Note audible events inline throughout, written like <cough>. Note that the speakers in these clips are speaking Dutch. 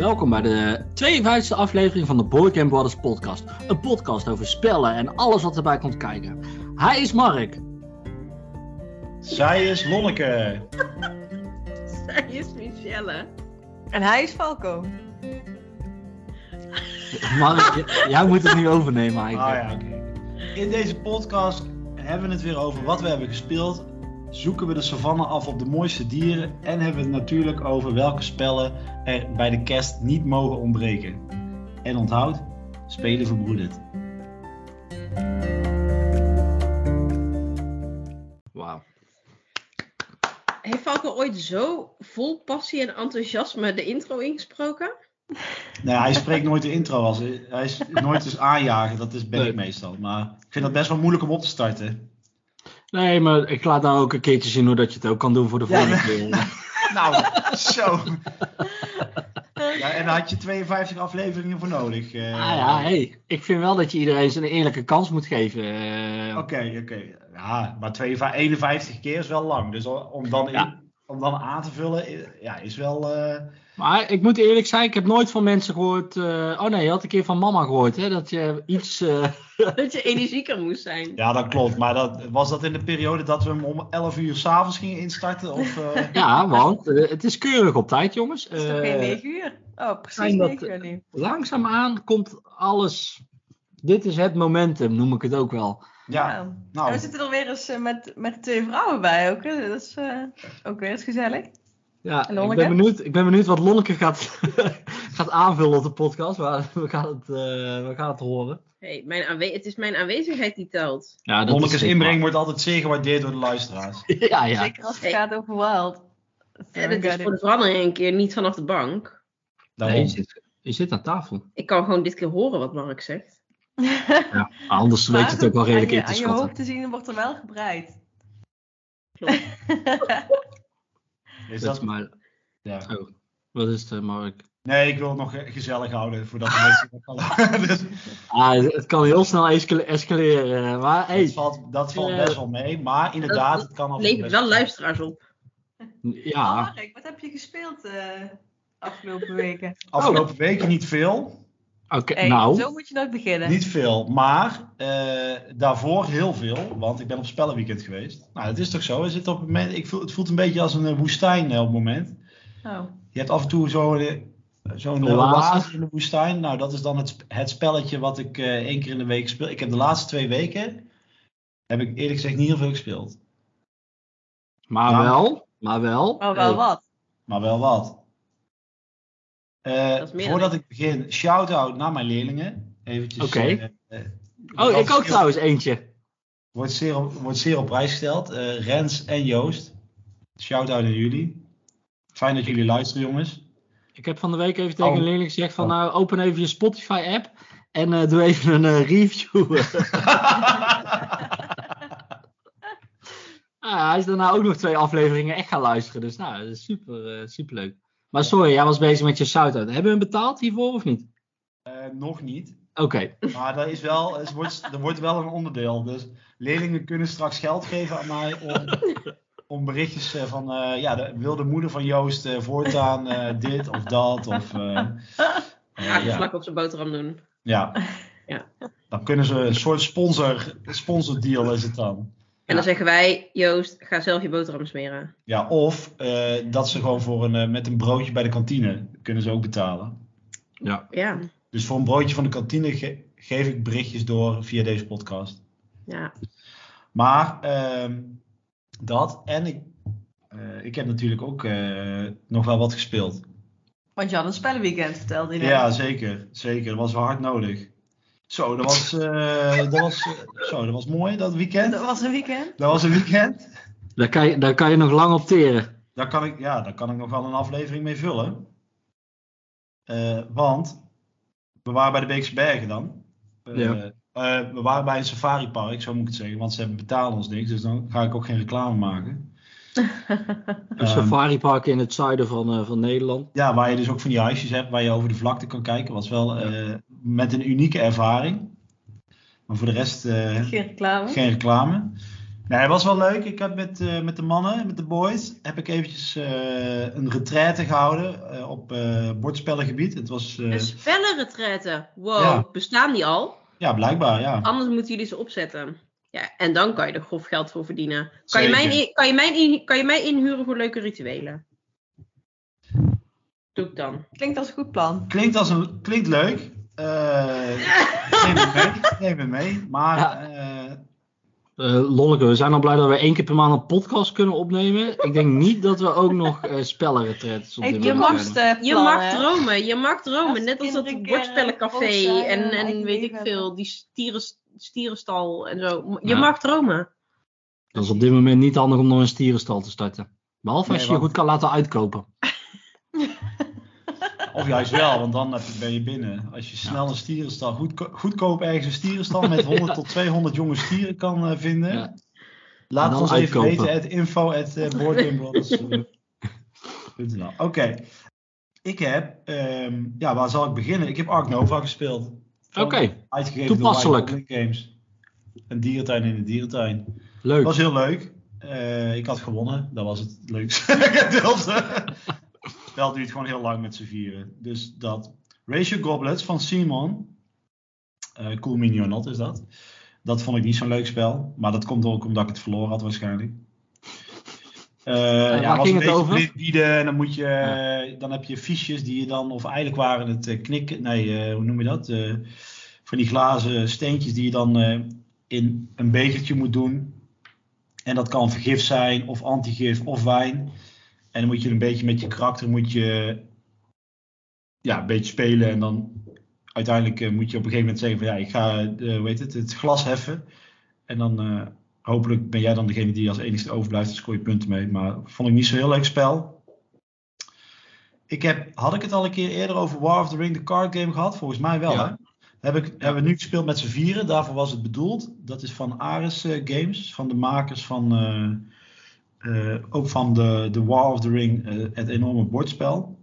Welkom bij de 52e aflevering van de Boy Game Brothers podcast. Een podcast over spellen en alles wat erbij komt kijken. Hij is Mark. Zij is Lonneke. <laughs> Zij is Michelle. En hij is Falco. Mark, jij moet het nu overnemen Ah eigenlijk. ja, oké. In deze podcast hebben we het weer over wat we hebben gespeeld. Zoeken we de savanne af op de mooiste dieren. En hebben we het natuurlijk over welke spellen er bij de kerst niet mogen ontbreken. En onthoud, spelen verbroedert. Wauw. Heeft Falco ooit zo vol passie en enthousiasme de intro ingesproken? Nee, hij spreekt nooit de intro als hij is nooit eens <laughs> aanjagen. Dat is ben ik meestal. Maar ik vind dat best wel moeilijk om op te starten. Nee, maar ik laat nou ook een keertje zien hoe dat je het ook kan doen voor de Ja, volgende keer. <laughs> Nou, zo. Ja, en daar had je 52 afleveringen voor nodig. eh. Ah ja, hey, ik vind wel dat je iedereen een eerlijke kans moet geven. eh. Oké, oké. Ja, maar 52, 51 keer is wel lang. Dus om dan, in- Ja. om dan aan te vullen, ja, is wel... eh, Maar ik moet eerlijk zijn, ik heb nooit van mensen gehoord. eh, oh nee, je had een keer van mama gehoord, hè? Dat je iets. eh, Dat je energieker moest zijn. Ja, dat klopt. Maar dat, was dat in de periode dat we hem om 11 uur s'avonds gingen instarten? Of, eh, <laughs> ja, want eh, het is keurig op tijd, jongens. Het is toch geen 9 uur? Oh, precies fijn dat- 9 uur nu. langzaamaan komt alles. Dit is het momentum, noem ik het ook wel. ja, En we nou, zitten er weer eens met, met twee vrouwen bij ook. Hè? Dat is eh, ook weer eens gezellig. Ja, ik ben, benieuwd, ik ben benieuwd wat Lonneke gaat, <laughs> gaat aanvullen op de podcast. Maar we gaan het, eh, we gaan het horen. Hey, mijn aanwe- het is mijn aanwezigheid die telt. Ja, Lonnekes inbreng wordt altijd zeer gewaardeerd door de luisteraars. <laughs> Ja, ja. Zeker als het Hey. gaat over Wild. En het is voor de verandering een keer niet vanaf de bank. Daarom. Nee, je, zit, je zit aan tafel. Ik kan gewoon dit keer horen wat Mark zegt. <laughs> Ja, anders weet je het ook wel redelijk aan in je, te aan je schatten. hoofd te zien wordt er wel gebreid. Klopt. Is Dat maar... ja. Oh, wat is het, eh, Mark? Nee, ik wil het nog eh, gezellig houden voordat de mensen dat <laughs> <laughs> dus, Ah, het kan heel snel escaleren. Maar hey, dat valt, dat valt eh, best wel mee. Maar inderdaad, dat het kan af Levert wel luisteraars op. ja. Oh, Mark, wat heb je gespeeld eh afgelopen weken? Afgelopen weken niet veel. Oké, nou. Zo moet je nooit beginnen. Niet veel, maar eh, daarvoor heel veel, want ik ben op spellenweekend geweest. Nou, het is toch zo, we zitten op het moment, ik voel, het voelt een beetje als een eh, woestijn eh, op het moment. Oh. Je hebt af en toe zo'n zo'n Een oase. in de woestijn. Nou, dat is dan het, het spelletje wat ik eh, één keer in de week speel. Ik heb de laatste twee weken, heb ik eerlijk gezegd niet heel veel gespeeld. Maar Nou. wel, maar wel. Maar wel hey, wat. Maar wel wat. Eh, voordat ik begin, shout-out naar mijn leerlingen. Eventjes. Oké. eh, Oh, ik ook zeer- trouwens eentje. Wordt zeer, op, wordt zeer op prijs gesteld. Eh, Rens en Joost. Shout-out naar jullie. Fijn dat jullie luisteren, jongens. Ik heb van de week even tegen Oh. een leerling gezegd van Oh. nou open even je Spotify app en eh, doe even een review. <laughs> ah, hij is daarna ook nog twee afleveringen echt gaan luisteren. Dus nou, dat is super, super leuk. Maar sorry, jij was bezig met je shout-out. Hebben we hem betaald hiervoor of niet? Eh, nog niet. Oké. Maar dat is wel, het wordt, er wordt wel een onderdeel. Dus leerlingen kunnen straks geld geven aan mij om, om berichtjes eh, van... eh, ja, de, wil de moeder van Joost eh, voortaan eh, dit of dat? Of, ja. vlak op zijn boterham doen. Ja. Ja. Dan kunnen ze een soort sponsor, sponsordeal is het dan. En dan zeggen wij, Joost, ga zelf je boterham smeren. Ja, of eh, dat ze gewoon voor een, eh, met een broodje bij de kantine kunnen ze ook betalen. Ja. Ja, Dus voor een broodje van de kantine ge- geef ik berichtjes door via deze podcast. ja. Maar ehm, dat en ik, eh, ik heb natuurlijk ook eh, nog wel wat gespeeld. Want je had een spellenweekend, vertelde je net. Ja, zeker. Zeker. Dat was wel hard nodig. Zo, dat was, eh, dat was, zo, dat was mooi, dat weekend. Dat was een weekend. Dat was een weekend. Daar kan, je, daar kan je nog lang op teren. Daar kan ik, ja, daar kan ik nog wel een aflevering mee vullen. Eh, want we waren bij de Beekse Bergen dan. Eh, Ja. eh, we waren bij een safaripark, zo moet ik het zeggen. Want ze hebben betalen ons niks, dus dan ga ik ook geen reclame maken. Een Ehm, safaripark in het zuiden van, eh, van Nederland. Ja, waar je dus ook van die huisjes hebt waar je over de vlakte kan kijken. Was wel eh, met een unieke ervaring. Maar voor de rest eh, Geen reclame. geen reclame. Nee, het was wel leuk. Ik heb met, eh, met de mannen, met de boys, heb ik eventjes eh, een retraite gehouden eh, op eh bordspellengebied. Het was, eh, Een spellenretraite. Wow, Ja. bestaan die al? ja, blijkbaar, ja. Anders moeten jullie ze opzetten. Ja, en dan kan je er grof geld voor verdienen. Kan je, mij, in- kan, je mij in- kan je mij inhuren voor leuke rituelen? Doe ik dan. Klinkt als een goed plan. Klinkt, als een, klinkt leuk. Eh, neem het mee, neem het mee. Maar Ja. eh, Eh, Lonneke, we zijn al blij dat we één keer per maand een podcast kunnen opnemen. Ik denk niet dat we ook nog eh spellenretreats op Ik dit je mag hebben. Je mag dromen, je mag dromen. Net als dat bordspellencafé en en, weet ik veel, die stieren, stierenstal en zo. Je Ja. mag dromen. Dat is op dit moment niet handig om nog een stierenstal te starten. Behalve als Nee, je je want- goed kan laten uitkopen. <laughs> Of juist wel, want dan ben je binnen. Als je snel een stierenstal, goedko- goedkoop ergens een stierenstal met <laughs> 100 tot 200 jonge stieren kan eh, vinden. Ja. Laat ons even weten, het info at uh. <laughs> Oké, ik heb, ehm, ja waar zal ik beginnen? Ik heb Ark Nova gespeeld. Oké, Uitgegeven toepasselijk. Games. Een dierentuin in de dierentuin. Het leuk. was heel leuk. Eh, ik had gewonnen. Dat was het leukste <laughs> spel <laughs> duurt gewoon heel lang met z'n vieren. Dus dat. Your Goblets van Simon. Eh cool Mini or Not is dat. Dat vond ik niet zo'n leuk spel. Maar dat komt ook omdat ik het verloren had waarschijnlijk. Eh waar ja, was ging het over? bieden en dan moet je, dan heb je fiches die je dan, of eigenlijk waren het eh, knikken, nee, hoe noem je dat? Van die glazen steentjes die je dan in een bekertje moet doen. En dat kan vergif zijn, of antigif, of wijn. En dan moet je een beetje met je karakter moet je, ja, een beetje spelen. En dan uiteindelijk moet je op een gegeven moment zeggen van ja, ik ga hoe heet het, het glas heffen. En dan hopelijk ben jij dan degene die als enigste overblijft. Dan scoor je punten mee. Maar vond ik niet zo'n heel leuk spel. Ik heb, had ik het al een keer eerder over War of the Ring, de card game gehad? Volgens mij wel Ja. hè? Heb ik, Hebben we nu gespeeld met z'n vieren. Daarvoor was het bedoeld. Dat is van Ares eh, Games. Van de makers van... eh, eh, ook van de, de War of the Ring. het enorme bordspel.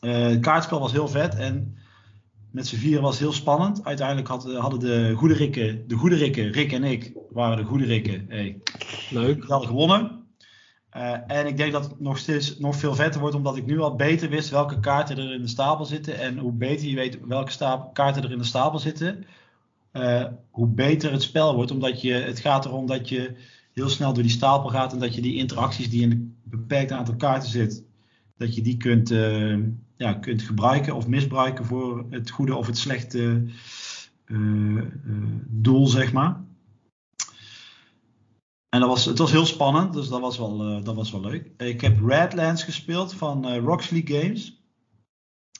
Het kaartspel was heel vet. En met z'n vieren was het heel spannend. Uiteindelijk had, hadden de goede Rikken... De goede Rikken, Rick en ik, waren de goede Rikken. Hey, Leuk. hadden gewonnen. Eh, en ik denk dat het nog steeds nog veel vetter wordt, omdat ik nu al beter wist welke kaarten er in de stapel zitten. En hoe beter je weet welke stapel, kaarten er in de stapel zitten, eh, hoe beter het spel wordt. Omdat je, het gaat erom dat je heel snel door die stapel gaat en dat je die interacties die in een beperkt aantal kaarten zit, dat je die kunt, eh, ja, kunt gebruiken of misbruiken voor het goede of het slechte eh, eh, doel, zeg maar. En dat was, het was heel spannend, dus dat was wel, eh, dat was wel leuk. Ik heb Redlands gespeeld van Roxley Games.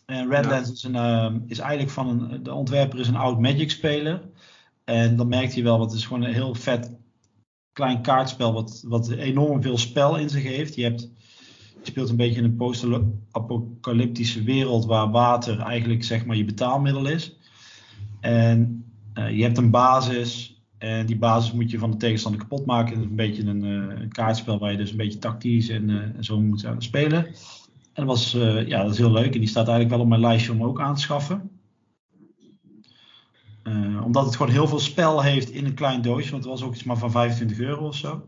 En Redlands is, een, is eigenlijk van een. De ontwerper is een oud Magic speler. En dan merkt je wel, want het is gewoon een heel vet klein kaartspel. Wat, wat enorm veel spel in zich heeft. Je, hebt, speelt een beetje in een post-apocalyptische wereld waar water eigenlijk zeg maar je betaalmiddel is. En eh, je hebt een basis. En die basis moet je van de tegenstander kapot maken. Het is een beetje een, eh, kaartspel waar je dus een beetje tactisch en, eh, zo moet spelen. En dat was ja, dat is heel leuk. En die staat eigenlijk wel op mijn lijstje om ook aan te schaffen. Omdat het gewoon heel veel spel heeft in een klein doosje. Want het was ook iets maar van 25 euro of zo.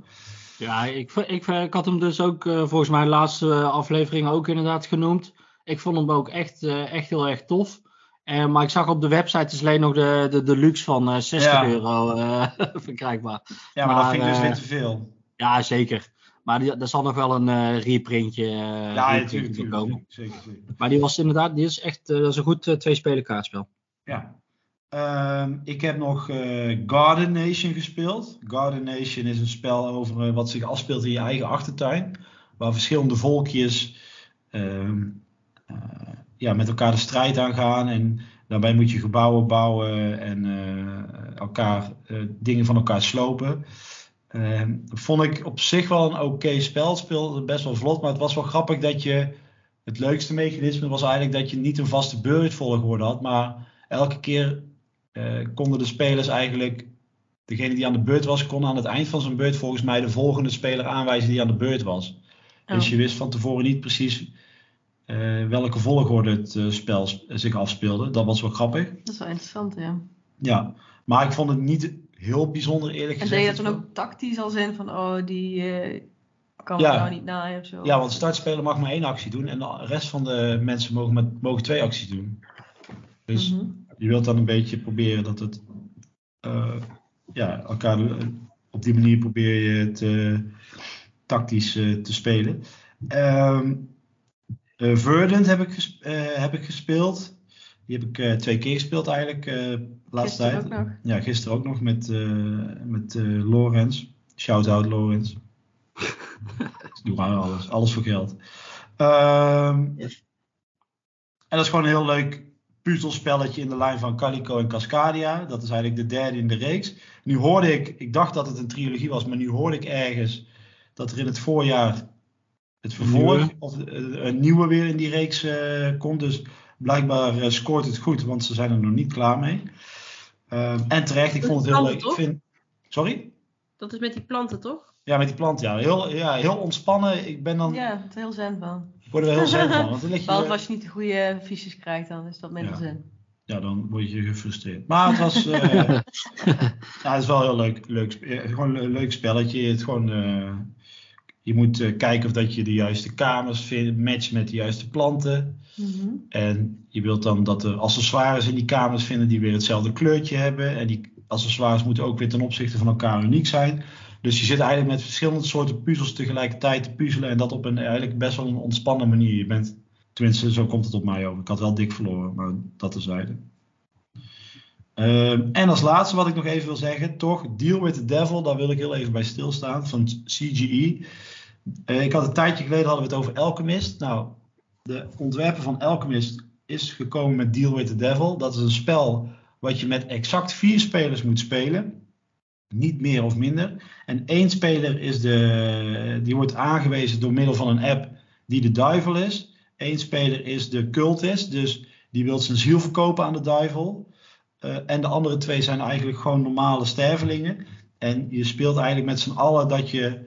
Ja, ik, ik, ik had hem dus ook eh, volgens mij de laatste aflevering ook inderdaad genoemd. Ik vond hem ook echt, eh, echt heel erg tof. Eh, maar ik zag op de website is alleen nog de, de deluxe van eh 60 Ja. euro <laughs> verkrijgbaar. Ja, maar, dat vind ik dus weer te veel. Ja, zeker. Maar die, er zal nog wel een reprintje, ja, reprintje tuurlijk, komen. Zeker, zeker. Maar die was inderdaad, die is echt, dat is een goed twee-speler kaartspel. Ja. Ehm, ik heb nog eh, Garden Nation gespeeld. Garden Nation is een spel over eh, wat zich afspeelt in je eigen achtertuin. Waar verschillende volkjes ehm, eh, ja, met elkaar de strijd aangaan. En daarbij moet je gebouwen bouwen en elkaar, dingen van elkaar slopen. Ehm, vond ik op zich wel een oké spel. Het speelde best wel vlot, maar het was wel grappig dat je... Het leukste mechanisme was eigenlijk dat je niet een vaste beurtvolgorde had, maar elke keer eh, konden de spelers eigenlijk, degene die aan de beurt was, kon aan het eind van zijn beurt volgens mij de volgende speler aanwijzen die aan de beurt was. Dus Oh. je wist van tevoren niet precies eh, welke volgorde het eh, spel zich afspeelde. Dat was wel grappig. Dat is wel interessant, ja. Ja, maar ik vond het niet heel bijzonder eerlijk En gezegd. deed je dat dan ook tactisch als in van, oh, die kan Ja. nou niet naaien of zo? Ja, want de startspeler mag maar één actie doen en de rest van de mensen mogen, met, mogen twee acties doen. Dus Mhm. Je wilt dan een beetje proberen dat het eh, ja, elkaar eh, op die manier probeer je het eh, tactisch eh, te spelen. Ehm eh, Verdant heb ik, ges- eh, heb ik gespeeld. Die heb ik eh, twee keer gespeeld eigenlijk, eh, de laatste Gisteren tijd. ook nog. Ja, gisteren ook nog met, eh met eh Lorenz. Shout-out Lorenz. Ik <laughs> doe maar alles. Alles voor geld. Ehm, en dat is gewoon een heel leuk puzzelspelletje in de lijn van Calico en Cascadia. Dat is eigenlijk de derde in de reeks. Nu hoorde ik, ik dacht dat het een trilogie was, maar nu hoorde ik ergens dat er in het voorjaar het vervolg nieuwe. of eh, een nieuwe weer in die reeks eh, komt. Dus blijkbaar eh, scoort het goed, want ze zijn er nog niet klaar mee. Ehm, en terecht, ik vond het heel planten, leuk. Ik vind, sorry? Dat is met die planten, toch? Ja, met die plant, ja. Heel, ja, heel ontspannen. Ik ben dan, Ja, het is heel zen van. Ik word er wel heel zen van. Want dan lig je, <laughs> Behalve als je niet de goede fiches krijgt, dan is dat minder Ja. zen. ja, dan word je gefrustreerd. Maar het was, eh, <laughs> ja, het is wel heel leuk. leuk eh, gewoon een leuk spelletje. Het gewoon, eh, je moet eh, kijken of dat je de juiste kamers vindt, matcht met de juiste planten. Mhm. En je wilt dan dat de accessoires in die kamers vinden die weer hetzelfde kleurtje hebben. En die accessoires moeten ook weer ten opzichte van elkaar uniek zijn. Dus je zit eigenlijk met verschillende soorten puzzels tegelijkertijd te puzzelen. En dat op een eigenlijk best wel een ontspannen manier. Je bent, tenminste, zo komt het op mij over. Ik had wel dik verloren, maar dat terzijde. Ehm en als laatste wat ik nog even wil zeggen, toch, Deal with the Devil, daar wil ik heel even bij stilstaan, van CGE. Eh, ik had een tijdje geleden hadden we het over Alchemist. Nou, de ontwerper van Alchemist is gekomen met Deal with the Devil. Dat is een spel wat je met exact vier spelers moet spelen. Niet meer of minder. En één speler is de, die wordt aangewezen door middel van een app die de duivel is. Eén speler is de cultist, dus die wil zijn ziel verkopen aan de duivel. Eh, en de andere twee zijn eigenlijk gewoon normale stervelingen. En je speelt eigenlijk met z'n allen dat je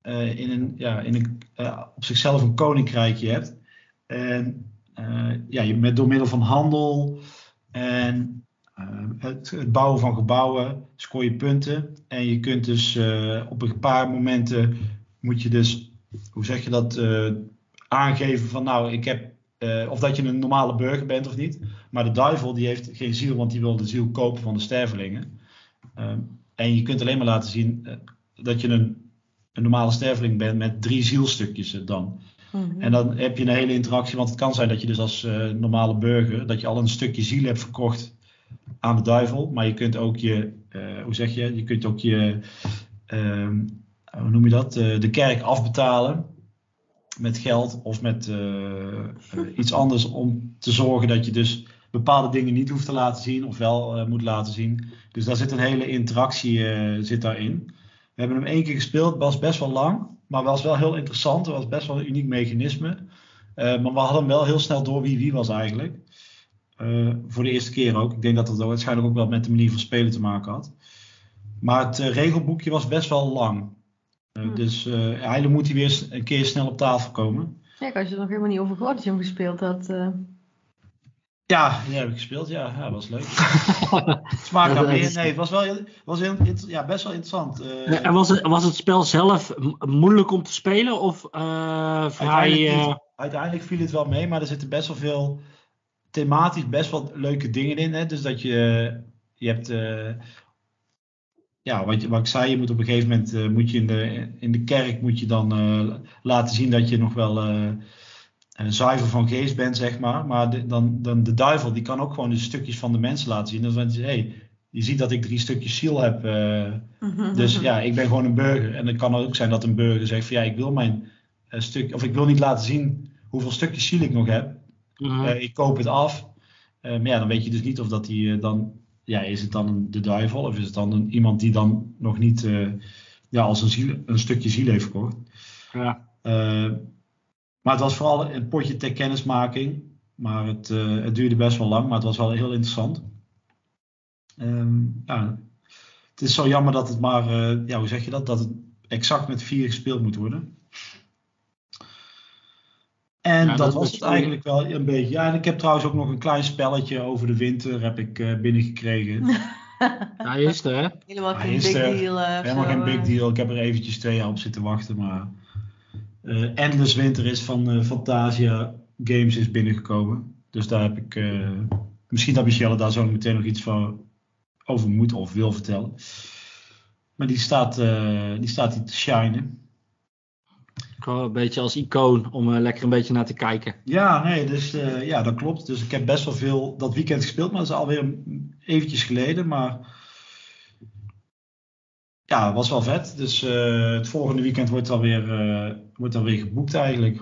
eh, in een, ja, in een, eh, op zichzelf een koninkrijkje hebt. En ja, je, met, door middel van handel en het, het bouwen van gebouwen scoor je punten. En je kunt dus eh, op een paar momenten moet je dus, hoe zeg je dat, eh, aangeven van nou, ik heb, eh, of dat je een normale burger bent of niet. Maar de duivel die heeft geen ziel, want die wil de ziel kopen van de stervelingen. Ehm, en je kunt alleen maar laten zien dat je een, een normale sterveling bent met drie zielstukjes dan. Mhm. En dan heb je een hele interactie, want het kan zijn dat je dus als normale burger, dat je al een stukje ziel hebt verkocht aan de duivel. Maar je kunt ook je, eh, hoe zeg je, je kunt ook je, ehm, hoe noem je dat, Eh, de kerk afbetalen met geld of met eh, iets anders om te zorgen dat je dus bepaalde dingen niet hoeft te laten zien of wel moet laten zien. Dus daar zit een hele interactie zit daarin. We hebben hem één keer gespeeld, was best wel lang, maar was wel heel interessant. Het was best wel een uniek mechanisme. Maar we hadden wel heel snel door wie wie was eigenlijk. Eh, voor de eerste keer ook. Ik denk dat het ook waarschijnlijk ook wel met de manier van spelen te maken had. Maar het eh, regelboekje was best wel lang. Eh, Hmm. Dus eh eigenlijk moet hij weer een keer snel op tafel komen. Ja, ik had je er nog helemaal niet over gehoord dat je hem gespeeld had. eh. Ja, die heb ik gespeeld. Ja, ja was leuk. <laughs> Smaak dat meer. Nee, het was wel was heel, ja, best wel interessant. Eh, En was het, was het spel zelf moeilijk om te spelen? Of eh, vrij... Eh. Uiteindelijk viel het wel mee, maar er zitten best wel veel thematisch best wel leuke dingen in. Hè? Dus dat je, je hebt, eh, ja, wat, wat ik zei, je moet op een gegeven moment eh, moet je in de, in de kerk moet je dan eh, laten zien dat je nog wel eh, zuiver van geest bent, zeg maar. Maar de, dan, dan de duivel, die kan ook gewoon de stukjes van de mensen laten zien. Dus zeg je, hey, je ziet dat ik drie stukjes ziel heb. eh, dus ja, ik ben gewoon een burger. En het kan ook zijn dat een burger zegt van ja, ik wil mijn stuk, of ik wil niet laten zien hoeveel stukjes ziel ik nog heb. Mhm. Eh, ik koop het af. Eh, maar ja, dan weet je dus niet of dat die eh, dan, ja, is het dan de duivel of is het dan een, iemand die dan nog niet ja, als een, ziel, een stukje ziel heeft verkocht. ja. Maar het was vooral een potje ter kennismaking. Maar het, het duurde best wel lang, maar het was wel heel interessant. Ehm, ja, het is zo jammer dat het maar, ja, hoe zeg je dat? Dat het exact met vier gespeeld moet worden. En Ja, dat, dat was het eigenlijk wel een beetje. Ja, en ik heb trouwens ook nog een klein spelletje over de winter heb ik eh, binnengekregen. <laughs> Hij is er, hè? Helemaal geen big deal. eh, Helemaal zo, geen eh. big deal. Ik heb er eventjes twee jaar op zitten wachten. Maar eh Endless Winter is van eh, Fantasia Games is binnengekomen. Dus daar heb ik... eh, misschien dat Michelle daar zo meteen nog iets van over moet of wil vertellen. Maar die staat, eh, die staat hier te shinen. Gewoon een beetje als icoon om er lekker een beetje naar te kijken. Ja, nee, dus eh, ja, dat klopt. Dus ik heb best wel veel dat weekend gespeeld, maar dat is alweer eventjes geleden. Maar ja, het was wel vet. Dus eh, het volgende weekend wordt alweer, eh wordt alweer geboekt eigenlijk.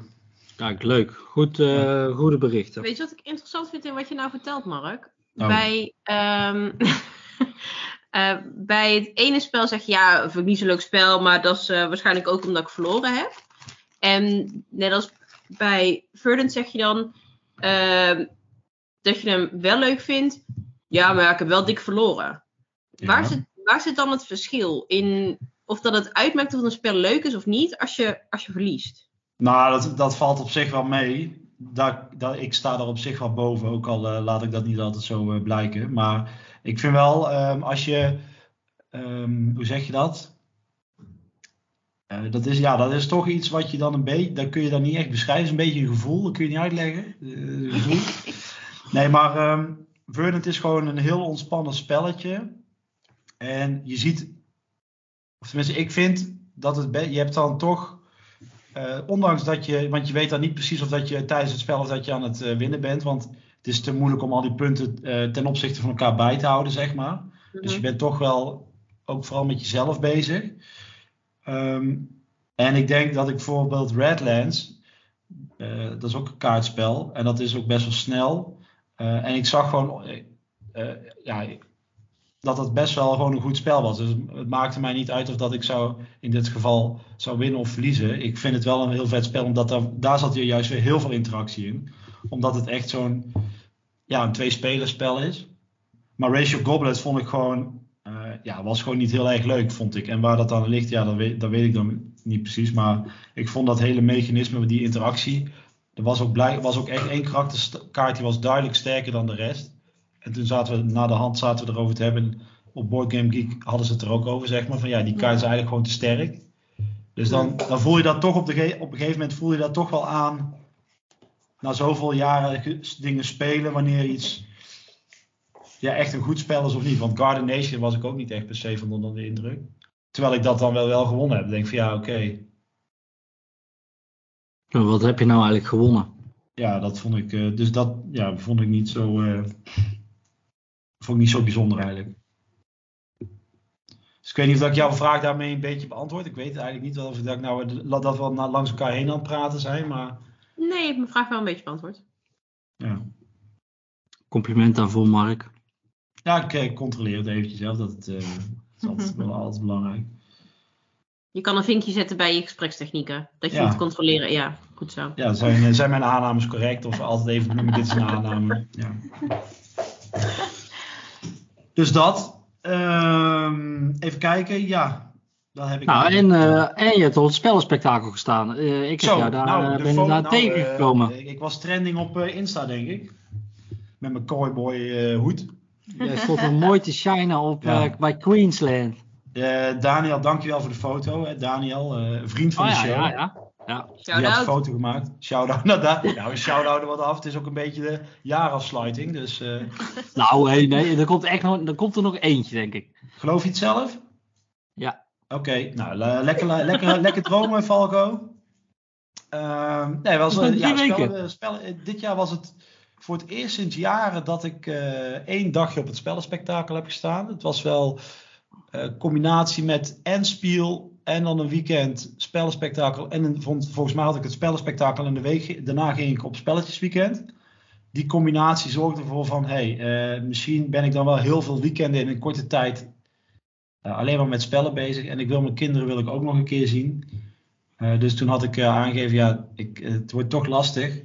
Kijk, leuk. Goed, eh, goede berichten. Weet je wat ik interessant vind in wat je nou vertelt, Mark? Oh. Bij, ehm, <laughs> eh, bij het ene spel zeg je ja, vind ik niet zo'n leuk spel, maar dat is eh, waarschijnlijk ook omdat ik verloren heb. En net als bij Verdant zeg je dan ehm, dat je hem wel leuk vindt. Ja, maar ik heb wel dik verloren. Ja. Waar, zit, waar zit dan het verschil in of dat het uitmaakt of een spel leuk is of niet als je, als je verliest? Nou, dat, dat valt op zich wel mee. Daar, daar, ik sta er op zich wel boven, ook al eh, laat ik dat niet altijd zo eh, blijken. Maar ik vind wel, ehm, als je, ehm, hoe zeg je dat? Eh, dat, is, ja, dat is toch iets wat je dan een beetje, dat kun je dan niet echt beschrijven. Het is een beetje een gevoel, dat kun je niet uitleggen. Eh, gevoel. <laughs> Nee, maar ehm Verdant is gewoon een heel ontspannen spelletje. En je ziet, of tenminste, ik vind dat het, je hebt dan toch, eh, ondanks dat je, want je weet dan niet precies of dat je tijdens het spel of dat je aan het winnen bent, want het is te moeilijk om al die punten ten opzichte van elkaar bij te houden, zeg maar. Dus je bent toch wel ook vooral met jezelf bezig. Ehm, en ik denk dat ik bijvoorbeeld Redlands, eh, dat is ook een kaartspel en dat is ook best wel snel. Eh, en ik zag gewoon, eh, ja, dat het best wel gewoon een goed spel was. Dus het maakte mij niet uit of dat ik zou in dit geval zou winnen of verliezen. Ik vind het wel een heel vet spel, omdat daar, daar zat hier juist weer heel veel interactie in. Omdat het echt zo'n ja, een twee-spelerspel is. Maar Ratio Goblet vond ik gewoon, ja, was gewoon niet heel erg leuk, vond ik. En waar dat dan ligt, ja, dat weet, dat weet ik dan niet precies. Maar ik vond dat hele mechanisme die interactie. Er was ook, blij, was ook echt één karakterkaart die was duidelijk sterker dan de rest. En toen zaten we, na de hand zaten we erover te hebben. Op Board Game Geek hadden ze het er ook over, zeg maar. Van ja, die kaart is eigenlijk gewoon te sterk. Dus dan, dan voel je dat toch op, de, ge- op een gegeven moment voel je dat toch wel aan. Na zoveel jaren ge- dingen spelen, wanneer iets ja, echt een goed spel is of niet. Want Garden Nation was ik ook niet echt per se van onder de indruk. Terwijl ik dat dan wel, wel gewonnen heb. Dan denk ik van ja, oké. Nou, Wat heb je nou eigenlijk gewonnen? Ja, dat vond ik. eh, dus dat ja, vond ik niet zo. eh, vond ik niet zo bijzonder eigenlijk. Dus ik weet niet of dat ik jouw vraag daarmee een beetje beantwoord. Ik weet het eigenlijk niet wel of dat, ik nou, dat we langs elkaar heen aan het praten zijn. Maar Nee, je hebt mijn vraag wel een beetje beantwoord. ja, Compliment daarvoor, Mark. Ja ik eh, controleer het eventjes zelf. Dat, het, eh, dat is altijd, wel <laughs> altijd belangrijk. Je kan een vinkje zetten bij je gesprekstechnieken. Dat je Ja. moet controleren. Ja, goed zo. Ja, zijn, eh, zijn mijn aannames correct? Of altijd even noemen, dit is een aanname. Ja. <laughs> Dus dat. Ehm, even kijken, ja. Dan heb ik Nou, en, eh, en je hebt op het spellenspectakel gestaan. Eh, ik heb Zo, jou daar nou, de ben daar nou, tegengekomen. ik was trending op eh, Insta, denk ik. Met mijn cowboy eh, hoed. Jij stond nog mooi te shinen op, Ja. eh, bij Queensland. Eh, Daniel, dankjewel voor de foto. Hè. Daniel, eh, een vriend van Oh de ja, show. ja, ja. ja. Die had een foto gemaakt. Shout-out naar. Nou, shout-out er wat af. Het is ook een beetje de jaarafsluiting. Dus eh, <laughs> Nou, hey, nee, er komt, echt nog, er komt er nog eentje, denk ik. geloof je het zelf? Ja. Oké, nou, le- lekker, lekker, <laughs> lekker dromen, Falco. Ehm, nee, was, ja, dit jaar was het voor het eerst sinds jaren dat ik eh, één dagje op het spellenspectakel heb gestaan. Het was wel een combinatie met en spiel en dan een weekend spellenspectakel. En vond, volgens mij had ik het spellenspectakel en de week daarna ging ik op spelletjesweekend. Die combinatie zorgde ervoor van, hey, eh, misschien ben ik dan wel heel veel weekenden in een korte tijd eh, alleen maar met spellen bezig. En ik wil mijn kinderen wil ik ook nog een keer zien. Eh, dus toen had ik eh, aangegeven, ja, ik, het wordt toch lastig.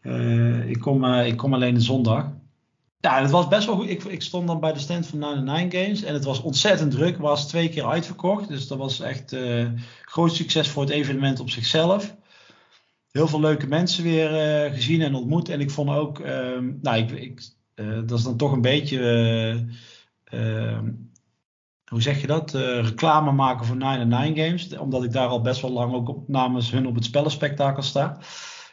Eh, ik, kom, eh, ik kom alleen de zondag. Ja, het was best wel goed. Ik, ik stond dan bij de stand van 99 Games. En het was ontzettend druk. Was twee keer uitverkocht. Dus dat was echt eh groot succes voor het evenement op zichzelf. Heel veel leuke mensen weer gezien en ontmoet. En ik vond ook, ehm, nou, ik, dat is dan toch een beetje ehm, hoe zeg je dat? Reclame maken voor 9 Games. Omdat ik daar al best wel lang ook namens hun op het spellenspectakel sta.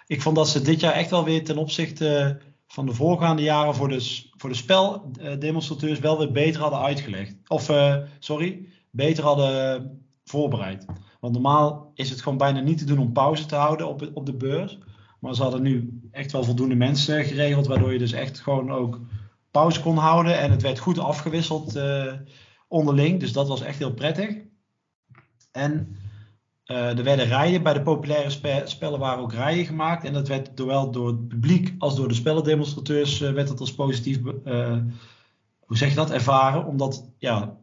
Ik vond dat ze dit jaar echt wel weer ten opzichte van de voorgaande jaren voor de, voor de speldemonstrateurs wel weer beter hadden uitgelegd. Of, eh, sorry, beter hadden voorbereid. Want normaal is het gewoon bijna niet te doen om pauze te houden op, op de beurs. Maar ze hadden nu echt wel voldoende mensen geregeld, waardoor je dus echt gewoon ook pauze kon houden. En het werd goed afgewisseld onderling, dus dat was echt heel prettig. En er werden rijen, bij de populaire spe spellen waren ook rijen gemaakt. En dat werd zowel door het publiek als door de spellendemonstrateurs uh, werd het als positief, hoe zeg je dat, ervaren. Omdat, ja,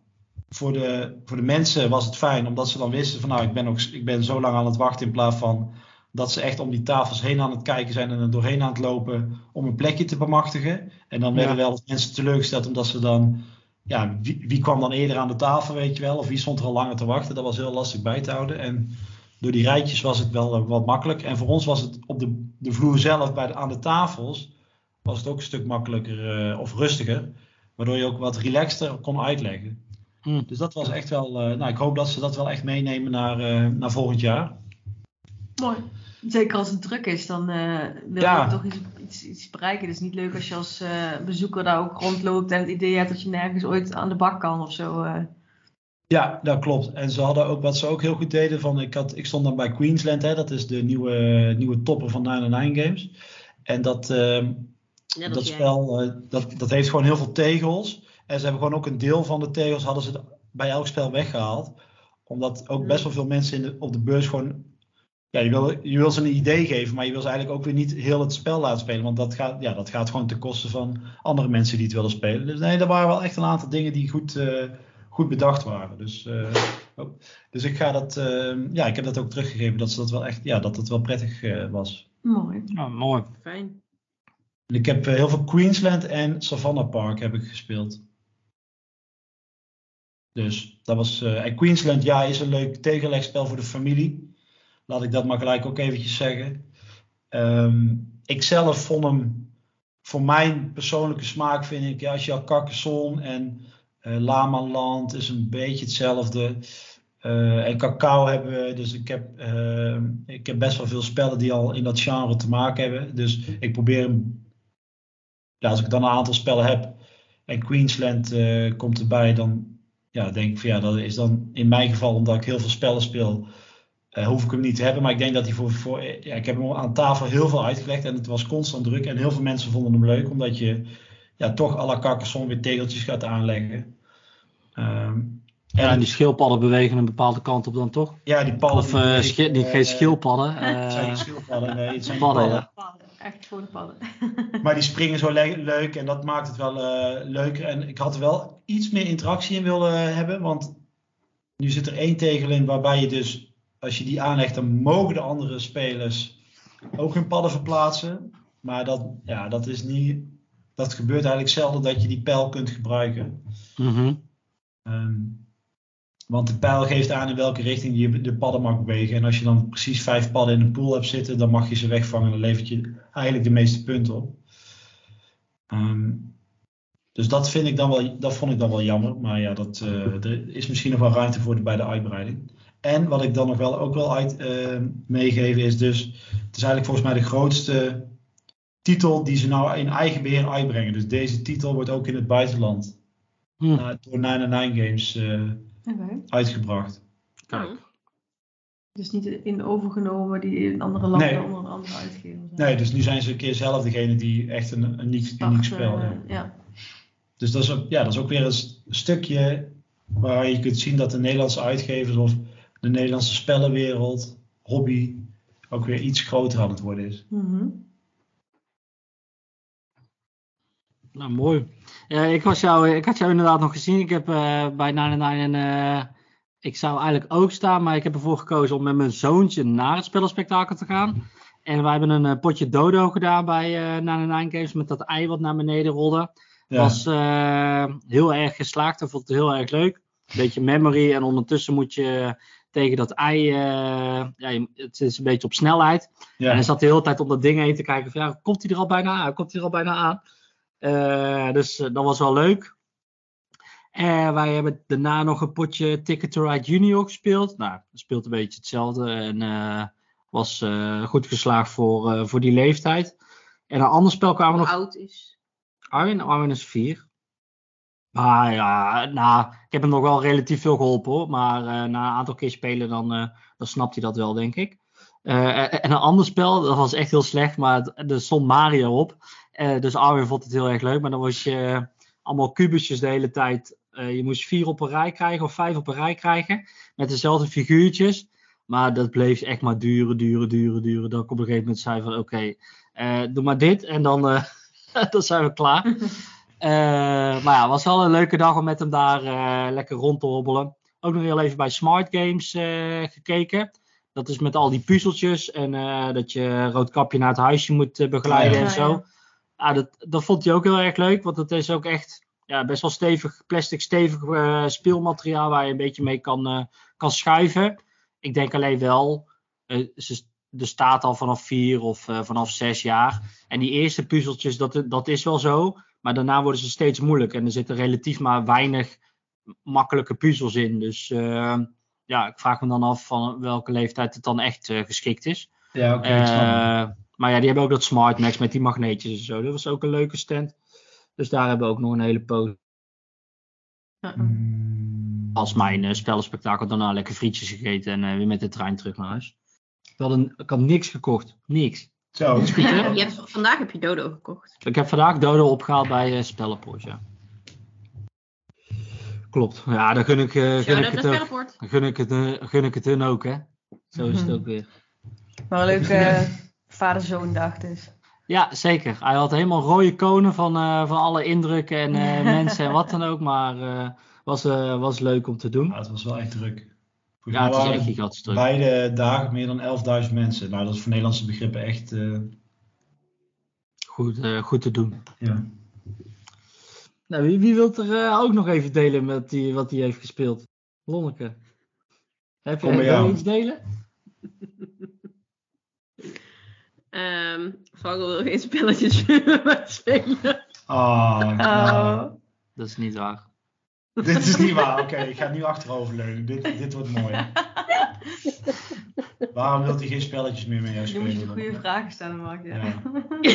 voor de, voor de mensen was het fijn, omdat ze dan wisten van nou, ik ben, ook, ik ben zo lang aan het wachten in plaats van dat ze echt om die tafels heen aan het kijken zijn en er doorheen aan het lopen om een plekje te bemachtigen. En dan werden wel mensen teleurgesteld omdat ze dan, ja, wie, wie, kwam dan eerder aan de tafel, weet je wel, of wie stond er al langer te wachten. Dat was heel lastig bij te houden. En door die rijtjes was het wel uh, wat makkelijk. En voor ons was het op de, de vloer zelf, bij de, aan de tafels, was het ook een stuk makkelijker uh, of rustiger. Waardoor je ook wat relaxter kon uitleggen. Hm. Dus dat was echt wel, uh, nou ik hoop dat ze dat wel echt meenemen naar, naar volgend jaar. Mooi. Zeker als het druk is, dan uh, wil Ja. je toch iets, iets, iets bereiken. Het is niet leuk als je als uh, bezoeker daar ook rondloopt en het idee hebt dat je nergens ooit aan de bak kan of zo. uh. Ja, dat klopt. En ze hadden ook wat ze ook heel goed deden. Van, ik, had, ik stond dan bij Queensland, hè, dat is de nieuwe, nieuwe topper van 99 Games. En dat, Ja, dat spel, eh, dat, dat heeft gewoon heel veel tegels. En ze hebben gewoon ook een deel van de tegels hadden ze bij elk spel weggehaald. Omdat ook best wel veel mensen in de, op de beurs gewoon ja, je wil, je wil ze een idee geven, maar je wil ze eigenlijk ook weer niet heel het spel laten spelen. Want dat gaat, ja, dat gaat gewoon ten koste van andere mensen die het willen spelen. Dus nee, er waren wel echt een aantal dingen die goed, uh, goed bedacht waren. Dus, uh, oh. dus ik ga dat, uh, ja, ik heb dat ook teruggegeven dat ze dat wel echt, ja, dat het wel prettig uh, was. Mooi. Ja, mooi. Fijn. En ik heb heel veel Queensland en Savannah Park heb ik gespeeld. Dus dat was. en Queensland, ja, is een leuk tegenlegspel voor de familie. Laat ik dat maar gelijk ook eventjes zeggen. Um, ik zelf vond hem, voor mijn persoonlijke smaak vind ik, ja, als je al Carcassonne en uh, Lamaland is een beetje hetzelfde. Uh, en cacao hebben we, dus ik heb, uh, ik heb best wel veel spellen die al in dat genre te maken hebben. Dus ik probeer hem, ja, als ik dan een aantal spellen heb en Queensland uh, komt erbij, dan ja, denk ik van ja, dat is dan in mijn geval omdat ik heel veel spellen speel. Uh, hoef ik hem niet te hebben. Maar ik denk dat hij voor. voor ja, ik heb hem aan tafel heel veel uitgelegd. En het was constant druk. En heel veel mensen vonden hem leuk. Omdat je ja, toch à la Carcassonne weer tegeltjes gaat aanleggen. Um, ja, en die schildpadden bewegen een bepaalde kant op dan toch? Ja, die padden. Of uh, schi niet, geen schildpadden. Uh, <laughs> het zijn geen schildpadden, nee. Het zijn padden. Echt voor de padden. <laughs> maar die springen zo le leuk. En dat maakt het wel uh, leuker. En ik had er wel iets meer interactie in willen hebben. Want nu zit er één tegel in waarbij je dus als je die aanlegt, dan mogen de andere spelers ook hun padden verplaatsen. Maar dat, ja, dat is niet. Dat gebeurt eigenlijk zelden dat je die pijl kunt gebruiken. Mm -hmm. um, want de pijl geeft aan in welke richting je de padden mag bewegen. En als je dan precies vijf padden in een pool hebt zitten, dan mag je ze wegvangen. Dan levert je eigenlijk de meeste punten op. Um, dus dat, vind ik dan wel, dat vond ik dan wel jammer. Maar ja, dat, uh, er is misschien nog wel ruimte voor de, bij de uitbreiding. En wat ik dan nog wel ook wel uit uh, meegeven is dus, het is eigenlijk volgens mij de grootste titel die ze nou in eigen beheer uitbrengen. Dus deze titel wordt ook in het buitenland hm. uh, door 99 Games uh, okay. uitgebracht. Kijk. Dus niet in overgenomen die in andere landen Nee. onder een andere uitgever zijn. Nee, dus nu zijn ze een keer zelf degene die echt een, een uniek, spel eh, hebben. ja. Dus dat is, ook, ja, dat is ook weer een st- stukje waar je kunt zien dat de Nederlandse uitgevers of de Nederlandse spellenwereld, hobby, ook weer iets groter aan het worden is. Mhm. Nou, mooi. Ja, ik, was jou, ik had jou inderdaad nog gezien. Ik heb eh, bij 99 en eh, ik zou eigenlijk ook staan, maar ik heb ervoor gekozen om met mijn zoontje naar het spellenspectakel te gaan. En wij hebben een eh, potje dodo gedaan bij eh 99 Games met dat ei wat naar beneden rolde. Ja. Was eh, heel erg geslaagd. Ik vond het heel erg leuk. Een beetje memory en ondertussen moet je tegen dat ei, eh, ja, het is een beetje op snelheid. ja. En hij zat de hele tijd om dat ding heen te kijken van ja, komt hij er al bijna aan? Komt hij er al bijna aan? Eh, dus eh, dat was wel leuk. En wij hebben daarna nog een potje Ticket to Ride Junior gespeeld. Nou, dat speelt een beetje hetzelfde en eh, was eh, goed geslaagd voor, eh, voor die leeftijd. En een ander spel kwamen we Hoe nog oud is? Arwin, Arwin is vier. Maar ja, nou, ik heb hem nog wel relatief veel geholpen hoor. Maar eh, na een aantal keer spelen, dan, eh, dan snapt hij dat wel, denk ik. Eh, en een ander spel, dat was echt heel slecht, maar er stond Mario op. Dus Arwin vond het heel erg leuk. Maar dan was je allemaal kubusjes de hele tijd. Je moest vier op een rij krijgen of vijf op een rij krijgen. Met dezelfde figuurtjes. Maar dat bleef echt maar duren, duren, duren, duren. Dat ik op een gegeven moment zei van oké, doe maar dit en dan, <laughs> dan zijn we klaar. <laughs> Eh, maar ja, het was wel een leuke dag om met hem daar eh, lekker rond te hobbelen. Ook nog heel even bij Smart Games eh, gekeken. Dat is met al die puzzeltjes en dat je Roodkapje naar het huisje moet begeleiden Ja, en zo. Ja, dat, dat vond hij ook heel erg leuk, want het is ook echt ja, best wel stevig, plastic stevig speelmateriaal waar je een beetje mee kan, kan schuiven. Ik denk alleen wel, ze, er staat al vanaf vier of vanaf zes jaar. En die eerste puzzeltjes, dat, dat is wel zo. Maar daarna worden ze steeds moeilijk. En er zitten relatief maar weinig makkelijke puzzels in. Dus eh, ja, ik vraag me dan af van welke leeftijd het dan echt eh, geschikt is. Ja, oké. Eh, maar ja, die hebben ook dat Smart Max met die magneetjes en zo. Dat was ook een leuke stand. Dus daar hebben we ook nog een hele poos. Mm. Als mijn uh, spellenspectakel daarna lekker frietjes gegeten en uh, weer met de trein terug naar huis. Ik had, een, ik had niks gekocht. Niks. Zo. <laughs> Je hebt, vandaag heb je Dodo gekocht. Ik heb vandaag Dodo opgehaald bij uh, Spellenpoort, ja. Klopt. Ja, dan gun ik, uh, gun ik het ook. Dan gun ik het, uh, gun ik het hun ook, hè. Zo is het ook weer. Maar een leuke <laughs> vader-zoon dag dus. Ja, zeker. Hij had helemaal rode konen van, uh, van alle indrukken en uh, <laughs> mensen en wat dan ook. Maar uh, was, was leuk om te doen. Ja, het was wel echt druk. Ja, het is echt gigantisch druk. Beide dagen meer dan 11.000 mensen. Nou, dat is voor Nederlandse begrippen echt... eh, Goed, goed te doen. Ja. Nou, wie, wie wil er ook nog even delen met die, wat hij heeft gespeeld? Lonneke. Heb je, je iets delen? <laughs> Um, Vogel wil geen spelletjes <laughs> spelen. Oh, nou. Dat is niet waar. <laughs> dit is niet waar. Oké, okay, ik ga nu achteroverleunen. Dit, dit wordt mooi. Waarom wilt hij geen spelletjes meer met jou spelen? Je moet je goede vragen stellen, Mark. Ja. Ja. <laughs>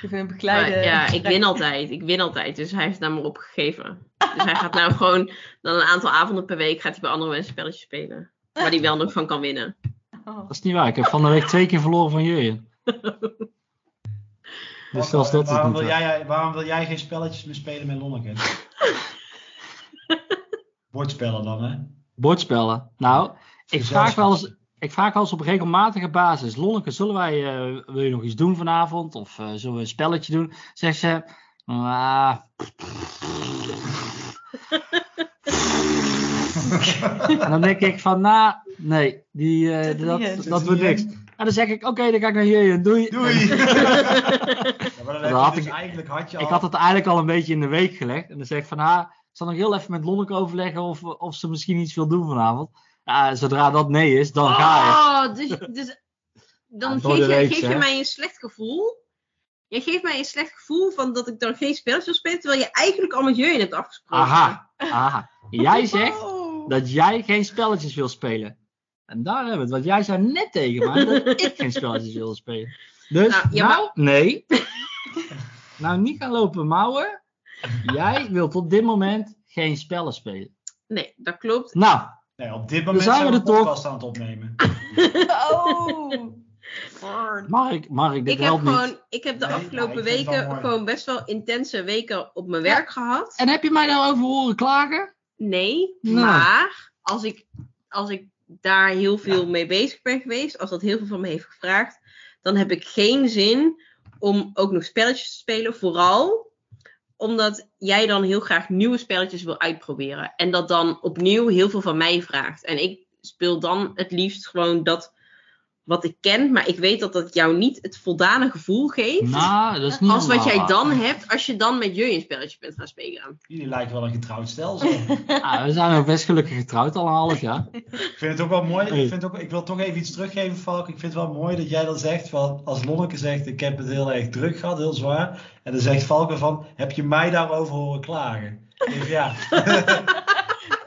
je vindt begeleiden. Maar ja, ik win altijd. Ik win altijd. Dus hij heeft daar maar opgegeven. Dus hij gaat nou gewoon dan een aantal avonden per week gaat hij bij andere mensen spelletjes spelen. Waar hij wel nog van kan winnen. Oh. Dat is niet waar. Ik heb van de week twee keer verloren van Jurjen. <laughs> dus zelfs dat waarom, is niet wil jij, waarom wil jij geen spelletjes meer spelen met Lonneke? Bordspellen dan, hè? Bordspellen. Nou, ik vraag, wel eens, ik vraag wel eens op regelmatige basis. Lonneke, zullen wij, uh, wil je nog iets doen vanavond? Of uh, zullen we een spelletje doen? Zegt ze, ah, <laughs> en dan denk ik van, nou, nee, die, uh, dat, dat, dat wordt niks. En dan zeg ik, oké, okay, dan ga ik naar hier, doei. Doei. <laughs> <laughs> ja, maar dan had dus ik, eigenlijk had je al... Ik had het eigenlijk al een beetje in de week gelegd. En dan zeg ik van, ha, ik zal nog heel even met Lonneke overleggen of, of ze misschien iets wil doen vanavond. Ja, zodra dat nee is, dan oh, ga je. Dus, dus dan ja, geef, je, geef je mij een slecht gevoel. Je geeft mij een slecht gevoel van dat ik dan geen spelletjes wil spelen, terwijl je eigenlijk al met Jurjen hebt afgesproken. Aha, aha. Jij zegt oh. dat jij geen spelletjes wil spelen. En daar hebben we het, want jij zei net tegen mij dat ik geen spelletjes wil spelen. Dus, nou, nou nee. <laughs> nou, niet gaan lopen mouwen. Jij wilt op dit moment geen spellen spelen. Nee, dat klopt. Nou, nee, op dit moment zijn we de podcast aan het opnemen. <laughs> oh. Mark, Mark, dit ik helpt heb gewoon, niet. Ik heb de Nee, afgelopen ja, ik weken gewoon best wel intense weken op mijn werk gehad. En heb je mij daarover horen klagen? Nee, Nou. maar als ik, als ik daar heel veel mee bezig ben geweest, als dat heel veel van me heeft gevraagd, dan heb ik geen zin om ook nog spelletjes te spelen. Vooral omdat jij dan heel graag nieuwe spelletjes wil uitproberen. En dat dan opnieuw heel veel van mij vraagt. En ik speel dan het liefst gewoon dat wat ik ken, maar ik weet dat dat jou niet het voldane gevoel geeft. Nou, dat is niet als wat jij dan waar. hebt als je dan met Jurjen spelletjes bent gaan spelen. Jullie lijken wel een getrouwd stel. Zo. Ja, we zijn ook best gelukkig getrouwd al een half jaar. Ik vind het ook wel mooi. Ik, vind ook, ik wil toch even iets teruggeven, Valk. Ik vind het wel mooi dat jij dan zegt, van, als Lonneke zegt, ik heb het heel erg druk gehad, heel zwaar. En dan zegt Valk weer van, heb je mij daarover horen klagen? Ik denk, ja, <laughs>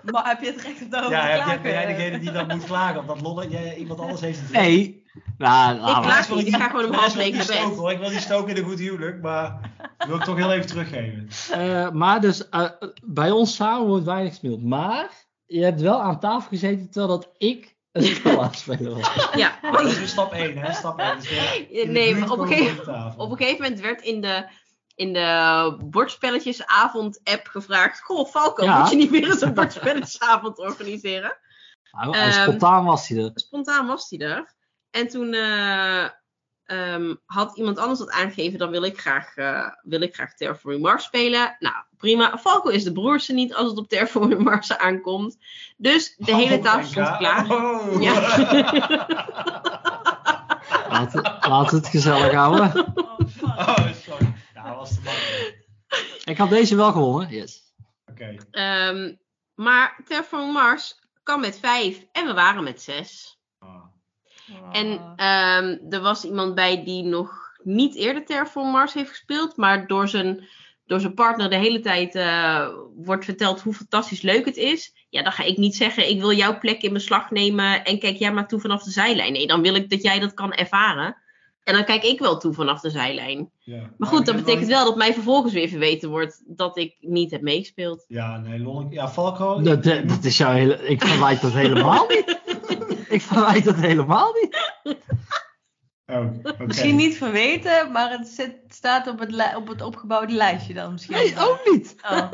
Maar heb je het recht om daarover ja heb jij, ben jij degene die dan moet klagen? Omdat Lonneke, jij, iemand anders heeft het. Nee. Nou, Ik maar. klaag niet, ik ga gewoon om Maar half negen niet naar bed. stoken, hoor. Ik wil niet stoken in een goed huwelijk, maar dat wil ik toch heel even teruggeven. Eh, maar dus, eh, bij ons samen wordt weinig gespeeld. Maar je hebt wel aan tafel gezeten terwijl dat ik een spel aan het spelen was. <laughs> Ja, Maar dat is weer stap 1, hè? Stap 1. Dus de nee, maar op een, gegeven, de op een gegeven moment werd in de, in de bordspelletjesavond-app gevraagd: Goh, Falco, Ja. moet je niet weer eens een <laughs> bordspelletjesavond organiseren? Nou, Ehm, spontaan was hij er. Spontaan was hij er. En toen eh, ehm, had iemand anders dat aangegeven: dan wil ik graag, eh wil ik graag Terraforming Mars spelen. Nou, prima. Falco is de broerste niet als het op Terraforming Mars aankomt. Dus de hele Oh, tafel stond klaar. Oh. Ja. Laat, laat het gezellig houden. Oh, sorry. Was. Ik had deze wel gewonnen. Yes. Oké. Ehm, maar Terraforming Mars kan met vijf en we waren met zes. Ah. En ehm, er was iemand bij die nog niet eerder Terraform Mars heeft gespeeld, maar door zijn, door zijn partner de hele tijd eh, wordt verteld hoe fantastisch leuk het is. Ja, dan ga ik niet zeggen, ik wil jouw plek in beslag nemen en kijk jij maar toe vanaf de zijlijn. Nee, dan wil ik dat jij dat kan ervaren. En dan kijk ik wel toe vanaf de zijlijn. Ja. Maar goed, dat betekent wel dat mij vervolgens weer verweten wordt dat ik niet heb meegespeeld. Ja, nee, Lonneke. Ja, Falco. Dat, dat, dat is jouw hele... Ik verwijt dat helemaal niet. Ik verwijt dat helemaal niet. Oh, oké. Misschien niet verweten, maar het zit, staat op het, op het opgebouwde lijstje dan misschien. Nee, ook niet. Oh.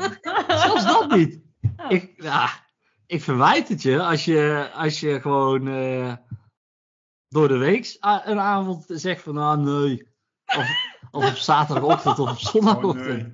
Zelfs dat niet. Oh. Ik, ja, ik verwijt het je als je, als je gewoon eh, door de week een avond zegt van ah nee. Of, of op zaterdagochtend of op <laughs> Oh, zondagochtend. nee.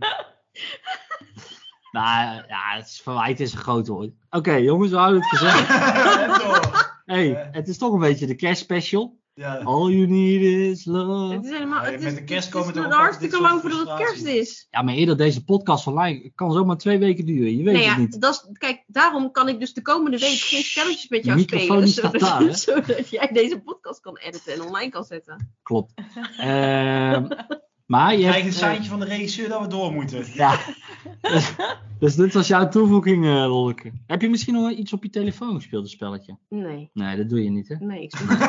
Nou ja, het is, verwijt is een groot woord. Oké jongens, we houden het door. <laughs> hey, het is toch een beetje de kerstspecial. Ja. All you need is love. Het is helemaal, het met is, de kerst het is komen er nog ook hartstikke lang voordat het kerst is. Ja, maar eerder deze podcast online kan zomaar twee weken duren. Je weet Nee, het ja, niet. dat is, kijk, daarom kan ik dus de komende week geen spelletjes met jou spelen. die <laughs> staat Zodat, daar, hè? zodat jij deze podcast kan editen en online kan zetten. Klopt. <laughs> Ehm, maar je krijgt een eh, seintje van de regisseur dat we door moeten. <laughs> Ja. dus, dus dit was jouw toevoeging, Lolleke. Heb je misschien nog iets op je telefoon gespeeld, een spelletje? Nee, Nee, dat doe je niet, hè? nee, ik speel <laughs> niet. <laughs>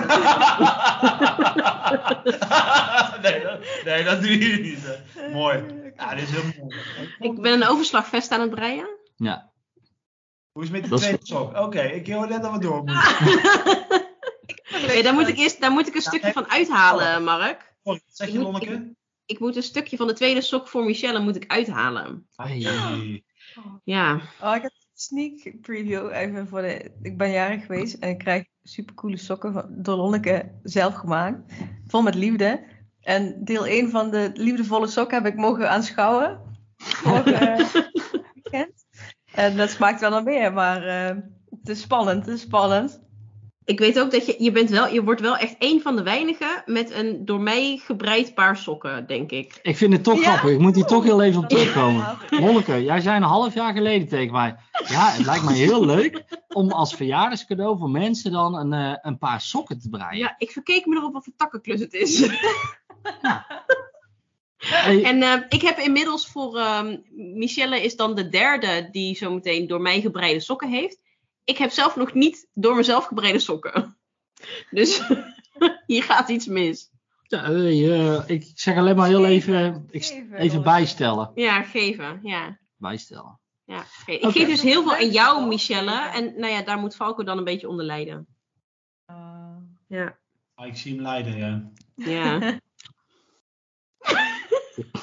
nee, dat, nee, dat doe je niet. hè. Mooi. Ja, dit is heel mooi. Ik ben een overslagvest aan het breien. Ja. Hoe is het met de tweede sok? Oké, ik hoor net dat we door moeten. Nee, daar moet ik eerst daar moet ik een stukje van uithalen, Mark. Sorry, wat zeg je, Lonneke? Ik moet een stukje van de tweede sok voor Michelle moet ik uithalen. Ai. Ja, Oh, ik heb een sneak preview even voor de. Ik ben jarig geweest en ik krijg supercoole sokken van, door Lonneke zelf gemaakt. Vol met liefde. En deel 1 van de liefdevolle sok heb ik mogen aanschouwen. Vorige <laughs> weekend. En dat smaakt wel naar meer, maar eh, het is spannend, het is spannend. Ik weet ook dat je, je bent wel, je wordt wel echt een van de weinigen met een door mij gebreid paar sokken, denk ik. Ik vind het toch Ja? grappig. Ik moet hier toch heel even op terugkomen. Ja. Jij zei een half jaar geleden tegen mij. Ja, het lijkt mij heel leuk om als verjaardagscadeau voor mensen dan een, eh, een paar sokken te breien. Ja, ik verkeek me erop wat voor takkenklus het is. <laughs> Hey, En eh, ik heb inmiddels voor ehm, Michelle is dan de derde die zometeen door mij gebreide sokken heeft. Ik heb zelf nog niet door mezelf gebreide sokken. <laughs> Dus <laughs> hier gaat iets mis. ja, eh, eh, ik zeg alleen maar heel even, ik, even bijstellen. Ja, geven. Ja. Bijstellen. Ja. Ik geef dus heel veel aan jou, Michelle. En nou ja, daar moet Falco dan een beetje onder lijden. Ah. Ja. Ah, ik zie hem lijden, ja. ja. <laughs>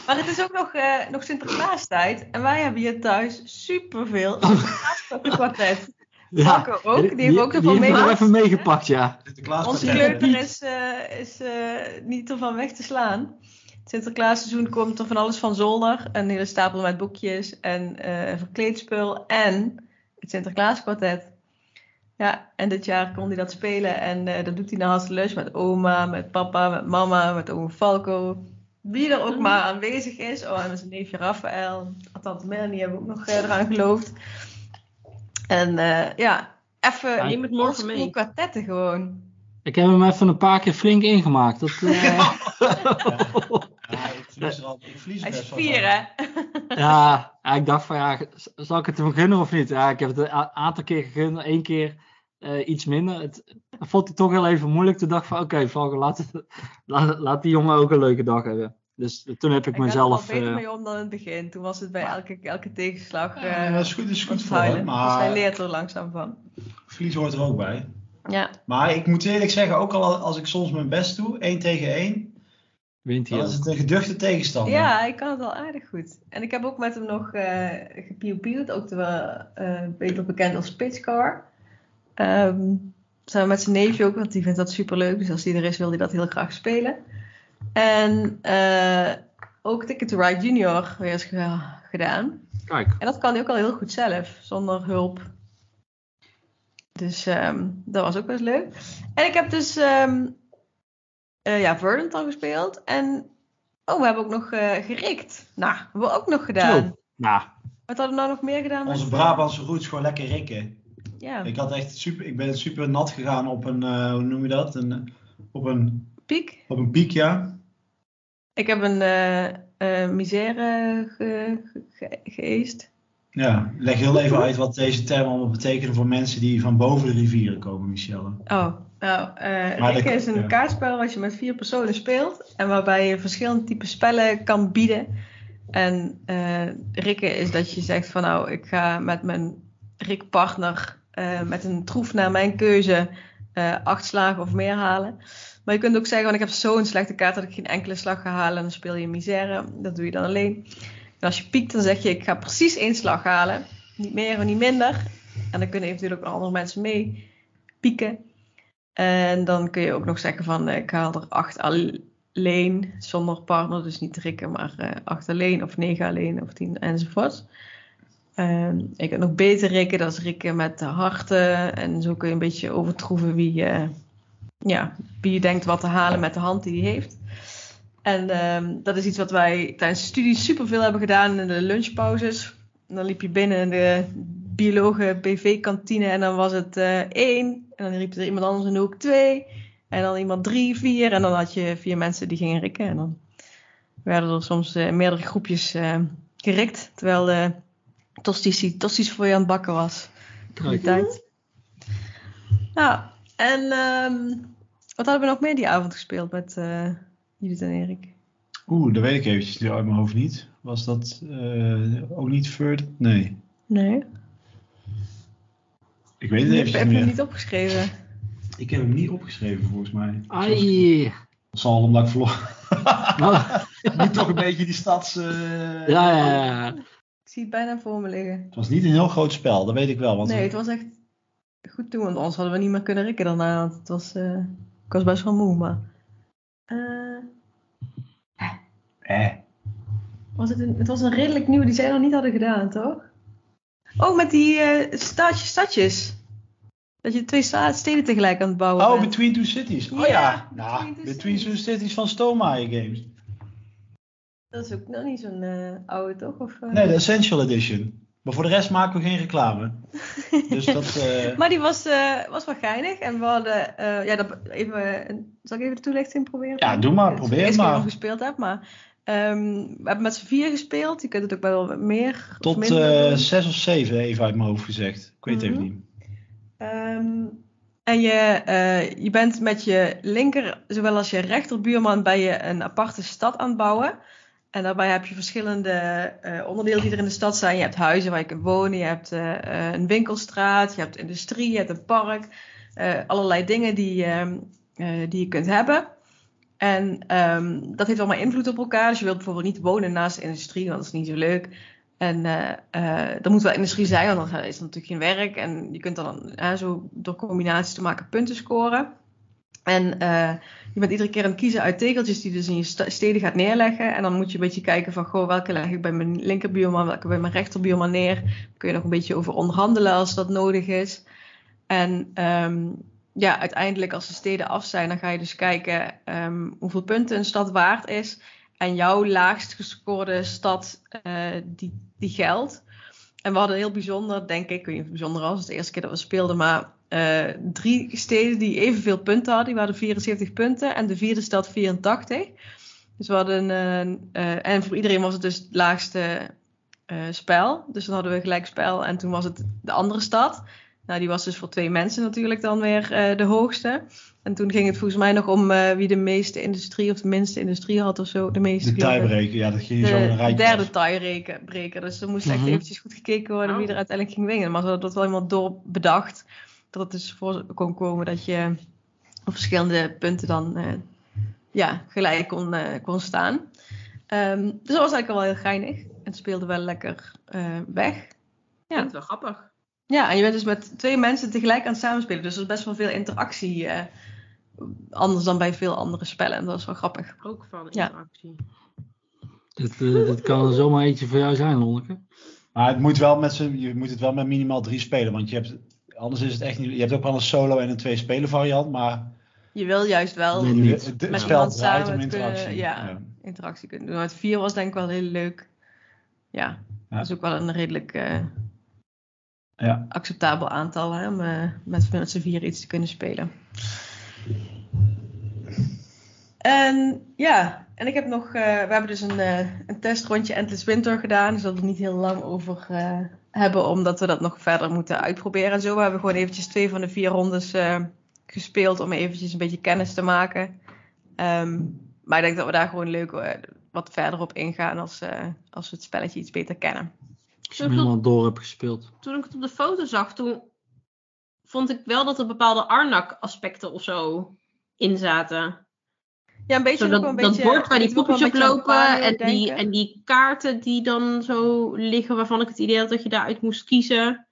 Maar het is ook nog, eh nog Sinterklaastijd. En wij hebben hier thuis superveel Sinterklaaskwartet. Ja, ook, die heeft ook die ervan heeft er even meegepakt, ja. Sinterklaas Onze kleuter is, eh, is eh, niet ervan weg te slaan. Het Sinterklaasseizoen komt er van alles van zolder. Een hele stapel met boekjes en eh verkleedspul en het Sinterklaaskwartet. Ja, en dit jaar kon hij dat spelen. En eh, dat doet hij naar Hasselus met oma, met papa, met mama, met oom Falco. Wie er ook maar aanwezig is. Oh, en met zijn neefje Raphaël. Tante Melanie hebben ook nog eraan geloofd. En eh, ja, even Neem het morgen mee. kwartetten gewoon. Ik heb hem even een paar keer flink ingemaakt. Dat, <laughs> eh, Ja, ik verlies er al. Ik verlies Hij is vier, hè? ja, ja, ik dacht van ja, zal ik het hem gunnen of niet? Ja, ik heb het een aantal keer gegund, één keer eh, iets minder. Het vond hij toch heel even moeilijk. Toen dacht ik van oké, Valken, laat, het- <laughs> laat, laat die jongen ook een leuke dag hebben. Dus toen heb ik er mezelf... wel beter eh, mee om dan in het begin. Toen was het bij elke, elke tegenslag Ja, eh, dat is goed, dat is goed voor hem, huilen. Dus hij maar leert er langzaam van. verlies hoort er ook bij. Ja, Maar ik moet eerlijk zeggen, ook al als ik soms mijn best doe, één tegen één, wint hij dan ook. is het een geduchte tegenstander. ja hij kan het wel aardig goed. En ik heb ook met hem nog eh gepieuwpieuwd. Ook terwijl, eh beter bekend als Pitchcar. Ehm samen met zijn neefje ook, want die vindt dat super leuk. Dus als hij er is, wil hij dat heel graag spelen. En eh, ook Ticket to Ride Junior weer eens gedaan. Kijk, En dat kan hij ook al heel goed zelf, zonder hulp. Dus ehm, dat was ook best leuk. En ik heb dus ehm eh, ja, Verdant al gespeeld. En oh, we hebben ook nog eh gerikt. Nou, hebben we ook nog gedaan. Nou, Wat hadden we nou nog meer gedaan? Onze Brabantse roots gewoon lekker rikken. Ja, Ik, had echt super, ik ben super nat gegaan op een, eh, hoe noem je dat? Een, op, een, piek. op een piek, ja. Ik heb een eh eh, misère ge, ge, ge- geëist. Ja, leg heel even uit wat deze termen allemaal betekenen voor mensen die van boven de rivieren komen, Michelle. Oh, nou, Rikken dat- is een ja. kaartspel wat je met vier personen speelt. En waarbij je verschillende typen spellen kan bieden. En Rikken is dat je zegt van nou, ik ga met mijn Rik-partner met een troef naar mijn keuze acht slagen of meer halen. Maar je kunt ook zeggen, want ik heb zo'n slechte kaart dat ik geen enkele slag ga halen. En dan speel je misère. Dat doe je dan alleen. En als je piekt, dan zeg je, ik ga precies één slag halen. Niet meer en niet minder. En dan kunnen eventueel ook andere mensen mee pieken. En dan kun je ook nog zeggen van, eh, ik haal er acht alleen, zonder partner. Dus niet rikken, maar eh, acht alleen of negen alleen of tien enzovoort. Ehm, ik heb nog beter rikken, dat is rikken met de harten. En zo kun je een beetje overtroeven wie, eh, ja, wie je denkt wat te halen met de hand die hij heeft. En ehm, dat is iets wat wij tijdens de studie superveel hebben gedaan in de lunchpauzes. En dan liep je binnen in de biologen BV-kantine en dan was het eh, één. En dan riep er iemand anders in de hoek twee. En dan iemand drie, vier. En dan had je vier mensen die gingen rikken. En dan werden er soms eh, meerdere groepjes eh, gerikt. Terwijl de tosties, tosties voor je aan het bakken was. Goede tijd. Nou, en ehm, wat hadden we nog meer die avond gespeeld met eh Judith en Erik? Oeh, dat weet ik eventjes nu uit mijn hoofd niet. Was dat eh, ook niet Further? Nee, Nee, ik weet het ik eventjes heb niet hem niet opgeschreven. Ik heb hem niet opgeschreven volgens mij. Ai. Dat zal omdat ik verloren. Nou, <laughs> nu toch een beetje die stads... eh, ja, ja, ja. Ik zie het bijna voor me liggen. Het was niet een heel groot spel, dat weet ik wel. Want Nee, het was echt goed toen, want anders hadden we niet meer kunnen rikken daarna. Want het was, eh, ik was best wel moe, maar... eh, Eh, was het, een, het was een redelijk nieuw die zij nog niet hadden gedaan, toch? Oh, met die eh stadjes, stadjes. Dat je twee steden tegelijk aan het bouwen Oh, bent. Between Two Cities. Oh Ja, ja, nou, Between Two Between Two Cities. Van Stonemaier Games. Dat is ook nog niet zo'n oude, toch? Of? Nee, de Essential Edition. Maar voor de rest maken we geen reclame. Dus dat... <laughs> eh, Maar die was, eh, was wel geinig. En we hadden... eh, ja, dat, even, zal ik even de toelichting proberen? Ja, doe maar, Het probeer eerste maar. ik gespeeld heb, maar... ehm, we hebben met z'n vier gespeeld. Je kunt het ook wel wat meer tot zes of zeven, even uit mijn hoofd gezegd. Ik weet het even Mhm. niet. Ehm, en je, je bent met je linker, zowel als je rechterbuurman, bij je een aparte stad aan het bouwen. En daarbij heb je verschillende eh, onderdelen die er in de stad zijn. Je hebt huizen waar je kunt wonen, je hebt eh, een winkelstraat, je hebt industrie, je hebt een park. eh, allerlei dingen die, ehm, eh, die je kunt hebben. En ehm, dat heeft allemaal invloed op elkaar. Dus je wilt bijvoorbeeld niet wonen naast de industrie, want dat is niet zo leuk. En er moet wel industrie zijn, want dan is er natuurlijk geen werk. En je kunt dan zo door combinaties te maken punten scoren. En eh, je bent iedere keer aan het kiezen uit tegeltjes die je dus in je steden gaat neerleggen. En dan moet je een beetje kijken van, goh, welke leg ik bij mijn linkerbuurman, welke bij mijn rechterbuurman neer. Daar kun je nog een beetje over onderhandelen als dat nodig is. En ehm, ja, uiteindelijk als de steden af zijn, dan ga je dus kijken ehm, hoeveel punten een stad waard is. En jouw laagst gescoorde stad, eh, die, die geldt. En we hadden heel bijzonder, denk ik, ik weet bijzonder was, het de eerste keer dat we speelden, maar eh, drie steden die evenveel punten hadden. Die hadden 74 punten en de vierde stad 84. Dus we hadden, uh, en voor iedereen was het dus het laagste spel. Dus dan hadden we gelijk spel en toen was het de andere stad. Nou, die was dus voor twee mensen natuurlijk dan weer de hoogste. En toen ging het volgens mij nog om wie de meeste industrie of de minste industrie had of zo. De meeste. De tiebreker, ja, dat ging de, zo een rijtje. De derde tiebreker. Dus er moest echt mm -hmm. eventjes goed gekeken worden wie er uiteindelijk ging winnen. Maar ze hadden dat wel helemaal door bedacht dat het dus voor kon komen dat je op verschillende punten dan uh, ja, gelijk kon, uh, kon staan. Um, dus dat was eigenlijk al wel heel geinig. En het speelde wel lekker uh, weg. Ja, dat is wel grappig. Ja, en je bent dus met twee mensen tegelijk aan het samenspelen. Dus er is best wel veel interactie. anders dan bij veel andere spellen. En dat is wel grappig. Ook van interactie. Ja. Dit kan er zomaar eentje voor jou zijn, Lonneke. Maar het moet wel met je moet het wel met minimaal drie spelen. Want je hebt anders is het echt niet. Je hebt ook wel een solo en een twee spelen variant, maar. Je wil juist wel nee, niet. Het, met spel samen om interactie. Kunnen, ja, ja, interactie kunnen doen. Het vier was denk ik wel heel leuk. Ja, ja. dat is ook wel een redelijk uh, ja. acceptabel aantal hè, om uh, met, met z'n vier iets te kunnen spelen. En ja, en ik heb nog, uh, we hebben dus een, een testrondje Endless Winter gedaan. Dus dat we niet heel lang over hebben, omdat we dat nog verder moeten uitproberen. En zo hebben we gewoon eventjes twee van de vier rondes uh, gespeeld om eventjes een beetje kennis te maken. Um, maar ik denk dat we daar gewoon leuk uh, wat verder op ingaan als, uh, als we het spelletje iets beter kennen. Als je helemaal door hebt gespeeld. Toen ik het op de foto zag, toen vond ik wel dat er bepaalde Arnak-aspecten of zo in zaten. Ja, een beetje. Zo dat, een dat bord waar die poppetjes op lopen en denken. die, en die kaarten die dan zo liggen, waarvan ik het idee had dat je daaruit moest kiezen.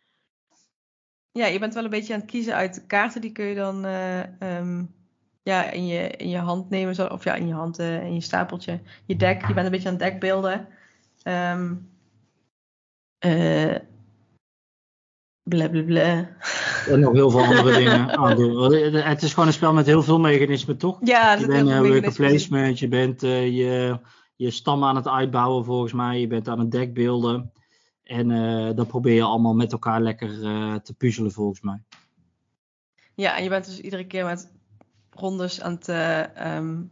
Ja, je bent wel een beetje aan het kiezen uit de kaarten. Die kun je dan uh, um, ja, in, je, in je hand nemen. Zo, of ja, in je hand, uh, in je stapeltje. Je dek. Je bent een beetje aan het dekbeelden. Um, uh, blablabla. En nog heel veel andere <laughs> dingen doen. Het is gewoon een spel met heel veel mechanismen, toch? Ja, je bent een worker placement, je bent uh, je, je stam aan het uitbouwen volgens mij, je bent aan het deck beelden. En uh, dat probeer je allemaal met elkaar lekker uh, te puzzelen volgens mij. Ja, en je bent dus iedere keer met rondes aan het, um, aan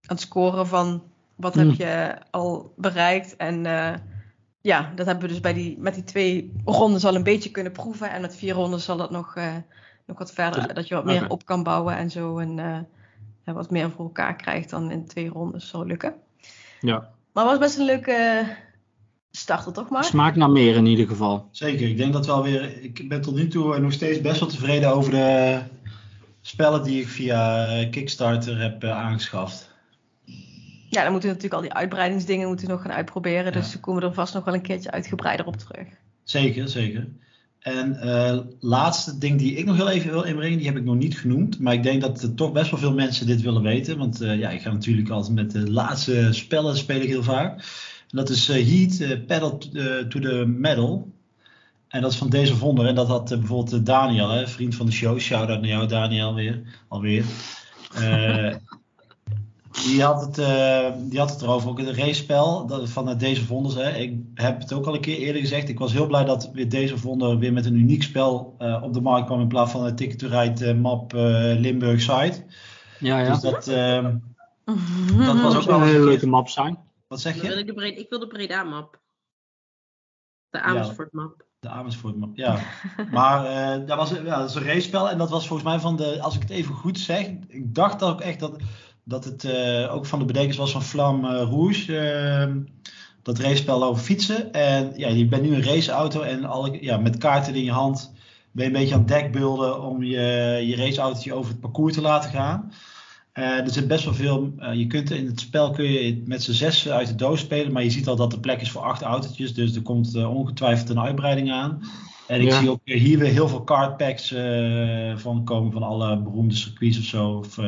het scoren van wat hmm. heb je al bereikt en ja, dat hebben we dus bij die, met die twee rondes al een beetje kunnen proeven. En met vier rondes zal dat nog, uh, nog wat verder, dat je wat meer okay. op kan bouwen en zo. En uh, wat meer voor elkaar krijgt dan in twee rondes zal lukken. Ja. Maar het was best een leuke starter, toch maar? Smaakt naar meer in ieder geval. Zeker, ik denk dat wel weer, ik ben tot nu toe nog steeds best wel tevreden over de spellen die ik via Kickstarter heb uh, aangeschaft. Ja, dan moeten we natuurlijk al die uitbreidingsdingen moeten we nog gaan uitproberen. Ja. Dus we komen er vast nog wel een keertje uitgebreider op terug. Zeker, zeker. En uh, laatste ding die ik nog heel even wil inbrengen, die heb ik nog niet genoemd. Maar ik denk dat er toch best wel veel mensen dit willen weten. Want uh, ja, ik ga natuurlijk altijd met de laatste spellen speel ik heel vaak. En dat is uh, Heat, Pedal to the Metal. En dat is van deze vonder. En dat had bijvoorbeeld Daniel, hè, vriend van de show. Shout-out naar jou Daniel weer, alweer. Die had, het, uh, die had het erover, ook het race-spel van deze vonders. Hè. Ik heb het ook al een keer eerder gezegd. Ik was heel blij dat weer deze vonder weer met een uniek spel uh, op de markt kwam in plaats van de Ticket to Ride uh, map Limburg site. Ja, ja. Dus dat, <laughs> dat was ook wel een hele leuke map zijn. Wat zeg je? Ik, de Breda, ik wil de Breda map. De Amersfoort map. De Amersfoort map, ja. maar dat, was, ja, dat is een race-spel en dat was volgens mij van de, als ik het even goed zeg, ik dacht dat ook echt dat dat het uh, ook van de bedenkers was van Flam uh, Rouge. Uh, dat racepel over fietsen. En ja, je bent nu een raceauto en alle, ja, met kaarten in je hand ben je een beetje aan het dekbeelden om je, je raceautootje over het parcours te laten gaan. er zit best wel veel. je kunt in het spel kun je met z'n zes uit de doos spelen, maar je ziet al dat er plek is voor acht autootjes. Dus er komt ongetwijfeld een uitbreiding aan. En ik ja. zie ook hier weer heel veel cardpacks van komen van alle beroemde circuits of zo. Of,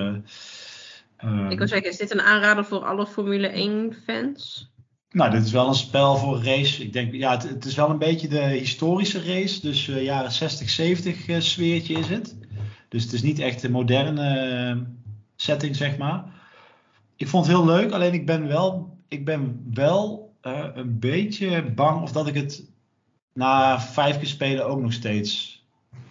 Um, ik wil zeggen, is dit een aanrader voor alle Formule 1 fans? Nou, dit is wel een spel voor een race. Ik denk, ja, het, het is wel een beetje de historische race. Dus uh, jaren 60, 70 uh, sfeertje is het. Dus het is niet echt een moderne uh, setting, zeg maar. Ik vond het heel leuk, alleen ik ben wel, ik ben wel uh, een beetje bang of dat ik het na vijf keer spelen ook nog steeds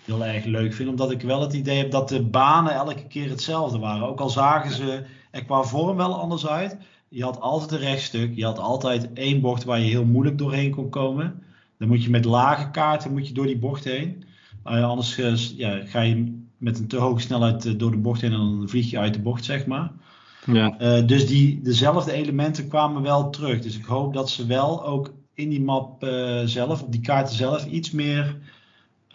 heel erg leuk vind. Omdat ik wel het idee heb dat de banen elke keer hetzelfde waren. Ook al zagen ze er qua vorm wel anders uit. Je had altijd een rechtstuk. Je had altijd één bocht waar je heel moeilijk doorheen kon komen. Dan moet je met lage kaarten moet je door die bocht heen. Uh, anders uh, ja, ga je met een te hoge snelheid uh, door de bocht heen en dan vlieg je uit de bocht, zeg maar. Ja. Dus die, dezelfde elementen kwamen wel terug. Dus ik hoop dat ze wel ook in die map zelf, op die kaarten zelf, iets meer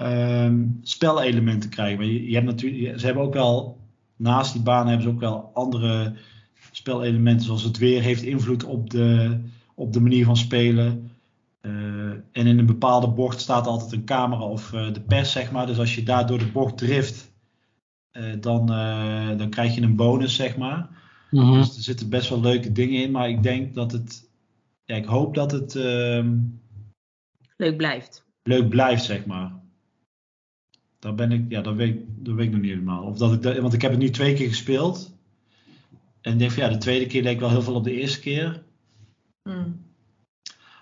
um, spelelementen krijgen. Maar je, je hebt natuurlijk, ze hebben ook wel, naast die banen hebben ze ook wel andere spelelementen, zoals het weer heeft invloed op de, op de manier van spelen. Uh, en in een bepaalde bocht staat altijd een camera of uh, de pers, zeg maar. Dus als je daar door de bocht drift, dan, dan krijg je een bonus, zeg maar. Mhm. Dus er zitten best wel leuke dingen in, maar ik denk dat het. Ja, ik hoop dat het. Uh, leuk blijft. Leuk blijft, zeg maar. Daar ben ik, ja, dat weet, dat weet ik nog niet helemaal. Of dat ik dat, want ik heb het nu twee keer gespeeld. En ik denk van ja, de tweede keer leek wel heel veel op de eerste keer. Hmm.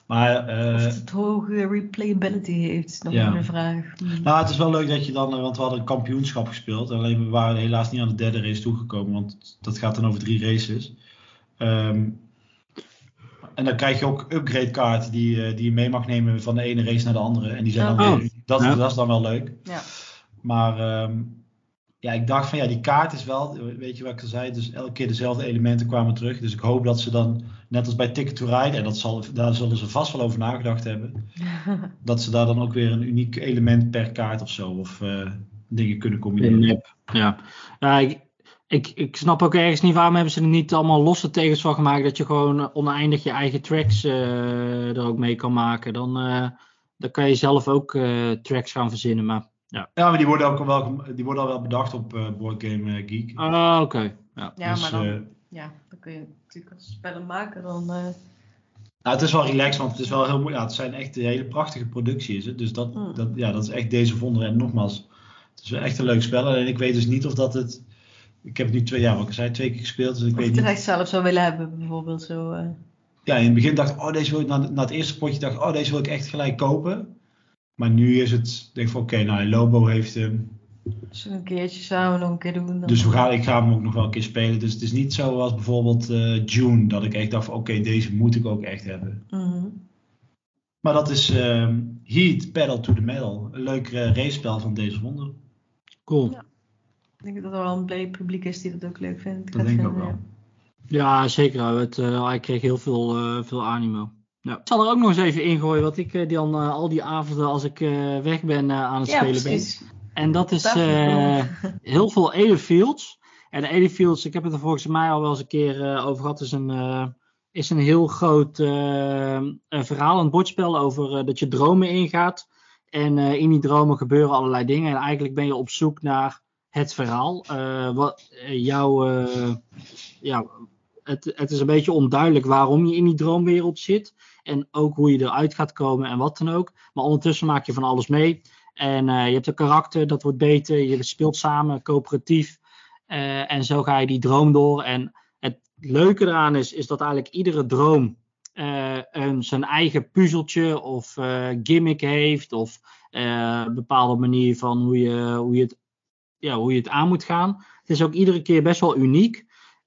Maar. Uh, of het hoge replayability heeft, is nog ja. een vraag. Hmm. Nou, het is wel leuk dat je dan, want we hadden een kampioenschap gespeeld. Alleen we waren helaas niet aan de derde race toegekomen, want dat gaat dan over drie races. Um, en dan krijg je ook upgrade kaarten die, uh, die je mee mag nemen van de ene race naar de andere. En die zijn dan Oh. weer, dat, Ja. dat is dan wel leuk. Ja. Maar um, ja, ik dacht van ja, die kaart is wel, weet je wat ik al zei, dus elke keer dezelfde elementen kwamen terug. Dus ik hoop dat ze dan, net als bij Ticket to Ride, en dat zal, daar zullen ze vast wel over nagedacht hebben, <laughs> dat ze daar dan ook weer een uniek element per kaart of zo, of uh, dingen kunnen combineren. Ja, ja ik, ik, ik snap ook ergens niet waarom hebben ze er niet allemaal losse tegens van gemaakt. Dat je gewoon oneindig je eigen tracks uh, er ook mee kan maken. Dan, uh, dan kan je zelf ook uh, tracks gaan verzinnen. Maar, ja. ja, maar die worden ook wel, die worden al wel bedacht op uh, Board Game Geek. Ah, oké. Okay. Ja, ja dus, maar dan, ja, dan kun je natuurlijk als spellen maken. Dan, uh, nou, het is wel relaxed, want het is wel heel moeilijk. Ja, het zijn echt hele prachtige producties. Hè? Dus dat, mm. dat, ja, dat is echt deze wonderen. En nogmaals, het is wel echt een leuk spel. En ik weet dus niet of dat het ik heb het nu twee jaar, wat ik zei, twee keer gespeeld. Dus ik of weet je niet. het echt zelf zou willen hebben, bijvoorbeeld. Zo, uh... Ja, in het begin dacht ik, oh, deze wil ik, na, na, het eerste potje dacht ik, oh, deze wil ik echt gelijk kopen. Maar nu is het, denk ik van, oké, okay, nou, Lobo heeft hem. Dus een keertje samen nog een keer doen. Dan... Dus we gaan, ik ga hem ook nog wel een keer spelen. Dus het is niet zoals bijvoorbeeld uh, June, dat ik echt dacht van, oké, okay, deze moet ik ook echt hebben. Mm-hmm. Maar dat is um, Heat, Pedal to the Metal. Een leuk uh, racespel van deze wonder. Cool. Ja. Ik denk dat er wel een breed publiek is die dat ook leuk vindt. Dat denk ik ook wel. Ja, ja zeker. Het, uh, hij kreeg heel veel, uh, veel animo. Ja. Ik zal er ook nog eens even ingooien wat ik uh, dan al die avonden als ik weg ben aan het ja, spelen precies. ben. En dat is <laughs> heel veel Airfields. En de Airfields, ik heb het er volgens mij al wel eens een keer over gehad, is een, is een heel groot verhaal, een bordspel over dat je dromen ingaat. En in die dromen gebeuren allerlei dingen. En eigenlijk ben je op zoek naar het verhaal. Wat jouw. Ja, het, het is een beetje onduidelijk waarom je in die droomwereld zit. En ook hoe je eruit gaat komen en wat dan ook. Maar ondertussen maak je van alles mee. En je hebt een karakter, dat wordt beter. Je speelt samen, coöperatief. en zo ga je die droom door. En het leuke eraan is, is dat eigenlijk iedere droom een, zijn eigen puzzeltje of gimmick heeft. Of een bepaalde manier van hoe je, hoe je het ja, hoe je het aan moet gaan. Het is ook iedere keer best wel uniek.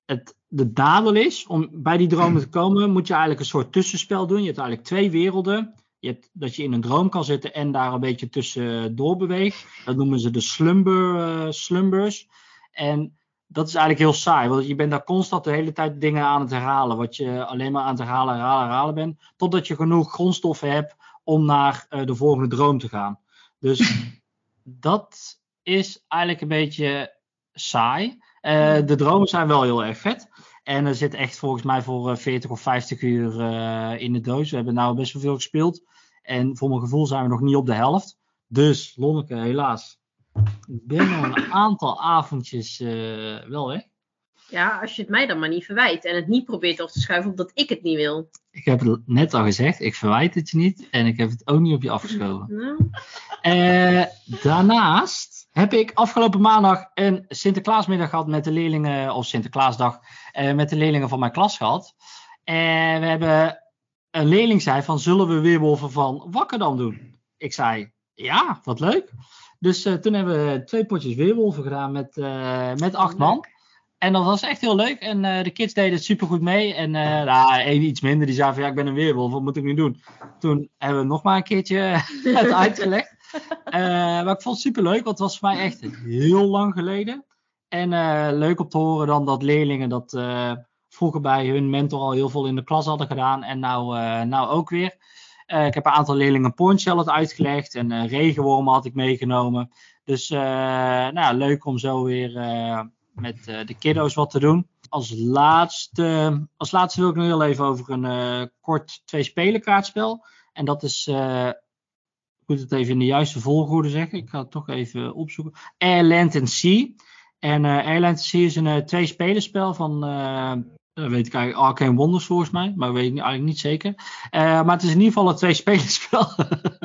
Het, de nadeel is, om bij die dromen te <clears throat> komen, moet je eigenlijk een soort tussenspel doen. Je hebt eigenlijk twee werelden. Je hebt dat je in een droom kan zitten en daar een beetje tussendoor beweegt. Dat noemen ze de slumber, uh, slumbers. En dat is eigenlijk heel saai, want je bent daar constant de hele tijd dingen aan het herhalen. Wat je alleen maar aan het herhalen, herhalen, herhalen bent. Totdat je genoeg grondstoffen hebt om naar uh, de volgende droom te gaan. Dus <clears throat> dat is eigenlijk een beetje saai. Uh, de dromen zijn wel heel erg vet. En er zit echt volgens mij voor 40 of 50 uur uh, in de doos. We hebben nou best wel veel gespeeld. En voor mijn gevoel zijn we nog niet op de helft. Dus, Lonneke, helaas. Ik ben al een aantal avondjes uh, wel weg. Ja, als je het mij dan maar niet verwijt en het niet probeert af te schuiven omdat ik het niet wil. Ik heb het net al gezegd, ik verwijt het je niet en ik heb het ook niet op je afgeschoven. Nou, Eh, daarnaast heb ik afgelopen maandag een Sinterklaasmiddag gehad met de leerlingen, of Sinterklaasdag, eh, met de leerlingen van mijn klas gehad. En we hebben een leerling zei van, zullen we Weerwolven van Wakkerdam doen? Ik zei, ja, wat leuk. Dus eh, toen hebben we twee potjes Weerwolven gedaan met, eh, met acht man. En dat was echt heel leuk. En de kids deden het supergoed mee. En eh nou, één iets minder, die zei van, ja, ik ben een weerwolf, wat moet ik nu doen? Toen hebben we nog maar een keertje <laughs> het uitgelegd. Eh, maar ik vond het super leuk, want het was voor mij echt heel lang geleden. En eh, leuk om te horen dan dat leerlingen dat eh, vroeger bij hun mentor al heel veel in de klas hadden gedaan. En nou, nou ook weer. Ik heb een aantal leerlingen Ponchel uitgelegd. En regenwormen had ik meegenomen. Dus nou, leuk om zo weer met de kiddo's wat te doen. Als laatste, als laatste wil ik nog heel even over een kort twee-spelen kaartspel. En dat is, moet het even in de juiste volgorde zeggen. Ik ga het toch even opzoeken. Airland and Sea. En eh Airland and Sea is een uh, twee-spelerspel van, eh, dat weet ik eigenlijk, Arcane Wonders volgens mij. Maar weet ik eigenlijk niet zeker. Eh, maar het is in ieder geval een twee-spelerspel.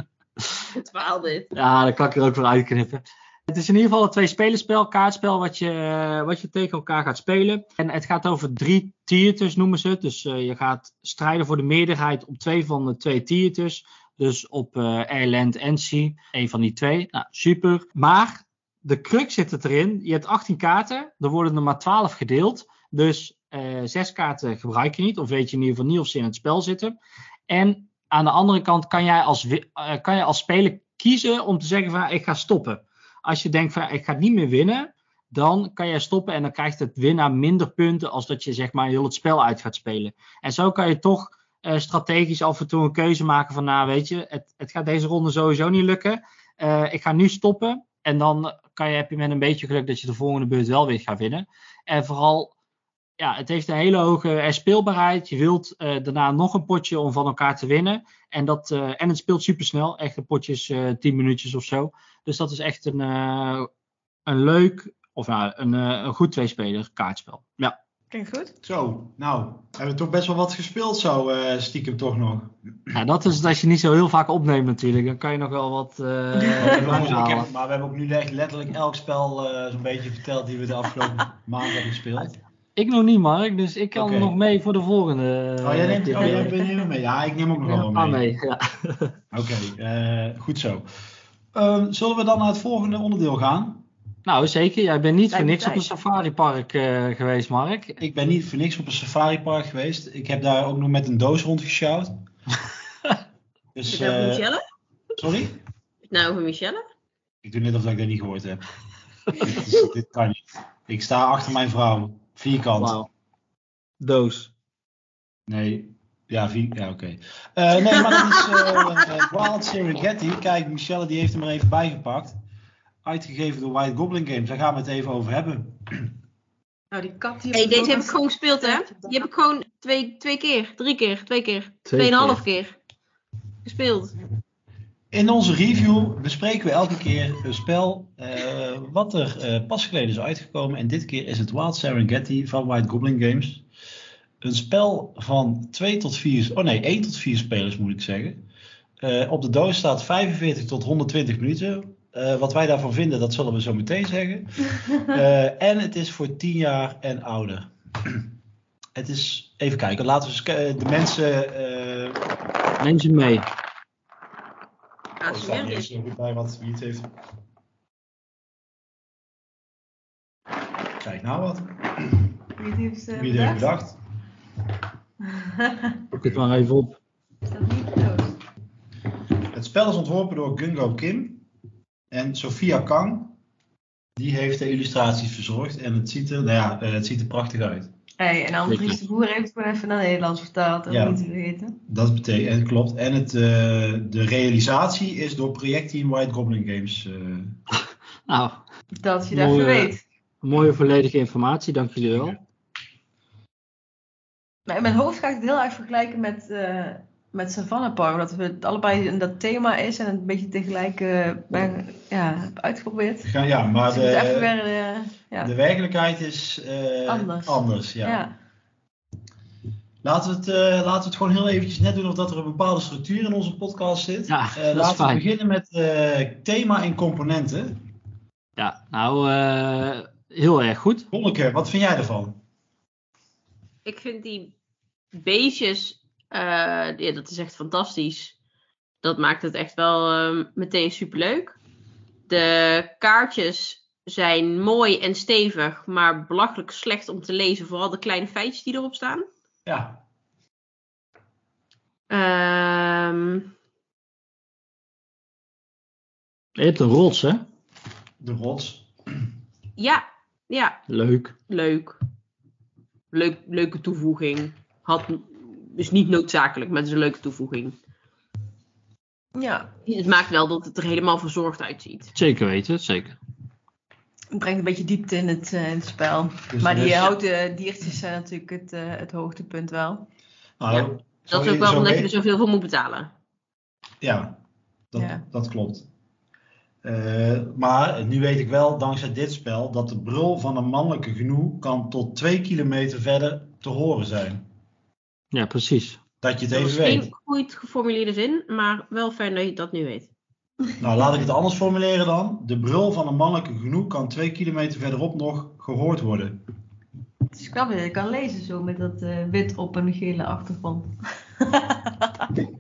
<laughs> het verhaal dit. Ja, dat kan ik er ook voor uitknippen. Het is in ieder geval een twee-spelerspel, kaartspel, wat je, eh, wat je tegen elkaar gaat spelen. En het gaat over drie tiertjes, noemen ze het. Dus eh, je gaat strijden voor de meerderheid op twee van de twee tiertjes. Dus op eh Airland en Sea, een van die twee. Nou, super. Maar de crux zit het erin. Je hebt 18 kaarten, er worden er maar 12 gedeeld. Dus eh zes kaarten gebruik je niet, of weet je in ieder geval niet of ze in het spel zitten. En aan de andere kant kan jij als, eh, kan je als speler kiezen om te zeggen van ik ga stoppen. Als je denkt van ik ga niet meer winnen, dan kan je stoppen en dan krijgt het winnaar minder punten als dat je zeg maar heel het spel uit gaat spelen. En zo kan je toch eh, strategisch af en toe een keuze maken van nou weet je, het, het gaat deze ronde sowieso niet lukken. Eh, ik ga nu stoppen en dan kan je, heb je met een beetje geluk dat je de volgende beurt wel weer gaat winnen. En vooral, ja, het heeft een hele hoge eh, speelbaarheid. Je wilt daarna nog een potje om van elkaar te winnen. En, dat, en het speelt super snel. Echt een potjes, eh 10 minuutjes of zo. Dus dat is echt een, een leuk, of nou, een, een goed tweespeler kaartspel. Ja. Klinkt goed. Zo, nou, hebben we toch best wel wat gespeeld zo, eh, stiekem toch nog. ja, dat is het als je niet zo heel vaak opneemt natuurlijk. Dan kan je nog wel wat eh <laughs> ik halen. heb- maar we hebben ook nu echt letterlijk elk spel eh, zo'n beetje verteld die we de afgelopen <laughs> maanden hebben gespeeld. Ik nog niet, Mark. Dus ik kan nog mee voor de volgende. Oh, jij neemt, oh, jij mee. Ja, ik neem ook nog Ja, wel ah, mee. mee. Ja. Oké, eh, goed zo. Ehm, zullen we dan naar het volgende onderdeel gaan? Nou, zeker. Jij bent niet Lijkt voor niks op een safaripark eh geweest, Mark. Ik ben niet voor niks op een safaripark geweest. Ik heb daar ook nog met een doos rondgesjouwd. <laughs> Dus, nou over eh, Michelle? sorry? Nou over Michelle? Ik doe net of ik dat niet gehoord heb. dit, is- <laughs> dit kan niet. Ik sta achter mijn vrouw. Vierkant. Wauw. Doos. Nee. Ja, vier, ja oké. Eh, nee, maar dat is <laughs> Wild Serengeti. Kijk, Michelle die heeft hem er even bijgepakt. Uitgegeven door White Goblin Games. Daar gaan we het even over hebben. Nou, die kat die... hey, deze heb ik gewoon gespeeld, hè? Die heb ik gewoon twee, twee keer, drie keer, twee keer, Twee tweeënhalf keer gespeeld. In onze review bespreken we elke keer een spel eh, wat er eh, pas geleden is uitgekomen. En dit keer is het Wild Serengeti van White Goblin Games. Een spel van 2 tot 4, oh nee, 1 tot 4 spelers moet ik zeggen. Eh, op de doos staat 45 tot 120 minuten. Eh, wat wij daarvan vinden, dat zullen we zo meteen zeggen. <laughs> Eh, en het is voor 10 jaar en ouder. <clears throat> Het is, even kijken, laten we eens ki- de mensen eh, Neem ze mee. Ja, Oh, er staat niet zo goed bij wat, wie het heeft. Kijk nou wat. Wie het heeft eh, Wie het heeft bedacht? Zoek <laughs> het maar even op. Niet. Het spel is ontworpen door Gungo Kim en Sophia Kang. Die heeft de illustraties verzorgd en het ziet er, nou ja, eh, het ziet er prachtig uit. Hey, en Andries de Boer heeft het gewoon even naar Nederlands vertaald. Om Ja. niet te vergeten. Dat betekent, klopt. En het, eh, de realisatie is door projectteam White Goblin Games. eh, <laughs> Nou, Dat je eh, weet. mooie volledige informatie. Dank jullie wel. Maar in mijn hoofd ga ik het heel erg vergelijken met, eh met Savannah Park. Omdat het allebei in dat thema is en het een beetje tegelijk eh, ben, ja, heb uitgeprobeerd. ja, ja, maar Dus even de, weer, eh, Ja. De werkelijkheid is eh, Anders. anders ja. Ja. Laten, we het, eh, laten we het gewoon heel eventjes net doen of dat er een bepaalde structuur in onze podcast zit. Ja, Eh, dat is laten we fijn. beginnen met eh, thema en componenten. Ja, nou, eh, heel erg goed. Bonneke, wat vind jij ervan? Ik vind die beestjes, ja, dat is echt fantastisch. Dat maakt het echt wel ehm, meteen superleuk. De kaartjes zijn mooi en stevig, maar belachelijk slecht om te lezen. Vooral de kleine feitjes die erop staan. Ja, Ehm, Je hebt een rots, hè? de rots. ja, ja, Leuk. leuk. leuk. Leuke toevoeging. Had, is niet noodzakelijk, maar het is een leuke toevoeging. ja. Het maakt wel dat het er helemaal verzorgd uitziet. Zeker weten, zeker. Het brengt een beetje diepte in het, eh, in het spel. Dus maar die dus- houten diertjes zijn natuurlijk het, eh, het hoogtepunt wel. Nou, Ja, Dat is ook wel zo omdat je er zoveel voor moet betalen. Ja, dat, Ja. dat klopt. Eh, maar nu weet ik wel, dankzij dit spel, dat de brul van een mannelijke gnoe kan tot twee kilometer verder te horen zijn. Ja, precies. Dat je het Dat even is weet. geen goed geformuleerde zin, maar wel fijn dat je dat nu weet. Nou, laat ik het anders formuleren dan. De brul van een mannelijke gnoe kan twee kilometer verderop nog gehoord worden. Het is grappig dat je kan lezen zo met dat eh, wit op een gele achtergrond. <laughs>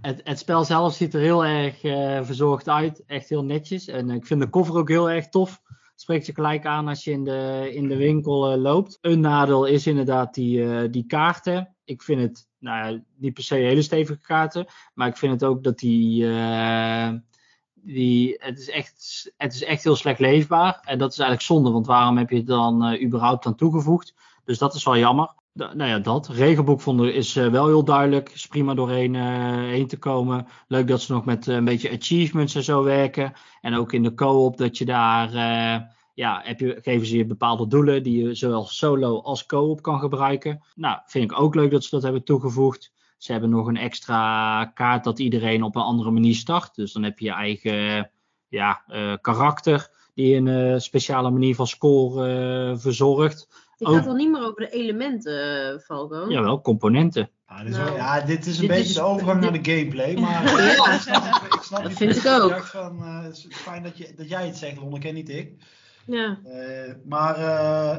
Het, het spel zelf ziet er heel erg eh, verzorgd uit. Echt heel netjes. En ik vind de cover ook heel erg tof. Spreekt je gelijk aan als je in de, in de winkel eh, loopt. Een nadeel is inderdaad die, eh, die kaarten. Ik vind het nou ja, niet per se hele stevige kaarten. Maar ik vind het ook dat die. eh, die het, is echt, het is echt heel slecht leesbaar. En dat is eigenlijk zonde. Want waarom heb je het dan überhaupt aan toegevoegd? Dus dat is wel jammer. Nou ja, dat. Regelboek vond ik is wel heel duidelijk. Is prima doorheen heen te komen. Leuk dat ze nog met een beetje achievements en zo werken. En ook in de co-op dat je daar. Ja, heb je, geven ze je bepaalde doelen die je zowel solo als co-op kan gebruiken. Nou, vind ik ook leuk dat ze dat hebben toegevoegd. Ze hebben nog een extra kaart dat iedereen op een andere manier start. Dus dan heb je je eigen ja, eh, karakter die een eh, speciale manier van score eh, verzorgt. Ook- gaat al niet meer over de elementen, Falco. Jawel, componenten. Ja, dit is, Nou, wel- ja, dit is een dit beetje is- de overgang dit- naar de gameplay. <laughs> Maar Ja. ik snap, ik snap Dat vind ik ook. dacht Van, het is fijn dat, je, dat jij het zegt, Lonneke, en niet ik. Ja. Eh, maar eh,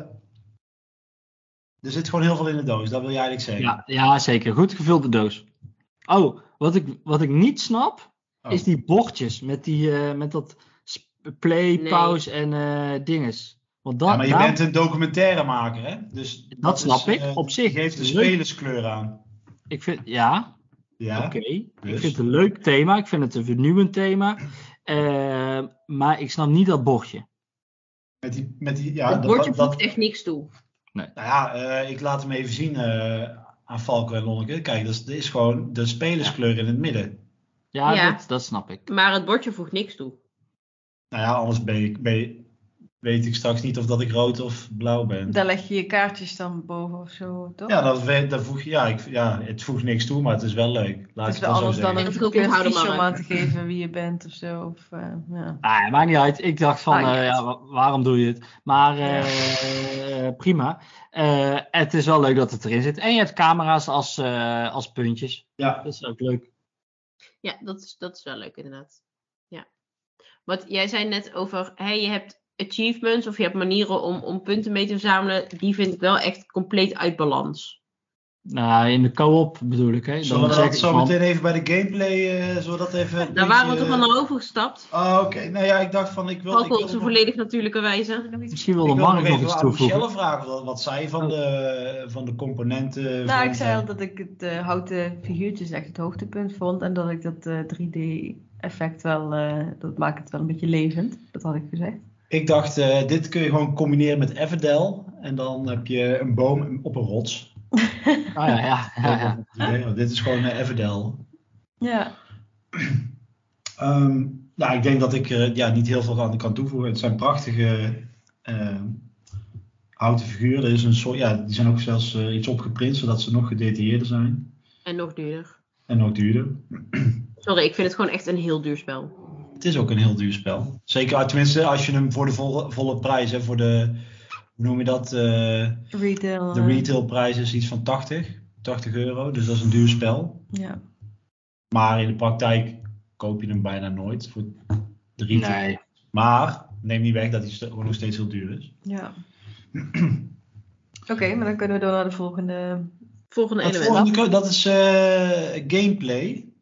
er zit gewoon heel veel in de doos, dat wil jij eigenlijk zeggen. Ja, ja, zeker. Goed gevulde doos. Oh, wat ik, wat ik niet snap, Oh. is die bordjes met, die, eh, met dat play, Nee. pause en eh dinges. Want dat, Ja, maar je daar- bent een documentairemaker, hè? Dus Dat snap is, ik, op zich. Je geeft de spelerskleur aan. ik vind, ja, Ja, oké. Ik dus? vind het een leuk thema. Ik vind het een vernieuwend thema. Maar ik snap niet dat bordje. Met die, met die, ja, het dat- bordje voegt echt niks toe. Nou ja, eh, ik laat hem even zien eh, aan Falco en Lonneke. Kijk, dat is, dat is gewoon de spelerskleur in het midden. Ja, Ja. Dat, dat snap ik. Maar het bordje voegt niks toe. Nou ja, anders ben ik, ben je- weet ik straks niet of dat ik rood of blauw ben. Daar leg je je kaartjes dan boven of zo, toch? Ja, dat, dat voeg, ja, ik, ja, het voegt niks toe, maar het is wel leuk. Laat het is wel dan anders een om aan te geven wie je bent of zo. Of, eh, ja. Ah, maakt niet uit. Ik dacht van, niet eh, ja, wa- waarom doe je het? Maar eh, prima. Eh, het is wel leuk dat het erin zit. En je hebt camera's als, eh, als puntjes. Ja, Dat is ook leuk. Ja, dat is, dat is wel leuk inderdaad. Ja. Wat jij zei net over, hè, je hebt achievements of je hebt manieren om, om punten mee te verzamelen. Die vind ik wel echt compleet uit balans. Nou, in de co-op bedoel ik. Hè. zullen we zeg dat ik zo van- meteen even bij de gameplay, eh zullen we dat even... Daar waren we toch al naar overgestapt. Ah, oké. Nou ja, ik dacht van, ik wil... ik wil op zijn volledig natuurlijke wijze. Misschien Ik wilde wil Mark nog iets toevoegen. Michelle vragen wat, wat zij van, Oh. de, van de componenten Nou, ik zei eh. al dat ik het eh, houten figuurtjes echt het hoogtepunt vond. En dat ik dat eh, 3D-effect wel, eh, dat maakt het wel een beetje levend. Dat had ik gezegd. Ik dacht, eh, dit kun je gewoon combineren met Everdell. En dan heb je een boom op een rots. <laughs> Ah, ja, ja, ja, ja. Dit is gewoon uh, Everdell. Ja, Ehm, nou, ik denk dat ik er ja, niet heel veel aan kan toevoegen. Het zijn prachtige eh, houten figuren. Er is een soort, ja, die zijn ook zelfs eh, iets opgeprint, zodat ze nog gedetailleerder zijn. En nog duurder. En ook duurder. Sorry, ik vind het gewoon echt een heel duur spel. Het het is ook een heel duur spel. Zeker, tenminste, als je hem voor de volle, volle prijs, hè, voor de, hoe noem je dat? eh, Retail. de eh, retailprijs is iets van 80, 80 euro. Dus dat is een duur spel. Ja. Maar in de praktijk koop je hem bijna nooit voor de retail. Nee. Maar neem niet weg dat hij nog steeds heel duur is. ja. <clears throat> Oké, maar dan kunnen we door naar de volgende. Volgende element. volgende, dat is eh, gameplay.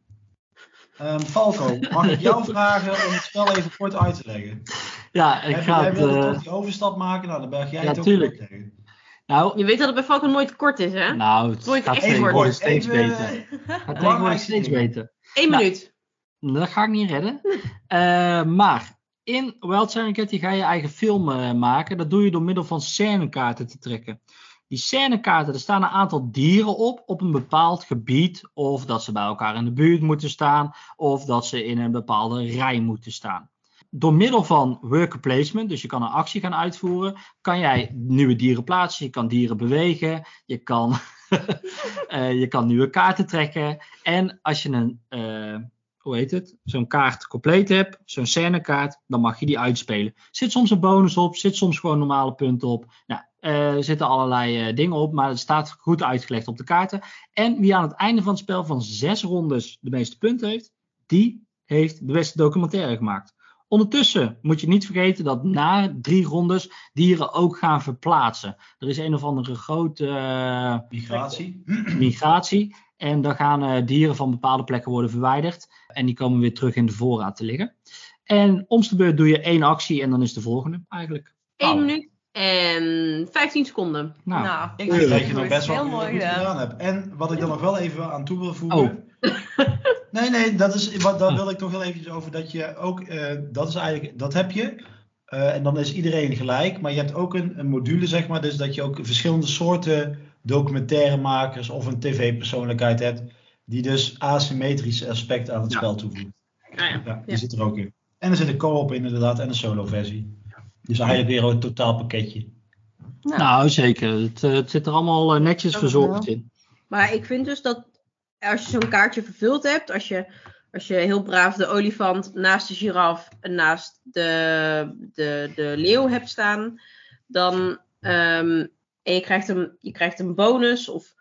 Ehm, Falco, mag ik jou vragen om het spel even kort uit te leggen? Ja, ik Heb- ga jij het... wilde eh, toch die overstap maken? Nou, dan ben jij Ja, het ook tuurlijk. leggen. nou, Je weet dat het bij Falcon nooit kort is, hè? nou, het Nooit gaat echt tegenwoordig steeds Even, beter. eh, <laughs> Het gaat tegenwoordig steeds beter. Eén Nou, minuut. Dat ga ik niet redden. Eh, maar in Wild Serengeti ga je eigen film maken. Dat doe je door middel van scènekaarten te trekken. Die scènekaarten, er staan een aantal dieren op, op een bepaald gebied. Of dat ze bij elkaar in de buurt moeten staan. Of dat ze in een bepaalde rij moeten staan. Door middel van worker placement, dus je kan een actie gaan uitvoeren, kan jij nieuwe dieren plaatsen. Je kan dieren bewegen. Je kan, <laughs> eh, je kan nieuwe kaarten trekken. En als je een, eh, hoe heet het, zo'n kaart compleet hebt, zo'n scènekaart, dan mag je die uitspelen. Zit soms een bonus op, zit soms gewoon normale punten op. Nou, eh, er zitten allerlei eh, dingen op, maar het staat goed uitgelegd op de kaarten. En wie aan het einde van het spel van zes rondes de meeste punten heeft, die heeft de beste documentaire gemaakt. Ondertussen moet je niet vergeten dat na drie rondes dieren ook gaan verplaatsen. Er is een of andere grote eh, Migratie. migratie. En dan gaan eh, dieren van bepaalde plekken worden verwijderd. En die komen weer terug in de voorraad te liggen. En om de beurt doe je één actie en dan is de volgende eigenlijk. Eén minuut en 15 seconden. Nou, Ik vind dat je nog best wel Heel heel mooi goed gedaan. gedaan hebt. En wat ik er nog wel even aan toe wil voegen. Oh. <laughs> Nee, nee, dat is, wat, daar wil ik toch wel eventjes over. Dat je ook, eh, dat is eigenlijk, dat heb je. Eh, en dan is iedereen gelijk. Maar je hebt ook een, een module, zeg maar. Dus dat je ook verschillende soorten documentairemakers of een tv-persoonlijkheid hebt. Die dus asymmetrische aspecten aan het Ja. spel toevoegt. Ah, ja. Ja, die Ja. zit er ook in. En er zit een co-op in inderdaad en een solo versie. Dus eigenlijk weer een totaal pakketje. Nou, nou zeker. Het, eh, het zit er allemaal eh, netjes verzorgd in. Maar ik vind dus dat als je zo'n kaartje vervuld hebt, als je, als je heel braaf de olifant naast de giraf en naast de, de, de leeuw hebt staan, dan ehm, en je krijgt, een, je krijgt een bonus of,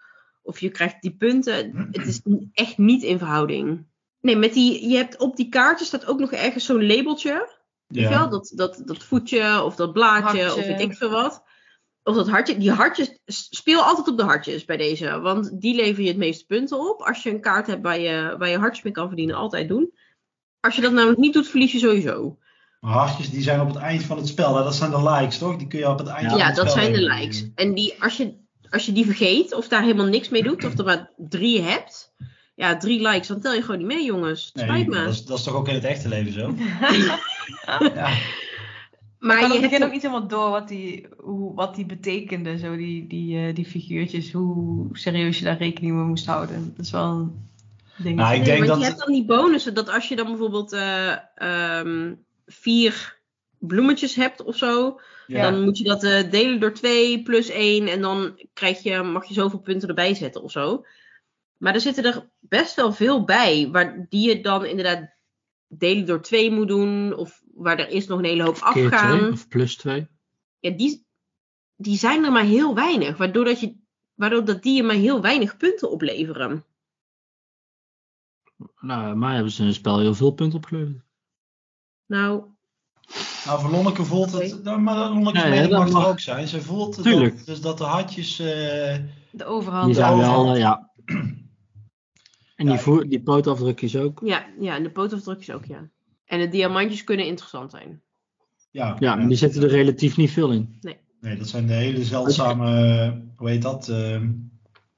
of je krijgt die punten. Het is echt niet in verhouding. Nee, met die, je hebt op die kaartje staat ook nog ergens zo'n labeltje. Weet je wel? Dat, dat, dat voetje of dat blaadje Hartje. of weet ik veel wat. Of dat hartje. Die hartjes, speel altijd op de hartjes bij deze. Want die leveren je het meeste punten op. Als je een kaart hebt waar je, waar je hartjes mee kan verdienen, altijd doen. Als je dat namelijk niet doet, verlies je sowieso. Maar hartjes die zijn op het eind van het spel. Hè? Dat zijn de likes, toch? Die kun je op het eind Ja, van Ja, het dat spel zijn de likes. En die, als, je, als je die vergeet, of daar helemaal niks mee doet, of er maar drie hebt. Ja, drie likes, dan tel je gewoon niet mee, jongens. Het Nee, spijt me. dat, is, dat is toch ook in het echte leven zo? <laughs> ja. maar ik had je begin hebt nog niet helemaal door wat die, hoe, wat die betekende, zo die, die, eh, die figuurtjes, hoe serieus je daar rekening mee moest houden. Dat is wel een ding. Nou, ik Nee, denk want dat- je hebt dan die bonussen dat als je dan bijvoorbeeld eh, ehm, vier bloemetjes hebt of zo, Ja. dan moet je dat eh, delen door twee plus één en dan krijg je, mag je zoveel punten erbij zetten of zo. Maar er zitten er best wel veel bij, waar die je dan inderdaad delen door twee moet doen, of waar er eerst nog een hele hoop Keer twee afgaan. of plus twee. Ja, die, die zijn er maar heel weinig, waardoor, dat je, waardoor dat die je maar heel weinig punten opleveren. Nou, mij hebben ze in het spel heel veel punten opgeleverd. Nou, Nou, voor Lonneke voelt het... Oké. Nou, maar Lonneke's Nee, mening dat mag er ook zijn. Ze voelt het Tuurlijk. dat, dus dat de hartjes... eh, De overhand. Die zijn wel, overhand. eh, ja. <clears throat> En die, voer, die pootafdrukjes ook. ja, ja, en de pootafdrukjes ook, ja. En de diamantjes kunnen interessant zijn. ja, Ja, maar die zitten er relatief niet veel in. Nee, dat zijn de hele zeldzame... hoe heet dat? eh,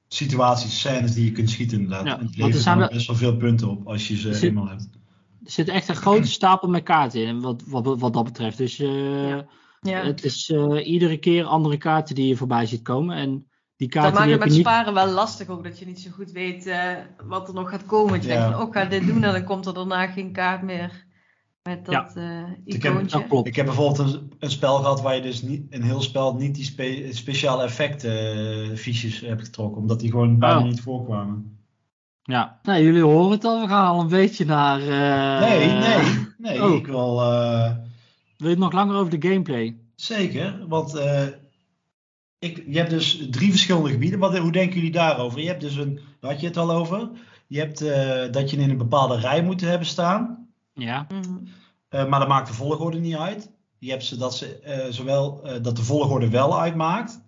situaties, scènes die je kunt schieten inderdaad. Ja, en het er levert best wel veel punten op als je ze zit- eenmaal hebt. Er zit echt een grote stapel met kaarten in, wat, wat, wat dat betreft. Dus eh, Ja. Ja. het is eh, iedere keer andere kaarten die je voorbij ziet komen. En die Dat kaarten maakt die het met niet... sparen wel lastig ook, dat je niet zo goed weet eh, wat er nog gaat komen. Dat je Ja. denkt van, oh, ik ga dit doen en dan komt er daarna geen kaart meer met dat eh Ik heb-. Dat klopt. Ik heb bijvoorbeeld een, een spel gehad waar je dus niet, een heel spel niet die spe- speciale effecten eh, fiches hebt getrokken. Omdat die gewoon bijna Oh. niet voorkwamen. Ja, nou, jullie horen het al. We gaan al een beetje naar. eh, Nee, nee, nee. oh. Ik wil eh, Wil je het nog langer over de gameplay? zeker, want eh, ik, je hebt dus drie verschillende gebieden. Wat, hoe denken jullie daarover? Je hebt dus een, daar had je het al over. Je hebt eh, dat je in een bepaalde rij moet hebben staan. Ja. Eh, maar dat maakt de volgorde niet uit. Je hebt ze dat, ze, eh, zowel, dat de volgorde wel uitmaakt.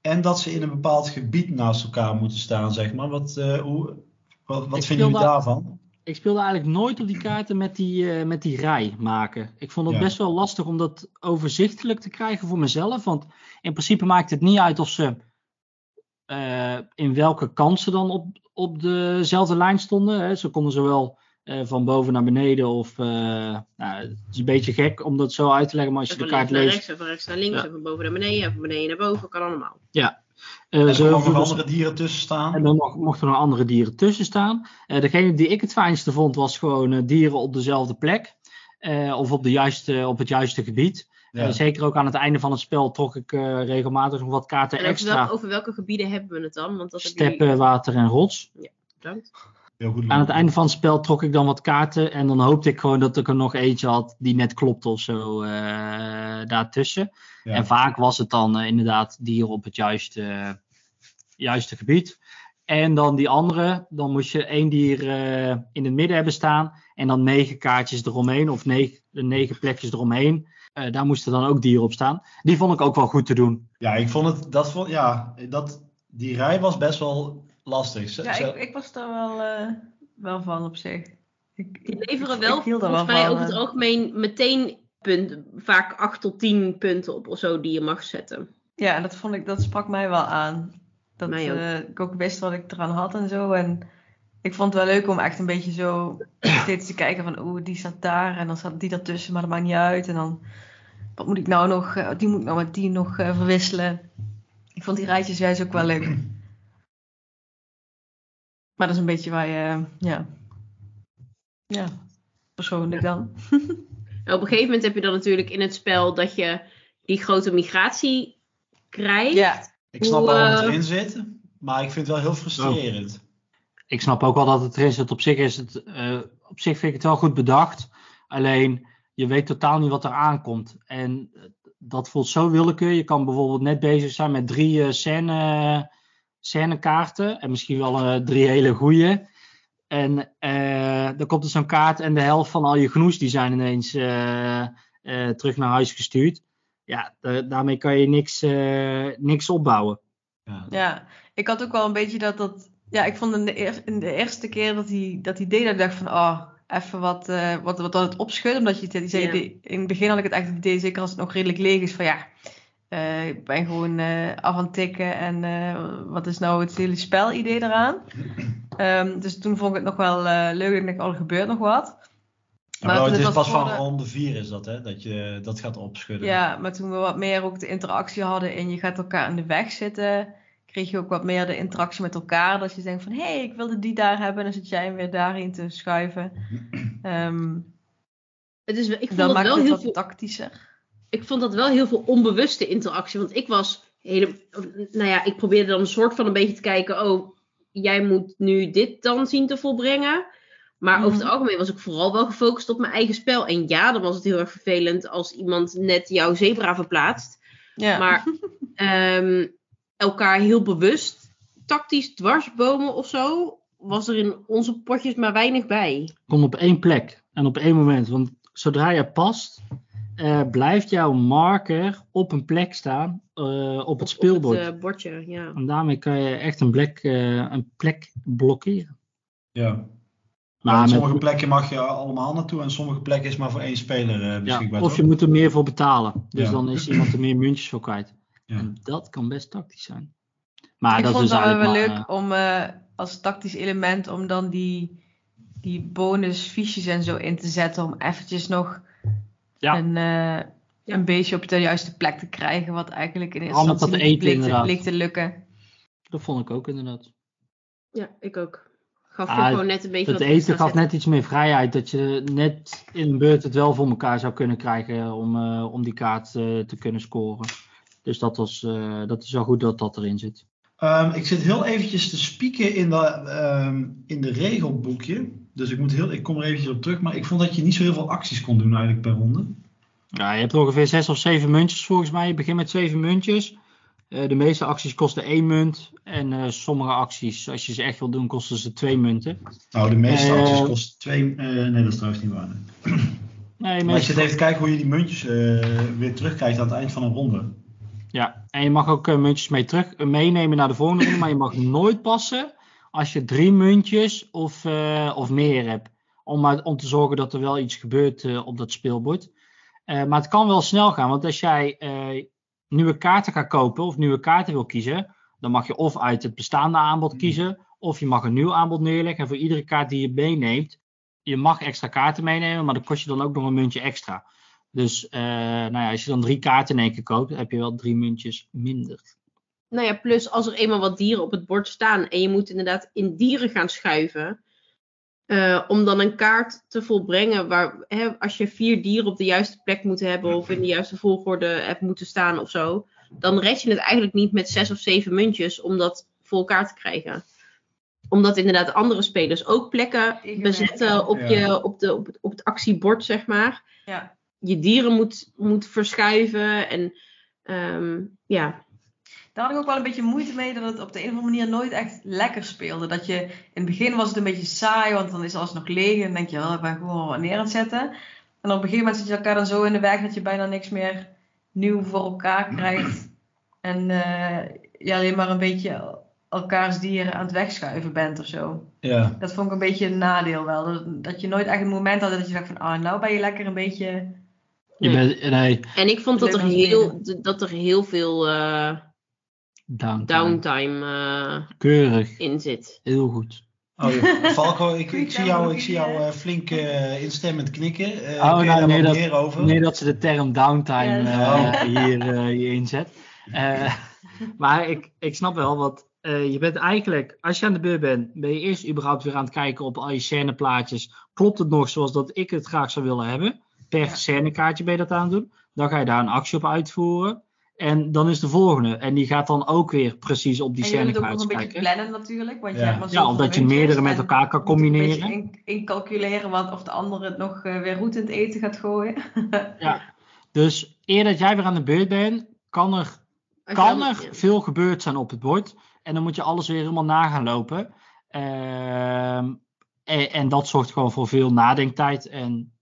En dat ze in een bepaald gebied naast elkaar moeten staan, zeg maar. Wat, hoe, wat, vinden jullie daar- daarvan? Ik speelde eigenlijk nooit op die kaarten met die, met die rij maken. Ik vond het Ja. best wel lastig om dat overzichtelijk te krijgen voor mezelf. Want in principe maakt het niet uit of ze eh, in welke kant ze dan op, op dezelfde lijn stonden. Hè. Ze konden zowel eh, van boven naar beneden of... eh, nou, het is een beetje gek om dat zo uit te leggen, maar als je de van kaart naar leest... rechts, en van rechts naar links, Ja. en van boven naar beneden, en van beneden naar boven, kan allemaal. eh, En er nog ze- andere dieren tussen staan. En dan mochten er nog andere dieren tussen staan. Eh, degene die ik het fijnste vond, was gewoon eh, dieren op dezelfde plek. Eh, of op, de juiste, op het juiste gebied. Ja. Zeker ook aan het einde van het spel trok ik eh, regelmatig nog wat kaarten En over, extra. welke, over welke gebieden hebben we het dan? Want dat jullie- Steppen, water en rots. Bedankt. Heel goed. Aan het einde van het spel trok ik dan wat kaarten. En dan hoopte ik gewoon dat ik er nog eentje had die net klopte of zo eh, daartussen. Ja. En vaak was het dan eh, inderdaad dieren op het juiste, juiste gebied. En dan die andere, dan moest je één dier eh, in het midden hebben staan. En dan negen kaartjes eromheen, of negen, negen plekjes eromheen. Eh, daar moesten dan ook dieren op staan. Die vond ik ook wel goed te doen. Ja, ik vond het, dat vond, ja, dat, die rij was best wel lastig. Ja, ik, ik was er wel, eh, wel van op zich. Ik, Die ik- leveren wel volgens wel mij van, over het eh. algemeen meteen punten, vaak 8 tot 10 punten op of zo die je mag zetten. Ja, en dat vond ik, dat sprak mij wel aan. Dat Mij ook. eh, ik ook wist wat ik eraan had en zo. En ik vond het wel leuk om echt een beetje zo <clears throat> steeds te kijken van, oeh, die staat daar en dan staat die daartussen, maar dat maakt niet uit. En dan, wat moet ik nou nog, eh, die moet ik nou met die nog eh, verwisselen. Ik vond die rijtjes juist ook wel leuk. Maar dat is een beetje waar je, ja, ja, persoonlijk dan. <laughs> Op een gegeven moment heb je dan natuurlijk in het spel dat je die grote migratie krijgt. Ja, ik snap wel wat eh, erin zit, maar ik vind het wel heel frustrerend. Ik snap ook wel dat het erin zit. Op zich, is het, eh, op zich vind ik het wel goed bedacht. Alleen, je weet totaal niet wat er aankomt. En eh, dat voelt zo willekeur. Je kan bijvoorbeeld net bezig zijn met drie eh scène, scènekaarten. En misschien wel eh, drie hele goede. En eh, dan komt er zo'n kaart en de helft van al je genoes die zijn ineens eh, eh, terug naar huis gestuurd. Ja, da- daarmee kan je niks, eh, niks opbouwen. Ja. Ja, ik had ook wel een beetje dat dat. Ja, ik vond in de, eer- in de eerste keer dat hij, dat hij deed, dat ik dacht van, oh, even wat, eh, wat, wat het opschudden. Omdat je, die zei, die- in het begin had ik het echt het idee, zeker als het nog redelijk leeg is, van ja, eh, ik ben gewoon eh, af aan het tikken en eh, wat is nou het hele spelidee eraan? <clears throat> Ehm, dus toen vond ik het nog wel eh, leuk. Ik dacht, oh, er gebeurt nog wat. Maar het is pas van ronde 4 is dat, hè? Dat je dat gaat opschudden. Ja, maar toen we wat meer ook de interactie hadden en je gaat elkaar in de weg zitten, kreeg je ook wat meer de interactie met elkaar. Dat je denkt van, hé, hey, ik wilde die daar hebben. En dan zit jij hem weer daarin te schuiven. <clears throat> Ehm Het is, wel- ik, vond dan dat maakt wel het heel wat veel, tactischer. ik vond dat wel heel veel onbewuste interactie. Want ik was hele, nou ja, ik probeerde dan een soort van een beetje te kijken. Oh, jij moet nu dit dan zien te volbrengen. Maar over het Mhm. algemeen was ik vooral wel gefocust op mijn eigen spel. En ja, dan was het heel erg vervelend als iemand net jouw zebra verplaatst. Ja. Maar <laughs> ehm, elkaar heel bewust tactisch dwarsbomen of zo, was er in onze potjes maar weinig bij. Kom op één plek en op één moment. Want zodra je past, eh, blijft jouw marker op een plek staan eh, op het speelbord. Op het eh, bordje, ja. En daarmee kan je echt een plek, eh, een plek blokkeren. Ja. Maar met- sommige plekken mag je allemaal naartoe en sommige plekken is maar voor één speler eh, ja, beschikbaar. of toch? je moet er meer voor betalen. Dus Ja. dan is iemand er meer muntjes voor kwijt. Ja. En dat kan best tactisch zijn. Maar ik dat vond is het wel eigenlijk leuk maar, om eh, als tactisch element om dan die, die bonusfiches en zo in te zetten. Om eventjes nog Ja. een, eh, een beetje op de juiste plek te krijgen. Wat eigenlijk in eerste instantie dat niet eten, bleek te, bleek te lukken. dat vond ik ook inderdaad. Ja, ik ook. Gaf je Ah, gewoon net een beetje Het eten gaf net iets meer vrijheid. Dat je net in een beurt het wel voor elkaar zou kunnen krijgen om, eh, om die kaart eh, te kunnen scoren. Dus dat, was, eh, dat is wel goed dat dat erin zit. Ehm, ik zit heel eventjes te spieken in de, ehm, in de regelboekje. Dus ik, moet heel, ik kom er eventjes op terug. Maar ik vond dat je niet zo heel veel acties kon doen eigenlijk per ronde. Ja, je hebt ongeveer zes of zeven muntjes volgens mij. Je begint met zeven muntjes. Eh, de meeste acties kosten één munt. En eh, sommige acties, als je ze echt wil doen, kosten ze twee munten. Nou, de meeste acties kosten twee... nee, dat is trouwens niet waar. nee. Nee, Maar zit meestal- even kijken hoe je die muntjes weer terugkrijgt aan het eind van een ronde. Ja, en je mag ook eh, muntjes mee terug, eh, meenemen naar de volgende ronde. Maar je mag nooit passen als je drie muntjes of, eh, of meer hebt. Om, maar, om te zorgen dat er wel iets gebeurt op dat speelbord. Maar het kan wel snel gaan. Want als jij nieuwe kaarten gaat kopen of nieuwe kaarten wil kiezen. Dan mag je of uit het bestaande aanbod kiezen. Of je mag een nieuw aanbod neerleggen. En voor iedere kaart die je meeneemt. Je mag extra kaarten meenemen. Maar dan kost je dan ook nog een muntje extra. Dus eh, nou ja, als je dan drie kaarten in één keer koopt, heb je wel drie muntjes minder. Nou ja, plus als er eenmaal wat dieren op het bord staan en je moet inderdaad in dieren gaan schuiven. eh, om dan een kaart te volbrengen waar hè, als je vier dieren op de juiste plek moet hebben of in de juiste volgorde hebt moeten staan of zo. Dan red je het eigenlijk niet met zes of zeven muntjes om dat voor elkaar te krijgen. Omdat inderdaad andere spelers ook plekken bezetten op, je, op, de, op, het, op het actiebord, zeg maar. Ja. Je dieren moet, moet verschuiven en ehm, ja, Daar had ik ook wel een beetje moeite mee dat het op de een of andere manier nooit echt lekker speelde. Dat je, in het begin was het een beetje saai, want dan is alles nog leeg en dan denk je, oh, ik ben gewoon wat neer aan het zetten. En op een gegeven moment zit je elkaar dan zo in de weg dat je bijna niks meer nieuw voor elkaar krijgt. En eh, je alleen maar een beetje elkaars dieren aan het wegschuiven bent of zo. Ja. Dat vond ik een beetje een nadeel wel. Dat, dat je nooit echt een moment had dat je dacht van, ah, nou ben je lekker een beetje... Je Nee. bent, nee, En ik vond dat er heel, dat er heel veel eh, downtime. downtime eh, Keurig. in zit. Heel goed. Oh, ja. <laughs> Falco, ik, ik zie jou, ik zie jou eh, flink instemmend knikken. Eh Oh, nou, nee, dat- meer over? Nee, dat ze de term downtime Ja, eh, <laughs> hier, eh, hier inzet. Eh, <laughs> maar ik, ik snap wel, wat eh, je bent eigenlijk, als je aan de beurt bent, ben je eerst überhaupt weer aan het kijken op al je scèneplaatjes. Klopt het nog zoals dat ik het graag zou willen hebben? Per Ja. scènekaartje ben je dat aan het doen. Dan ga je daar een actie op uitvoeren. En dan is de volgende. En die gaat dan ook weer precies op die en je het ook nog scènekaartjes een beetje kijken. plannen natuurlijk. Want Ja. je hebt maar Ja, omdat je meerdere met elkaar kan moet combineren. In, incalculeren wat, of de ander het nog eh, weer goed in het eten gaat gooien. <laughs> Dus eer dat jij weer aan de beurt bent, kan er kan er veel gebeurd zijn op het bord. En dan moet je alles weer helemaal na gaan lopen. Ehm, en, en dat zorgt gewoon voor veel nadenktijd. En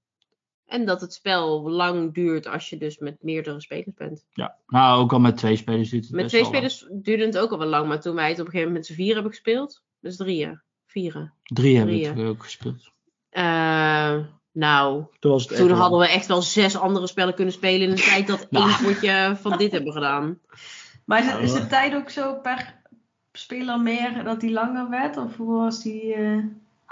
En dat het spel lang duurt als je dus met meerdere spelers bent. ja, nou ook al met twee spelers duurt het Met best twee spelers duurde het ook al wel lang. Maar toen wij het op een gegeven moment met z'n vier hebben gespeeld. Dus drieën. Vieren. Drie hebben we ook gespeeld. Eh, nou, Toen was het echt toen lang. hadden we echt wel zes andere spellen kunnen spelen in de tijd dat Nou. één potje van dit hebben gedaan. Maar is, het, is Nou, de tijd ook zo per speler meer dat die langer werd? Of hoe was die... eh,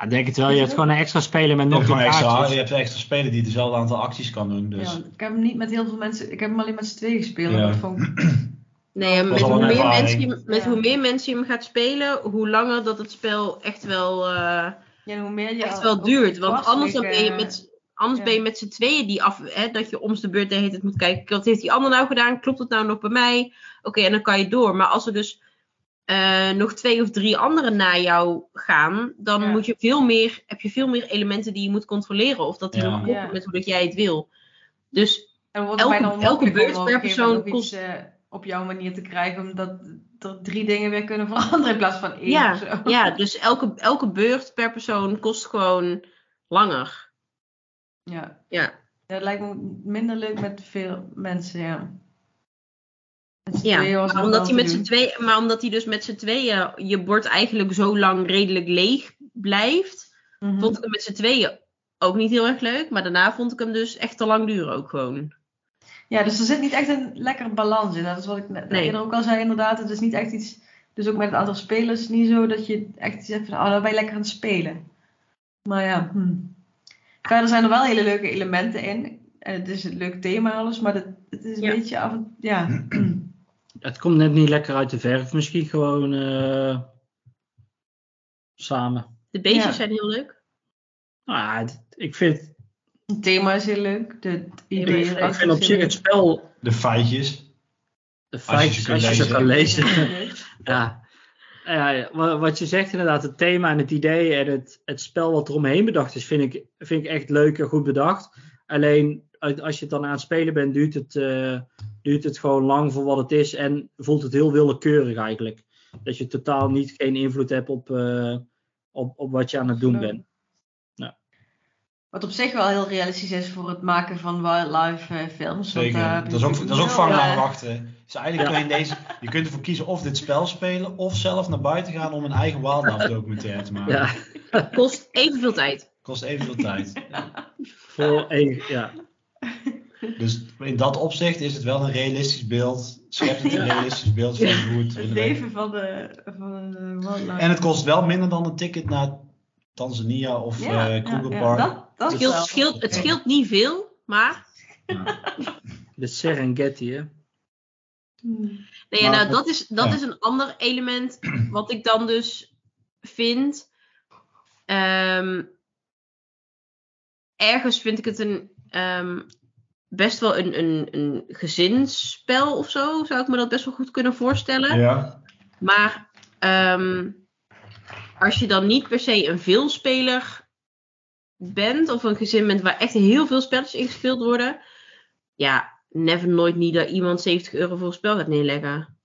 ik denk het wel. Je hebt gewoon een extra speler met nog meer extra, je hebt een extra speler die hetzelfde aantal acties kan doen. Dus. ja, ik heb hem niet met heel veel mensen... Ik heb hem alleen met z'n tweeën gespeeld. Ja. <clears throat> Nee, met, hoe meer, mensen je, met Ja. hoe meer mensen je hem gaat spelen, hoe langer dat het spel echt wel, eh, ja, hoe meer je echt wel duurt. Want anders, dan ben je met, anders ja. ben je met z'n tweeën die af, hè, dat je om de beurt de hele tijd moet kijken. Wat heeft die ander nou gedaan? Klopt het nou nog bij mij? Oké, en dan kan je door. Maar als er dus eh, nog twee of drie anderen na jou gaan, dan Ja. moet je veel meer, heb je veel meer elementen die je moet controleren. Of dat die Ja. nog kloppen Ja. met hoe dat jij het wil. Dus En dan wordt elke- het bijna onmogelijk elke beurt per persoon iets, eh, op jouw manier te krijgen. Omdat er drie dingen weer kunnen veranderen in plaats van één Ja, of zo. ja, dus elke, elke beurt per persoon kost gewoon langer. Ja. Ja. Dat lijkt me minder leuk met veel mensen, ja. Ja, maar omdat, hij met z'n tweeën, maar omdat hij dus met z'n tweeën je bord eigenlijk zo lang redelijk leeg blijft, Mhm. vond ik hem met z'n tweeën ook niet heel erg leuk. Maar daarna vond ik hem dus echt te lang duren ook gewoon. Ja, dus er zit niet echt een lekker balans in. Dat is wat ik net Nee. eerder ook al zei, inderdaad. Het is niet echt iets, dus ook met het aantal spelers, niet zo dat je echt zegt van, oh, dan ben je lekker aan het spelen. Maar ja, hm. verder zijn er wel hele leuke elementen in. En het is een leuk thema en alles, maar het, het is een Ja. beetje af en ja. <clears throat> Het komt net niet lekker uit de verf. Misschien gewoon eh, samen. De beestjes Ja. zijn heel leuk. Nou ja, het- ik vind, Het thema is heel leuk. De, ik erachter vind op zich het spel, De feitjes. de je feitjes, kunt als je ze kan lezen. <laughs> ja. Ja, ja, wa- wat je zegt inderdaad, het thema en het idee en het, het spel wat er omheen bedacht is, vind ik, vind ik echt leuk en goed bedacht. Alleen als je het dan aan het spelen bent, duurt het, eh, duurt het gewoon lang voor wat het is en voelt het heel willekeurig eigenlijk. Dat je totaal niet geen invloed hebt op, eh, op, op wat je aan het doen bent. Wat op zich wel heel realistisch is voor het maken van wildlife eh, films. Zeker. dat is ook, dat is ook heel, vangen aan wachten. Dus eigenlijk kun je, in deze, je kunt ervoor kiezen of dit spel spelen of zelf naar buiten gaan om een eigen wildlife documentaire te maken. Ja, <laughs> Kost evenveel tijd. Kost evenveel tijd. voor één, ja. <laughs> Dus in dat opzicht is het wel een realistisch beeld. Schept het een realistisch beeld van hoe het Het leven van de, van de wildlife. En het kost wel minder dan een ticket naar Tanzania of ja, eh Park. Dat, scheelt, het scheelt niet veel, maar <laughs> De Serengeti, hè. Nee, Maar nou, dat, is, dat ja. is een ander element <clears throat> wat ik dan dus vind. Ehm, ergens vind ik het een, ehm, best wel een, een, een gezinsspel of zo. Zou ik me dat best wel goed kunnen voorstellen. Ja. Maar ehm, als je dan niet per se een veelspeler bent, of een gezin bent waar echt heel veel spelletjes in gespeeld worden, ja, never nooit niet dat iemand 70 euro voor een spel gaat neerleggen.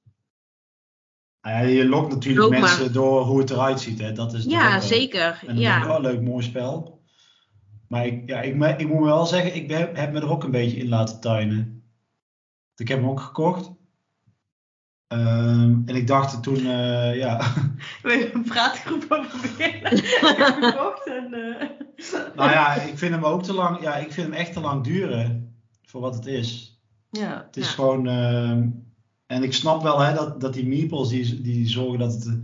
Nou ja, je lokt natuurlijk maar. mensen door hoe het eruit ziet. Hè. Dat is Ja, wel- zeker. En Ja. oh, leuk, mooi spel. Maar ik, ja, ik, me- ik moet wel zeggen, ik ben, heb me er ook een beetje in laten tuinen. Ik heb hem ook gekocht. Ehm, en ik dacht toen, eh, ja, <laughs> We hebben een praatgroep over beginnen. <laughs> gekocht en... eh, nou ja, <laughs> ik vind hem ook te lang, ja, ik vind hem echt te lang duren voor wat het is. ja. Het is Ja. gewoon, ehm, en ik snap wel hè, dat, dat die meeples die, die zorgen dat het,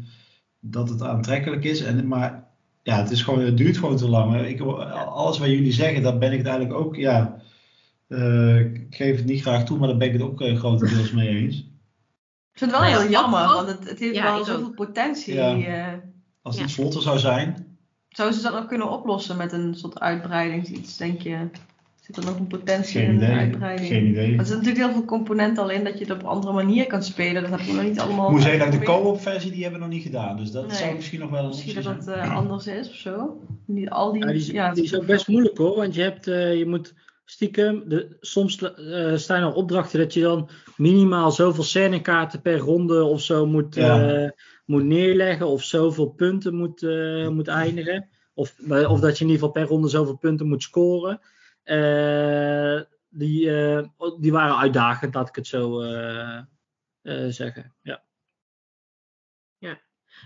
dat het aantrekkelijk is. En, maar ja, het, is gewoon, het duurt gewoon te lang. Ik, alles wat jullie zeggen, daar ben ik het eigenlijk ook, ja, eh, ik geef het niet graag toe, maar daar ben ik het ook eh, grotendeels mee eens. Ik vind het wel ja, heel jammer, want het, het heeft Ja, wel zoveel ook. potentie. Ja. eh. Als het Ja. vlotter zou zijn, Zouden ze dat nog kunnen oplossen met een soort uitbreidingsiets, denk je? Zit er nog een potentie geen in idee. uitbreiding? Geen idee. Er zitten natuurlijk heel veel componenten al in dat je het op een andere manier kan spelen. Dat heb ik nog niet allemaal. Moet zeggen dat de co-op versie, die hebben we nog niet gedaan. Dus dat Nee. zou misschien nog wel een Misschien optie dat dat eh, anders is of zo. Niet al die. Ja, die, is, ja, die is ook best moeilijk hoor, want je, hebt, eh, je moet stiekem, de, soms eh, staan er opdrachten dat je dan minimaal zoveel scènekaarten per ronde of zo moet, Ja. eh, moet neerleggen of zoveel punten moet, eh, moet eindigen. Of, of dat je in ieder geval per ronde zoveel punten moet scoren. Eh, die, eh, die waren uitdagend, laat ik het zo eh, eh, zeggen. Ja.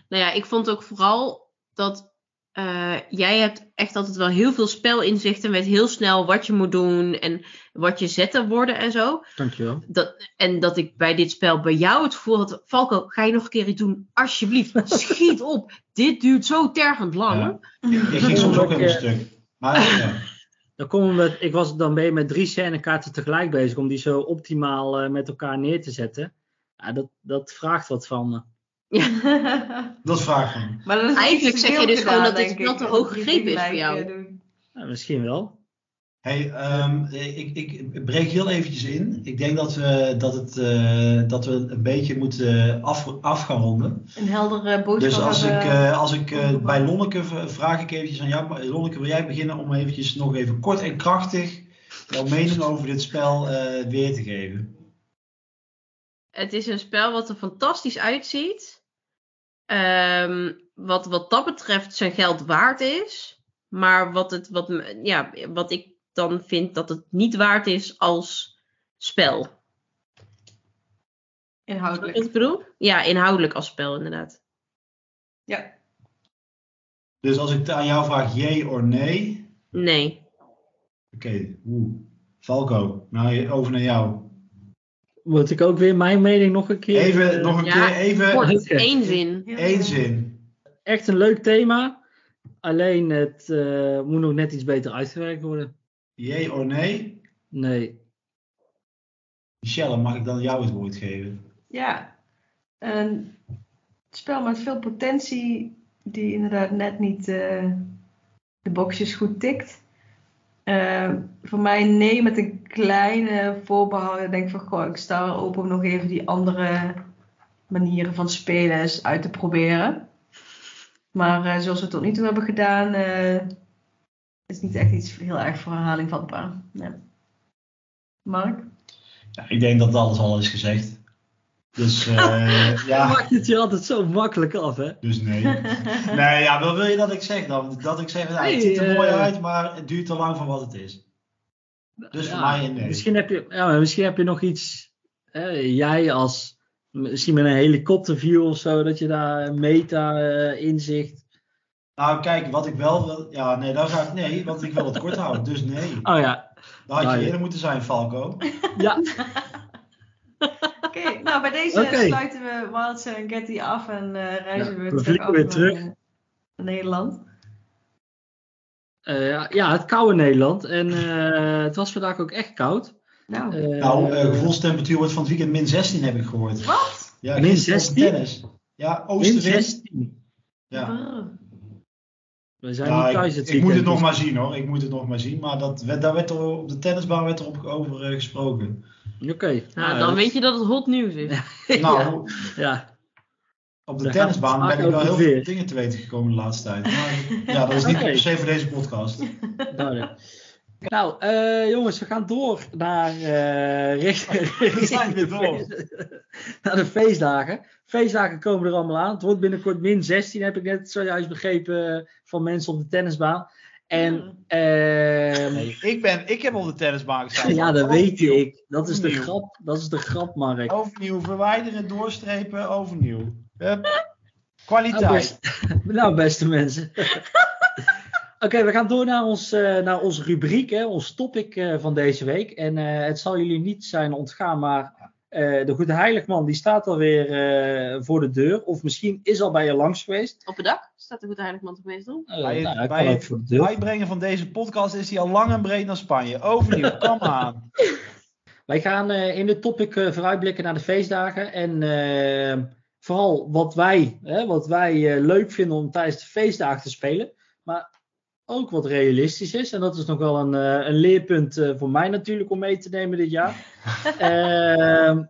Nou ja, ik vond ook vooral dat eh, jij hebt echt altijd wel heel veel spelinzicht en weet heel snel wat je moet doen en wat je zetten worden en zo. Dankjewel. Dat, en dat ik bij dit spel bij jou het gevoel had, Falco, ga je nog een keer iets doen? Alsjeblieft, schiet op. Dit duurt zo tergend lang. Ja. Ik ging soms ook even een stuk. Maar ja. Dan, komen we met, ik was dan ben je met drie scènekaarten tegelijk bezig om die zo optimaal eh, met elkaar neer te zetten. Ja, dat, dat vraagt wat van me. dat vraag ik me. maar dat is Eigenlijk zeg je dus gewoon dat dit veel ik, te dat hoog gegrepen is voor jou. Ja, misschien wel. Hey, ehm, ik, ik breek heel eventjes in. Ik denk dat we, dat het, eh, dat we een beetje moeten af, af gaan ronden. Een heldere boodschap Dus als ik, eh, als ik eh, bij Lonneke vraag ik eventjes aan jou. Lonneke, wil jij beginnen om eventjes nog even kort en krachtig jouw mening over dit spel eh, weer te geven? Het is een spel wat er fantastisch uitziet. Ehm, wat wat dat betreft zijn geld waard is. Maar wat, het, wat, me- ja, wat ik dan vind dat het niet waard is als spel. Inhoudelijk. wat ik bedoel? Ja, inhoudelijk als spel inderdaad. Ja. Dus als ik aan jou vraag jee of nee. Nee. Oké, oeh. Falco, nou over naar jou. Moet ik ook weer mijn mening nog een keer? Even, eh, nog een ja, keer, even Kort, één zin. Veel. zin. Echt een leuk thema. Alleen het eh, moet nog net iets beter uitgewerkt worden. Jee of nee? Nee. Michelle, mag ik dan jou het woord geven? Ja, een spel met veel potentie, die inderdaad net niet eh, de boxjes goed tikt. Eh, voor mij nee met een kleine voorbehoud. Ik denk van, goh, ik sta er open om nog even die andere manieren van spelen eens uit te proberen. Maar eh, zoals we het tot nu toe hebben gedaan, eh, is niet echt iets heel erg voor herhaling vatbaar. Nee. Mark? Ja, ik denk dat alles al is gezegd. Dus <laughs> eh, Je ja, maakt het je altijd zo makkelijk af, hè? dus nee. Nee, ja, wat wil je dat ik zeg dan? Dat ik zeg, nou, het ziet er mooi eh, uit, maar het duurt te lang van wat het is. Dus voor Ja, mij een nee. Misschien heb je, ja, misschien heb je nog iets, hè, jij als, misschien met een helikopterview of zo, dat je daar meta-inzicht. Nou, kijk, wat ik wel wil. Ja, nee, daar ga ik. Nee, want ik wil het kort houden. Dus nee. <laughs> oh ja, Dat had Nou, je ja. eerder moeten zijn, Falco. <laughs> ja, Oké, nou bij deze sluiten we Wild Serengeti af en eh, reizen Ja, we, we terug weer naar, terug. eh, Nederland. Eh, ja, ja, het koude Nederland. En eh, het was vandaag ook echt koud. Nou, Nou, eh, gevoelstemperatuur wordt van het weekend min 16, heb ik gehoord. wat? Ja, Min gisteren op 16? Tennis. Ja, min oostenwind. 16. Ja. Oh. We zijn niet ik, thuis het ik moet het nog dus- maar zien hoor. Ik moet het nog maar zien. Maar dat, werd- daar werd er, op de tennisbaan werd er op, over eh, gesproken. Oké. Nou, dan weet je dat het hot nieuws is. <laughs> Nou, Ja, op de Daar tennisbaan ben ik wel heel veel weer. dingen te weten gekomen de laatste tijd. Maar <laughs> ja, dat is niet Oké. per se voor deze podcast. duidelijk. Nou, eh, jongens, we gaan door naar, eh richt- <laughs> We zijn weer door. naar de feestdagen. Feestdagen komen er allemaal aan. Het wordt binnenkort min 16, heb ik net zojuist begrepen van mensen op de tennisbaan. En ehm, Nee, ik, ben, ik heb op de tennisbaan gestaan. ja, dat weet ik. Dat is de grap, dat is de grap, Mark. Overnieuw verwijderen, doorstrepen, overnieuw. Hup. Nou, Kwaliteit. best- <laughs> nou, beste mensen. <laughs> Oké, we gaan door naar ons, eh, naar onze rubriek, hè, ons topic eh, van deze week. En eh, het zal jullie niet zijn ontgaan, maar eh, de Goede Heiligman die staat alweer eh voor de deur. Of misschien is al bij je langs geweest. Op het dak staat de Goed Heiligman toch meestal? Eh, Bij, nou, bij het voor de uitbrengen van deze podcast is hij al lang en breed naar Spanje. Overnieuw, <laughs> kom aan. Wij gaan eh, in dit topic eh, vooruitblikken naar de feestdagen. En vooral wat wij, hè, wat wij eh, leuk vinden om tijdens de feestdagen te spelen. Maar ook wat realistisch is. En dat is nog wel een, eh, een leerpunt eh, voor mij natuurlijk om mee te nemen dit jaar. <laughs> Ehm,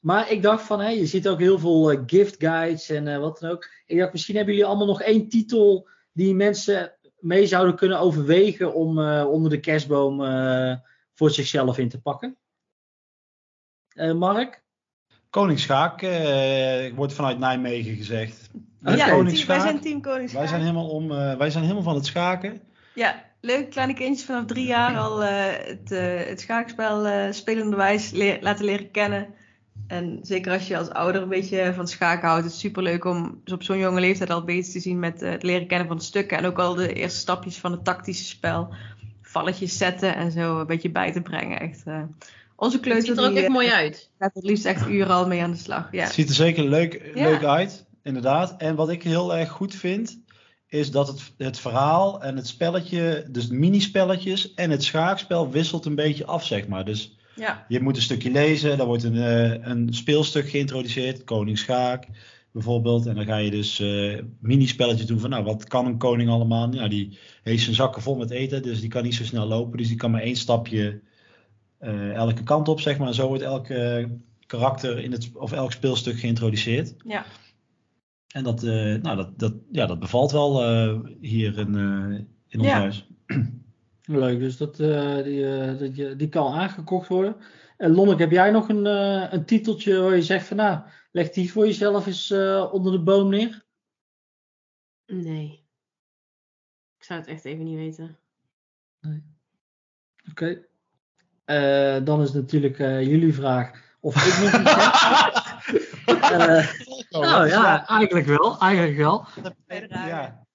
maar ik dacht van, hé, je ziet ook heel veel eh, gift guides en wat dan ook. Ik dacht, misschien hebben jullie allemaal nog één titel die mensen mee zouden kunnen overwegen om onder de kerstboom voor zichzelf in te pakken. Eh, Mark? Koningsschaak eh, wordt vanuit Nijmegen gezegd. Ja, team- wij zijn team Koningsschaak. Wij zijn helemaal, om, eh, wij zijn helemaal van het schaken. Ja, leuk. Kleine kindjes vanaf drie jaar al eh, het, eh, het schaakspel eh spelenderwijs leer, laten leren kennen. En zeker als je als ouder een beetje van schaken houdt, het is superleuk om dus op zo'n jonge leeftijd al bezig te zien met eh, het leren kennen van de stukken. En ook al de eerste stapjes van het tactische spel. Valletjes zetten en zo een beetje bij te brengen. Echt, eh, onze kleuter ziet er ook die, echt eh, mooi uit. gaat het liefst echt uren al mee aan de slag. Ja. Het ziet er zeker leuk, Ja. leuk uit, inderdaad. En wat ik heel erg goed vind, is dat het, het verhaal en het spelletje, dus de minispelletjes en het schaakspel wisselt een beetje af, zeg maar. Dus ja. je moet een stukje lezen, dan wordt een, eh, een speelstuk geïntroduceerd, koningsschaak bijvoorbeeld. En dan ga je dus eh minispelletjes doen van, nou, wat kan een koning allemaal? Ja, die heeft zijn zakken vol met eten, dus die kan niet zo snel lopen. Dus die kan maar één stapje eh, elke kant op, zeg maar. Zo wordt elk eh, karakter in het, of elk speelstuk geïntroduceerd. Ja. En dat, eh, nou, dat, dat, ja, dat bevalt wel eh, hier in, eh, in ons Ja. huis. <clears throat> Leuk, dus dat, eh, die, eh, dat je- die kan aangekocht worden. En Lonneke, heb jij nog een, eh, een titeltje waar je zegt van nou, leg die voor jezelf eens eh, onder de boom neer? Nee. Ik zou het echt even niet weten. Oké. Eh, dan is natuurlijk eh, jullie vraag of ik nog iets heb. <laughs> Eh, nou ja, eigenlijk wel. Eigenlijk wel. Ja.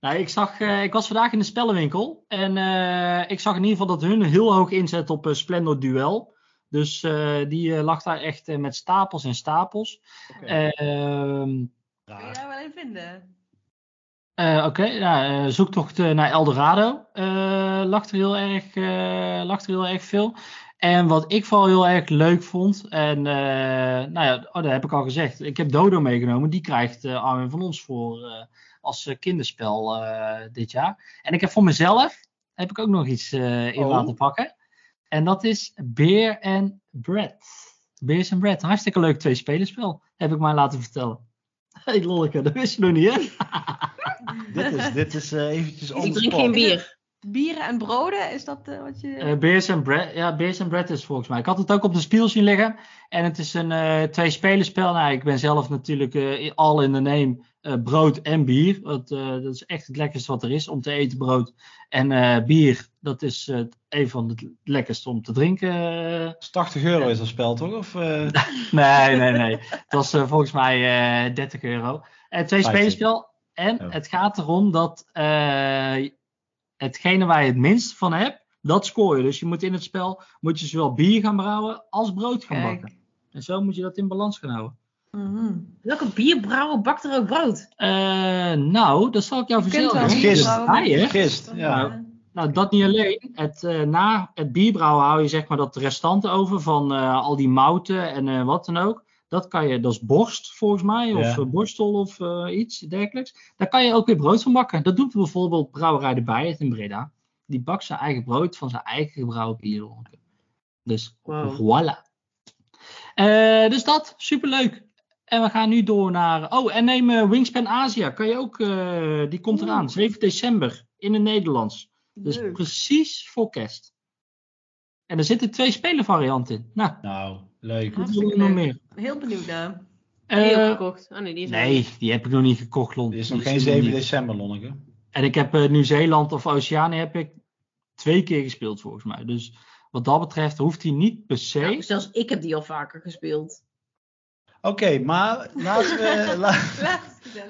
Nou, ik, zag, eh, ik was vandaag in de spellenwinkel en eh, ik zag in ieder geval dat hun heel hoog inzet op eh, Splendor Duel. Dus eh, die lag daar echt met stapels en stapels. Oké. Ehm, Kun je daar wel in vinden? Eh, Oké, nou, eh, zoektocht eh, naar Eldorado eh, lag, er heel erg, lag er heel erg veel. En wat ik vooral heel erg leuk vond, en nou ja, oh, dat heb ik al gezegd. Ik heb Dodo meegenomen, die krijgt Armin van ons voor als kinderspel dit jaar. En ik heb voor mezelf, heb ik ook nog iets in Oh. laten pakken. En dat is Beer and Bread. Beers and Bread. Hartstikke leuk twee spelerspel. Heb ik mij laten vertellen. Hé hey, Lolleke, dat wist je nog niet hè? <laughs> dit is, dit is uh, eventjes Ik drink geen bier. Bieren en broden, is dat uh, wat je... Uh, Beers and Bread, ja, Beers and Bread is volgens mij. Ik had het ook op de spiel zien liggen. En het is een uh, twee spelerspel. Nou, ik ben zelf natuurlijk al in de name brood en bier. Dat, dat is echt het lekkerste wat er is om te eten, brood. En bier, dat is een van het lekkerste om te drinken. 80 euro is dat spel toch? Of, <laughs> nee, nee, nee. Het was volgens mij 30 euro. twee spelerspel. En oh. het gaat erom dat hetgene waar je het minst van hebt, dat scoor je. Dus je moet in het spel moet je zowel bier gaan brouwen als brood gaan Kijk. bakken. En zo moet je dat in balans gaan houden. Mm Welke bierbrouwer bakt er ook brood? Uh, nou, dat zal ik jou vertellen. Gist. Gist, ja. Nou, dat niet alleen. Het, eh, na het bierbrouwen hou je zeg maar dat restanten over van eh, al die mouten en eh, wat dan ook. Dat kan je, dat is borst volgens mij, of Ja. eh, borstel of eh, iets dergelijks. Daar kan je ook weer brood van bakken. Dat doet bijvoorbeeld Brouwerij de Bijet in Breda. Die bakt zijn eigen brood van zijn eigen gebrouwen bier. Dus Wow. voilà. Eh, dus dat, superleuk. En we gaan nu door naar. Oh, en neem Wingspan Asia. Kan je ook. eh, die komt eraan. 7 december in het Nederlands. Dus Leuk. precies voor kerst. En er zitten twee spelervarianten in. Nou, Nou, leuk. wat we nog meer? Heel benieuwd naar. Heb je Eh, ook gekocht? Oh nee, die is nee, die heb ik nog niet gekocht, Lon. Het is nog Die geen er 7 niet. december, Lonneke. En ik heb eh, Nieuw-Zeeland of Oceanië heb ik twee keer gespeeld volgens mij. Dus wat dat betreft hoeft hij niet per se. Nou, zelfs ik heb die al vaker gespeeld. Oké, maar laten we, <laughs> la-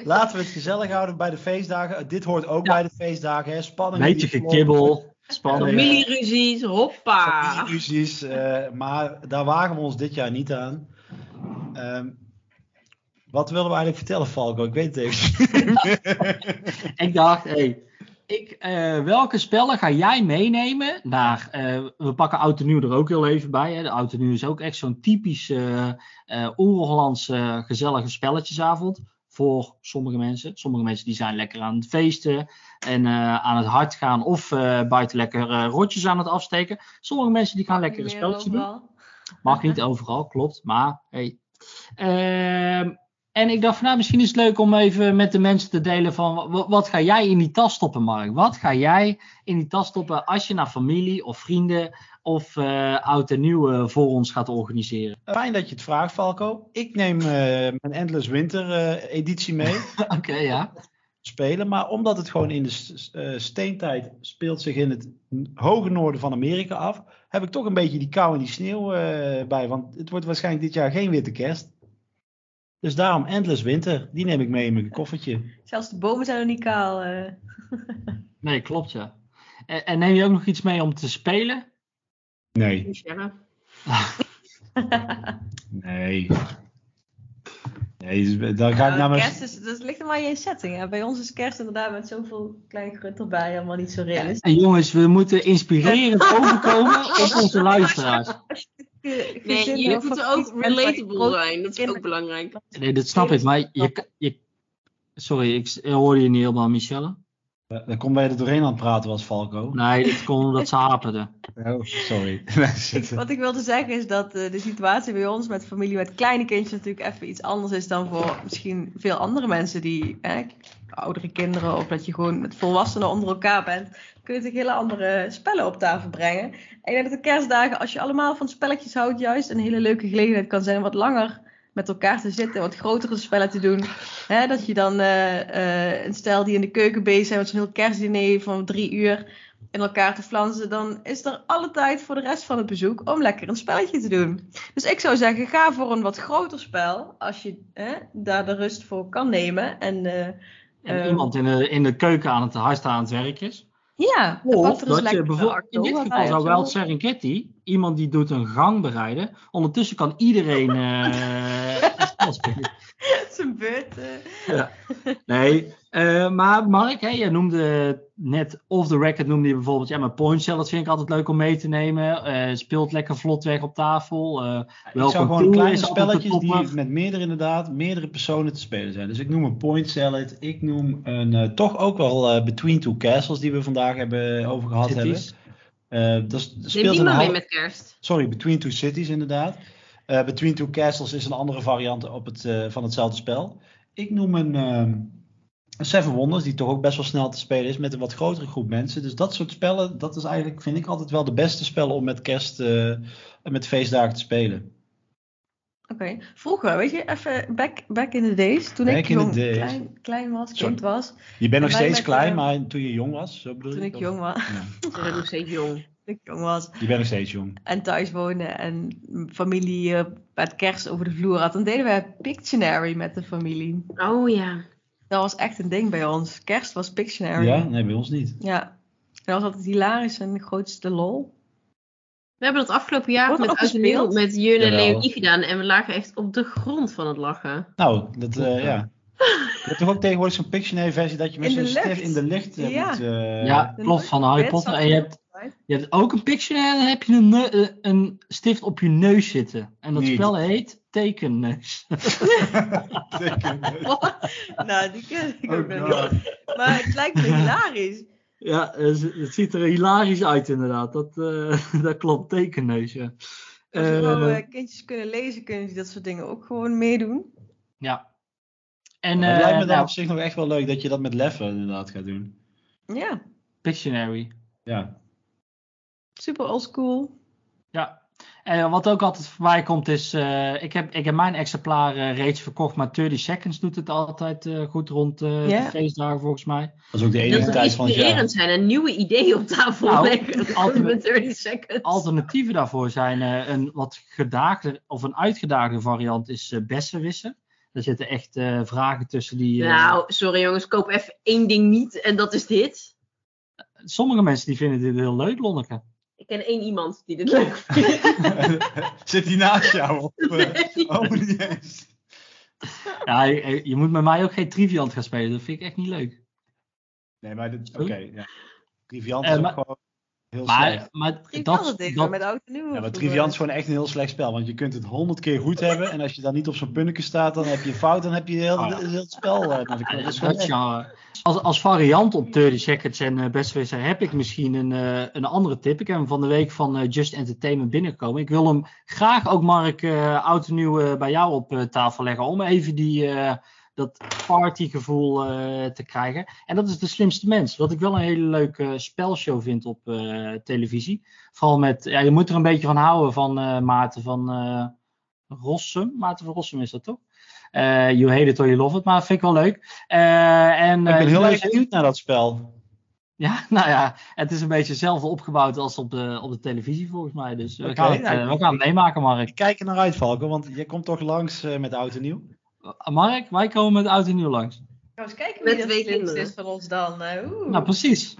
laten we het gezellig houden bij de feestdagen. Dit hoort ook Ja. bij de feestdagen. Hè? Spanning. Beetje die gekibbel, spanning. Familieruzies, hoppa. Familieruzies, eh, maar daar wagen we ons dit jaar niet aan. Ehm, wat wilden we eigenlijk vertellen, Falco? Ik weet het even. <laughs> Ik dacht, hey, ik, eh, welke spellen ga jij meenemen naar, eh, we pakken Oud en Nieuw er ook heel even bij. Hè. De Oud en Nieuw is ook echt zo'n typisch Oer-Hollandse gezellige spelletjesavond. Voor sommige mensen. Sommige mensen die zijn lekker aan het feesten en eh, aan het hard gaan of eh, buiten lekker eh, rotjes aan het afsteken. Sommige mensen die gaan lekker een spelletje doen. Mag niet overal, klopt. Maar hey. Ehm, en ik dacht van nou, misschien is het leuk om even met de mensen te delen van wat, wat ga jij in die tas stoppen, Mark? Wat ga jij in die tas stoppen als je naar familie of vrienden of eh, oud en nieuw eh, voor ons gaat organiseren? Fijn dat je het vraagt, Falco. Ik neem eh, mijn Endless Winter eh, editie mee. <laughs> Oké, ja. spelen. Maar omdat het gewoon in de eh, steentijd speelt zich in het hoge noorden van Amerika af, heb ik toch een beetje die kou en die sneeuw eh, bij. Want het wordt waarschijnlijk dit jaar geen witte kerst. Dus daarom Endless Winter. Die neem ik mee in mijn koffertje. Zelfs de bomen zijn nog niet kaal. eh. Nee, klopt ja. En, en neem je ook nog iets mee om te spelen? Nee. <laughs> Nee. Nee, dus daar ga ik Nou, naar mijn... kerst is, dat ligt er maar in je setting. Hè. Bij ons is kerst inderdaad met zoveel klein grut erbij helemaal niet zo realistisch. En jongens, we moeten inspirerend overkomen op <laughs> onze luisteraars. Nee, jullie moeten ook relatable zijn. Dat is ook belangrijk. Nee, dat snap ik, maar je, je, sorry, ik hoorde je niet helemaal, Michelle. Dan kom bij er doorheen aan het praten was Falco. Nee, het kon omdat ze haperde. Oh, sorry. <laughs> Ik- wat ik wilde zeggen is dat eh, de situatie bij ons met familie met kleine kindjes natuurlijk even iets anders is dan voor misschien veel andere mensen die hè, oudere kinderen of dat je gewoon met volwassenen onder elkaar bent. Kun je natuurlijk hele andere spellen op tafel brengen. En ik denk dat de kerstdagen, als je allemaal van spelletjes houdt, juist een hele leuke gelegenheid kan zijn om wat langer met elkaar te zitten, wat grotere spellen te doen. Hè, dat je dan eh, eh, een stel die in de keuken bezig zijn met zo'n heel kerstdiner van drie uur in elkaar te flansen, dan is er alle tijd voor de rest van het bezoek om lekker een spelletje te doen. Dus ik zou zeggen, ga voor een wat groter spel, als je hè, daar de rust voor kan nemen. En, eh, En Ehm. iemand in de, in de keuken aan het hard aan het werk is. ja, Of eens dat je bijvoorbeeld, in dit geval zou wel. Serengeti, iemand die doet een gang bereiden. Ondertussen kan iedereen <laughs> eh, <laughs> zijn beurt. eh. Nee, eh, maar Mark, hè, je noemde net off the record noemde je bijvoorbeeld, ja, mijn point salad vind ik altijd leuk om mee te nemen. Eh, speelt lekker vlot weg op tafel. Eh, Ik welkom zou gewoon kleine spelletjes die met meerdere inderdaad, meerdere personen te spelen zijn. Dus ik noem een point salad. Ik noem een eh, toch ook wel eh, Between Two Castles die we vandaag hebben over gehad Cities. hebben. Eh, dat speelt een mee met kerst. Sorry, Between Two Cities inderdaad. Eh, Between Two Castles is een andere variant op het, eh, van hetzelfde spel. Ik noem een, ehm, een Seven Wonders, die toch ook best wel snel te spelen is met een wat grotere groep mensen. Dus dat soort spellen, dat is eigenlijk, vind ik altijd wel de beste spellen om met kerst en met feestdagen te spelen. Oké, vroeger, weet je, even back, back in the days, toen Back ik jong, klein, klein was, Sorry. kind was, Je bent nog steeds klein, eh, maar toen je jong was, zo bedoel toen je? ik Of- jong was, Ja. <laughs> Ze zijn nog steeds jong. toen ik jong was Je bent nog steeds jong. en thuis woonde en familie eh, met kerst over de vloer had, dan deden wij Pictionary met de familie. Oh ja. Dat was echt een ding bij ons. Kerst was Pictionary. Ja? Nee, bij ons niet. Ja. Dat was altijd hilarisch en de grootste lol. We hebben dat afgelopen jaar Wordt met gespeeld? met Jun en. Leonie gedaan. En we lagen echt op de grond van het lachen. Nou, dat, eh, ja. Je hebt toch ook tegenwoordig zo'n Pictionary versie dat je met zo'n stift in de lucht eh, Ja. moet... eh, Ja, klopt, van Harry Potter. En je hebt, je hebt ook een Pictionary en dan heb je een, een stift op je neus zitten. En dat Niet. spel heet tekenneus. <laughs> <laughs> Nou, die ken ik Oh, ook nog God. niet. Maar het lijkt me hilarisch. Ja, het ziet er hilarisch uit inderdaad. Dat, eh, <laughs> dat klopt, tekenneus, ja. Als je nou, Eh, eh, kindjes kunnen lezen, kunnen die dat soort dingen ook gewoon meedoen. ja. En het eh, lijkt me dan nou, op zich nog echt wel leuk dat je dat met Leffen inderdaad gaat doen. Ja, Pictionary. Ja. super oldschool. Ja. En wat ook altijd voorbij komt is, eh, ik, heb, ik heb mijn exemplaar eh, reeds verkocht, maar 30 Seconds doet het altijd eh, goed rond eh, de feestdagen volgens mij. Dat is ook de enige Dat tijd van het jaar. inspirerend zijn. Een nieuwe idee op tafel Nou, leggen. <laughs> altijd- met 30 seconds. Alternatieven daarvoor zijn eh, een wat gedaagde of een uitgedaagde variant is eh besserwissen. Er zitten echt eh, vragen tussen die. eh, Nou, sorry jongens. Koop even één ding niet. En dat is dit. Sommige mensen die vinden dit heel leuk, Lonneke. Ik ken één iemand die dit leuk vindt. <laughs> Zit die naast jou? Of, eh, Nee. Oh, niet eens. Ja, je, je moet met mij ook geen Triviant gaan spelen. Dat vind ik echt niet leuk. Nee, maar oké. Sorry? ja. Triviant Eh, is ook maar- gewoon heel Maar, slecht. maar Ik dat, dat, met oud en nieuw. Ja, maar. Triviant is gewoon echt een heel slecht spel. Want je kunt het honderd keer goed hebben. En als je dan niet op zo'n punnetje staat, dan heb je een fout. Dan heb je heel, ja. heel het spel. eh, naar de kloot. Dat is genre. Als, als variant op 30 Seconds en uh, Bestwisser heb ik misschien een, eh, een andere tip. Ik heb hem van de week van eh, Just Entertainment binnengekomen. Ik wil hem graag ook, Mark, eh oud en nieuw eh, bij jou op eh, tafel leggen. Om even die, eh, dat partygevoel eh, te krijgen. En dat is de slimste mens. Wat ik wel een hele leuke spelshow vind op eh, televisie. Vooral met, ja, je moet er een beetje van houden van eh, Maarten van eh, Rossum. Maarten van Rossum is dat toch? Eh you hate it or you love it, maar vind ik wel leuk. Eh, en, Ik ben eh, heel erg benieuwd naar dat spel. Ja, <laughs> nou ja, het is een beetje hetzelfde opgebouwd als op de, op de televisie volgens mij. Dus we, Oké, gaan, het, nou, eh, we gaan het meemaken, Mark. Ik kijk er naar uit, Valko. Want je komt toch langs eh, met oud en nieuw. Mark, wij komen met oud en nieuw langs. We eens kijken Met wie dat twee kinderen. is van ons dan. Eh, oeh. Nou, precies.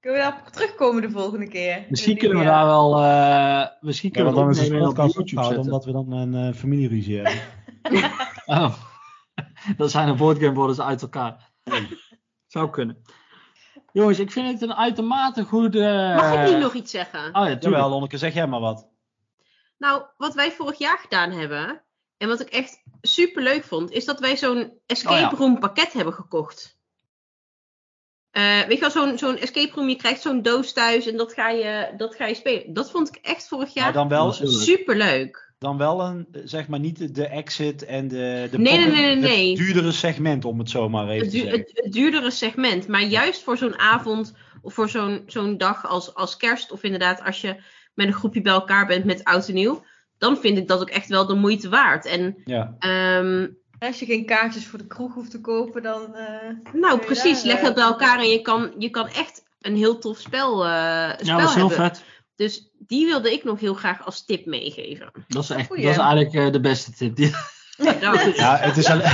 Kunnen we daarop terugkomen de volgende keer? Misschien kunnen we daar wel. eh misschien Ja, kunnen we dan is het de opnemen en op podcast YouTube zetten. Omdat we dan een eh, familieruzie hebben. <laughs> <laughs> Oh. <laughs> dan zijn de boardgameborders uit elkaar. Zou kunnen. Jongens, ik vind het een uitermate goede. Mag ik niet nog iets zeggen? Oh ja, Jawel, tuurlijk. Lonneke, zeg jij maar wat. Nou, wat wij vorig jaar gedaan hebben. En wat ik echt super leuk vond. Is dat wij zo'n escape Oh ja. room pakket hebben gekocht. Eh, weet je wel, zo'n zo'n escape room. Je krijgt zo'n doos thuis. En dat ga, je, dat ga je spelen. Dat vond ik echt vorig Maar jaar dan wel, super leuk. dan wel een, zeg maar niet de exit en de, de Nee, nee, nee, nee, nee. het duurdere segment, om het zo maar even Het, te zeggen. het, het duurdere segment. Maar juist voor zo'n avond. Of voor zo'n zo'n dag als, als kerst. Of inderdaad als je met een groepje bij elkaar bent met oud en nieuw. Dan vind ik dat ook echt wel de moeite waard. En Ja. ehm, Als je geen kaartjes voor de kroeg hoeft te kopen, dan... eh, Nou, precies. daar, Leg eh, het bij elkaar en je kan, je kan echt een heel tof spel, eh, Ja, spel dat is heel hebben. vet. Dus die wilde ik nog heel graag als tip meegeven. Dat is, echt, Goeie. dat is eigenlijk eh, de beste tip. Die, ja, het is alleen...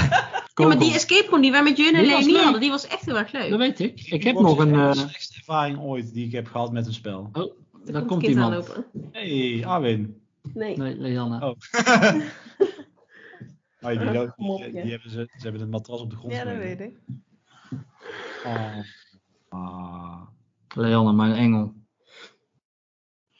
Ja, maar die escape room die wij met Jun en Die was Leonie leuk. hadden, die was echt heel erg leuk. dat weet ik. Ik heb nog een. eh, de slechtste ervaring ooit die ik heb gehad met een spel. oh, daar komt kind iemand. aanlopen. Hey, Arwin. Nee. Nee, Leanne. Oh. <laughs> Oh, die, die, ja. die hebben ze, ze hebben een matras op de grond ja, dat weet ik. Oh. Ah. Leanne, mijn engel.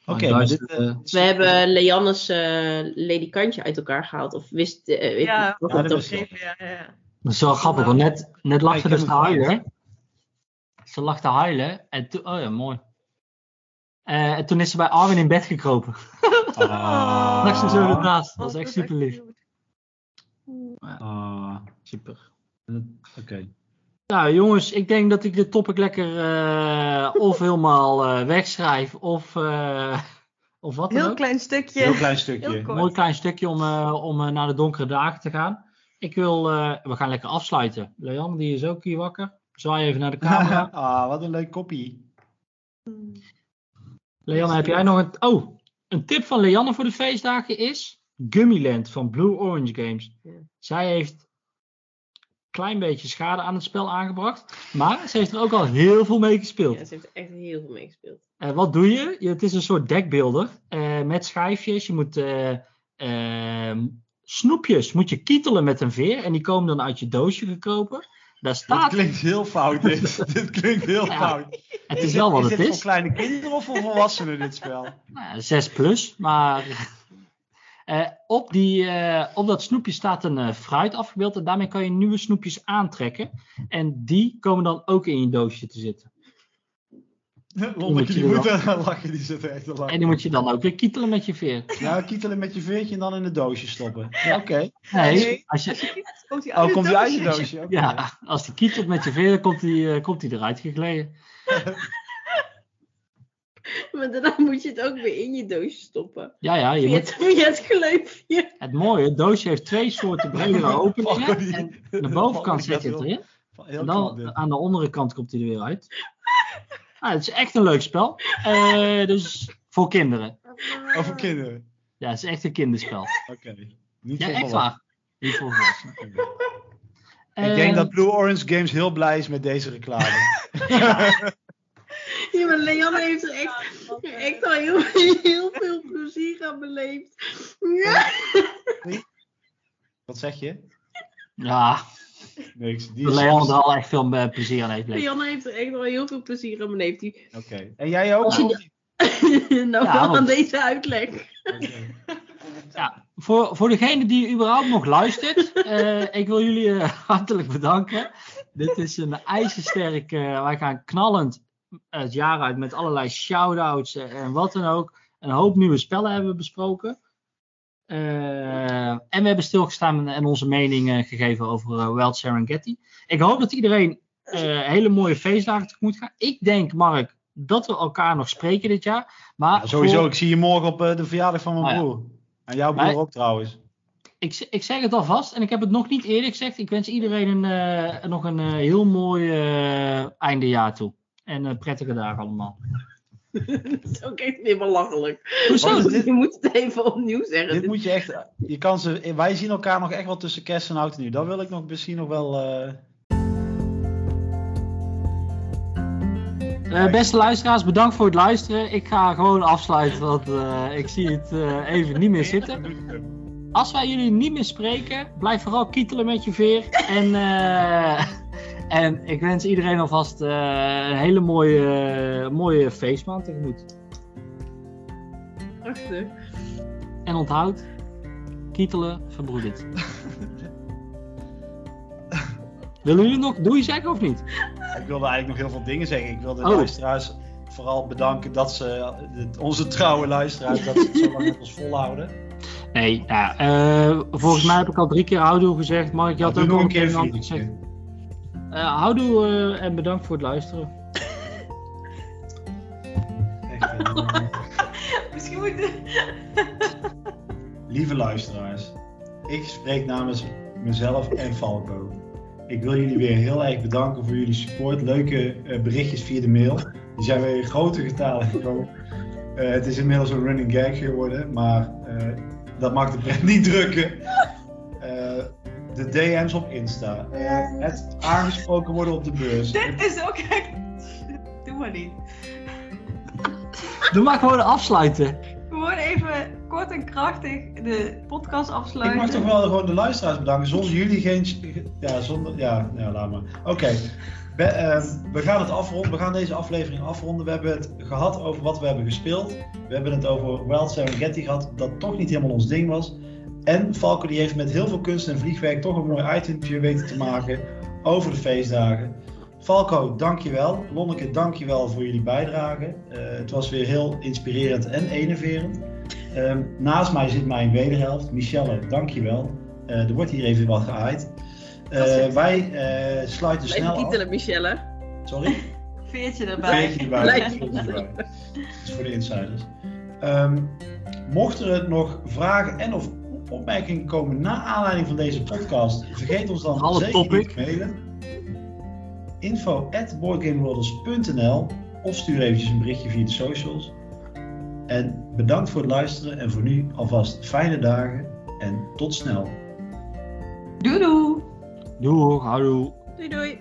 Oké, eh, eh, We hebben Leanne's eh ledikantje uit elkaar gehaald. Of wist... eh, weet Ja, ik ja, wat dat ja, ja. Dat is wel grappig, want net, net lag ze dus te huilen. Ze lag te huilen en toen, oh ja, mooi. Eh, en toen is ze bij Arwin in bed gekropen. <laughs> Ah. Ze zo ernaast. Dat was echt super lief. Ah, Super. Oké. Nou jongens, ik denk dat ik dit topic lekker eh, of helemaal eh, wegschrijf of, eh, of wat dan Heel ook. klein stukje. Heel klein stukje. Heel. Mooi klein stukje om, eh, om naar de donkere dagen te gaan. Ik wil, eh, we gaan lekker afsluiten. Leon, die is ook hier wakker. Zwaai even naar de <laughs> camera. ah, wat een leuk koppie. Leon, heb jij nog een... Oh, een tip van Leanne voor de feestdagen is... Gummiland van Blue Orange Games. Ja. Zij heeft een klein beetje schade aan het spel aangebracht. Maar ze heeft er ook al heel veel mee gespeeld. Ja, ze heeft echt heel veel mee gespeeld. Eh, wat doe je? Het is een soort dekbeelder eh, met schijfjes. Je moet eh, ehm, snoepjes moet je kietelen met een veer. En die komen dan uit je doosje gekropen. Daar Dit klinkt heel fout. Dit, <laughs> dit klinkt heel Ja, fout. Het is wel wat is het dit is. voor kleine kinderen of voor volwassenen dit spel? Nou ja, 6 plus, maar eh, op, die, eh, op dat snoepje staat een eh, fruit afgebeeld en daarmee kan je nieuwe snoepjes aantrekken. En die komen dan ook in je doosje te zitten. Lonneke, die je moet er lachen, die zit er echt te En lachen. die moet je dan ook weer kietelen met je veer. Ja, kietelen met je veertje en dan in het doosje stoppen. Ja, oké. Nee, Nee. als je, Komt die Oh, komt die uit het je doosje? Ja, als die kietelt met je veer, dan komt die, eh, komt die eruit gegleden. Maar daarna moet je het ook weer in je doosje stoppen. Ja, ja, je moet, het, via het gleufje. het mooie, het doosje heeft twee soorten bredere openingen. die- En aan de bovenkant zet je erin. En dan aan de andere kant komt hij er weer uit. Ah, het is echt een leuk spel. Eh, dus voor kinderen. Over kinderen. Ja, het is echt een kinderspel. Oké. Niet Ja, voor echt volwassenen. waar. Niet voor volwassenen. Ik denk Eh, dat Blue Orange Games heel blij is met deze reclame. <laughs> Ja, maar Leanne heeft er echt, echt al heel, heel veel plezier aan beleefd. Ja. Wat zeg je? Ja, Niks. Die is Leon er al echt veel eh, plezier aan heeft. beleefd. Leanne heeft er echt al heel veel plezier aan beleefd. Die, Oké. En jij ook? <laughs> Nou, Ja, wel want- aan deze uitleg. <laughs> Ja, voor, voor degene die überhaupt nog luistert, eh, ik wil jullie eh, <laughs> hartelijk bedanken. Dit is een ijzersterk, wij gaan knallend het jaar uit met allerlei shout-outs en wat dan ook. Een hoop nieuwe spellen hebben we besproken. Eh, en we hebben stilgestaan en onze mening eh, gegeven over eh, Wild Serengeti. Ik hoop dat iedereen hele mooie feestdagen tegemoet gaat. Ik denk, Mark, dat we elkaar nog spreken dit jaar. Maar Ja, sowieso, voor- ik zie je morgen op de verjaardag van mijn Ah, ja. broer. En jouw broer Maar- ook trouwens. ik, ik zeg het alvast en ik heb het nog niet eerder gezegd. Ik wens iedereen een, nog een heel mooi eindejaar toe. En prettige dagen allemaal. <laughs> Dat is ook echt weer belachelijk. Hoezo? Dit? Je moet het even opnieuw zeggen. Dit moet je echt. Je kan ze, wij zien elkaar nog echt wel tussen kerst en oud en nieuw. Dat wil ik nog misschien nog wel. eh, Eh, beste luisteraars, bedankt voor het luisteren. Ik ga gewoon afsluiten, want eh, ik zie het eh, even niet meer zitten. Als wij jullie niet meer spreken, blijf vooral kietelen met je veer. En, eh, <laughs> en ik wens iedereen alvast eh, een hele mooie, mooie feestmaand tegemoet. Prachtig. En onthoud, kietelen verbroedert. <laughs> Willen jullie nog doei zeggen of niet? Ik wilde eigenlijk nog heel veel dingen zeggen. Ik wilde de Oh. luisteraars vooral bedanken dat ze, onze trouwe luisteraars, dat ze het zo lang met ons volhouden. Nee, nou, eh, volgens mij heb ik al drie keer houdoe gezegd. Mark, je had ook nog een keer een een ander vriendje. gezegd. Eh, houdoe eh, en bedankt voor het luisteren. Echt, <laughs> Misschien moet je... <laughs> Lieve luisteraars, ik spreek namens mezelf en Falco. Ik wil jullie weer heel erg bedanken voor jullie support. Leuke eh, berichtjes via de mail. Die zijn weer in grote getalen gekomen. Eh, het is inmiddels een running gag geworden, maar eh, dat mag de pret niet drukken. De DM's op Insta. Het aangesproken worden op de beurs. Dit is ook echt... Doe maar niet. Doe maar gewoon afsluiten. Gewoon even kort en krachtig de podcast Ik afsluiten. mag toch wel gewoon de luisteraars bedanken. Zonder jullie geen. Ja, zonder. Ja, ja laat maar. Oké. We, ehm, we gaan het afronden. We gaan deze aflevering afronden. We hebben het gehad over wat we hebben gespeeld. We hebben het over Wild Serengeti gehad, dat toch niet helemaal ons ding was. En Falco die heeft met heel veel kunst en vliegwerk toch een mooi itempje weten te maken over de feestdagen. Falco, dankjewel. Lonneke, dankjewel voor jullie bijdrage. Eh, het was weer heel inspirerend en enerverend. Ehm, naast mij zit mijn wederhelft, Michelle, dankjewel. Uh, er wordt hier even wat geaaid. Uh, wij uh, sluiten snel titelen, af. Michelle. Sorry? <laughs> Veertje erbij. Veertje erbij. Veertje erbij. Dat is voor de insiders. Ehm, mochten er nog vragen en of opmerkingen komen na aanleiding van deze podcast, vergeet ons dan Alle zeker topic. niet te mailen. Info at boardgameworlders.nl of stuur eventjes een berichtje via de socials. En bedankt voor het luisteren en voor nu alvast fijne dagen en tot snel. Doei doei! Doeg, houdoe. Doei doei.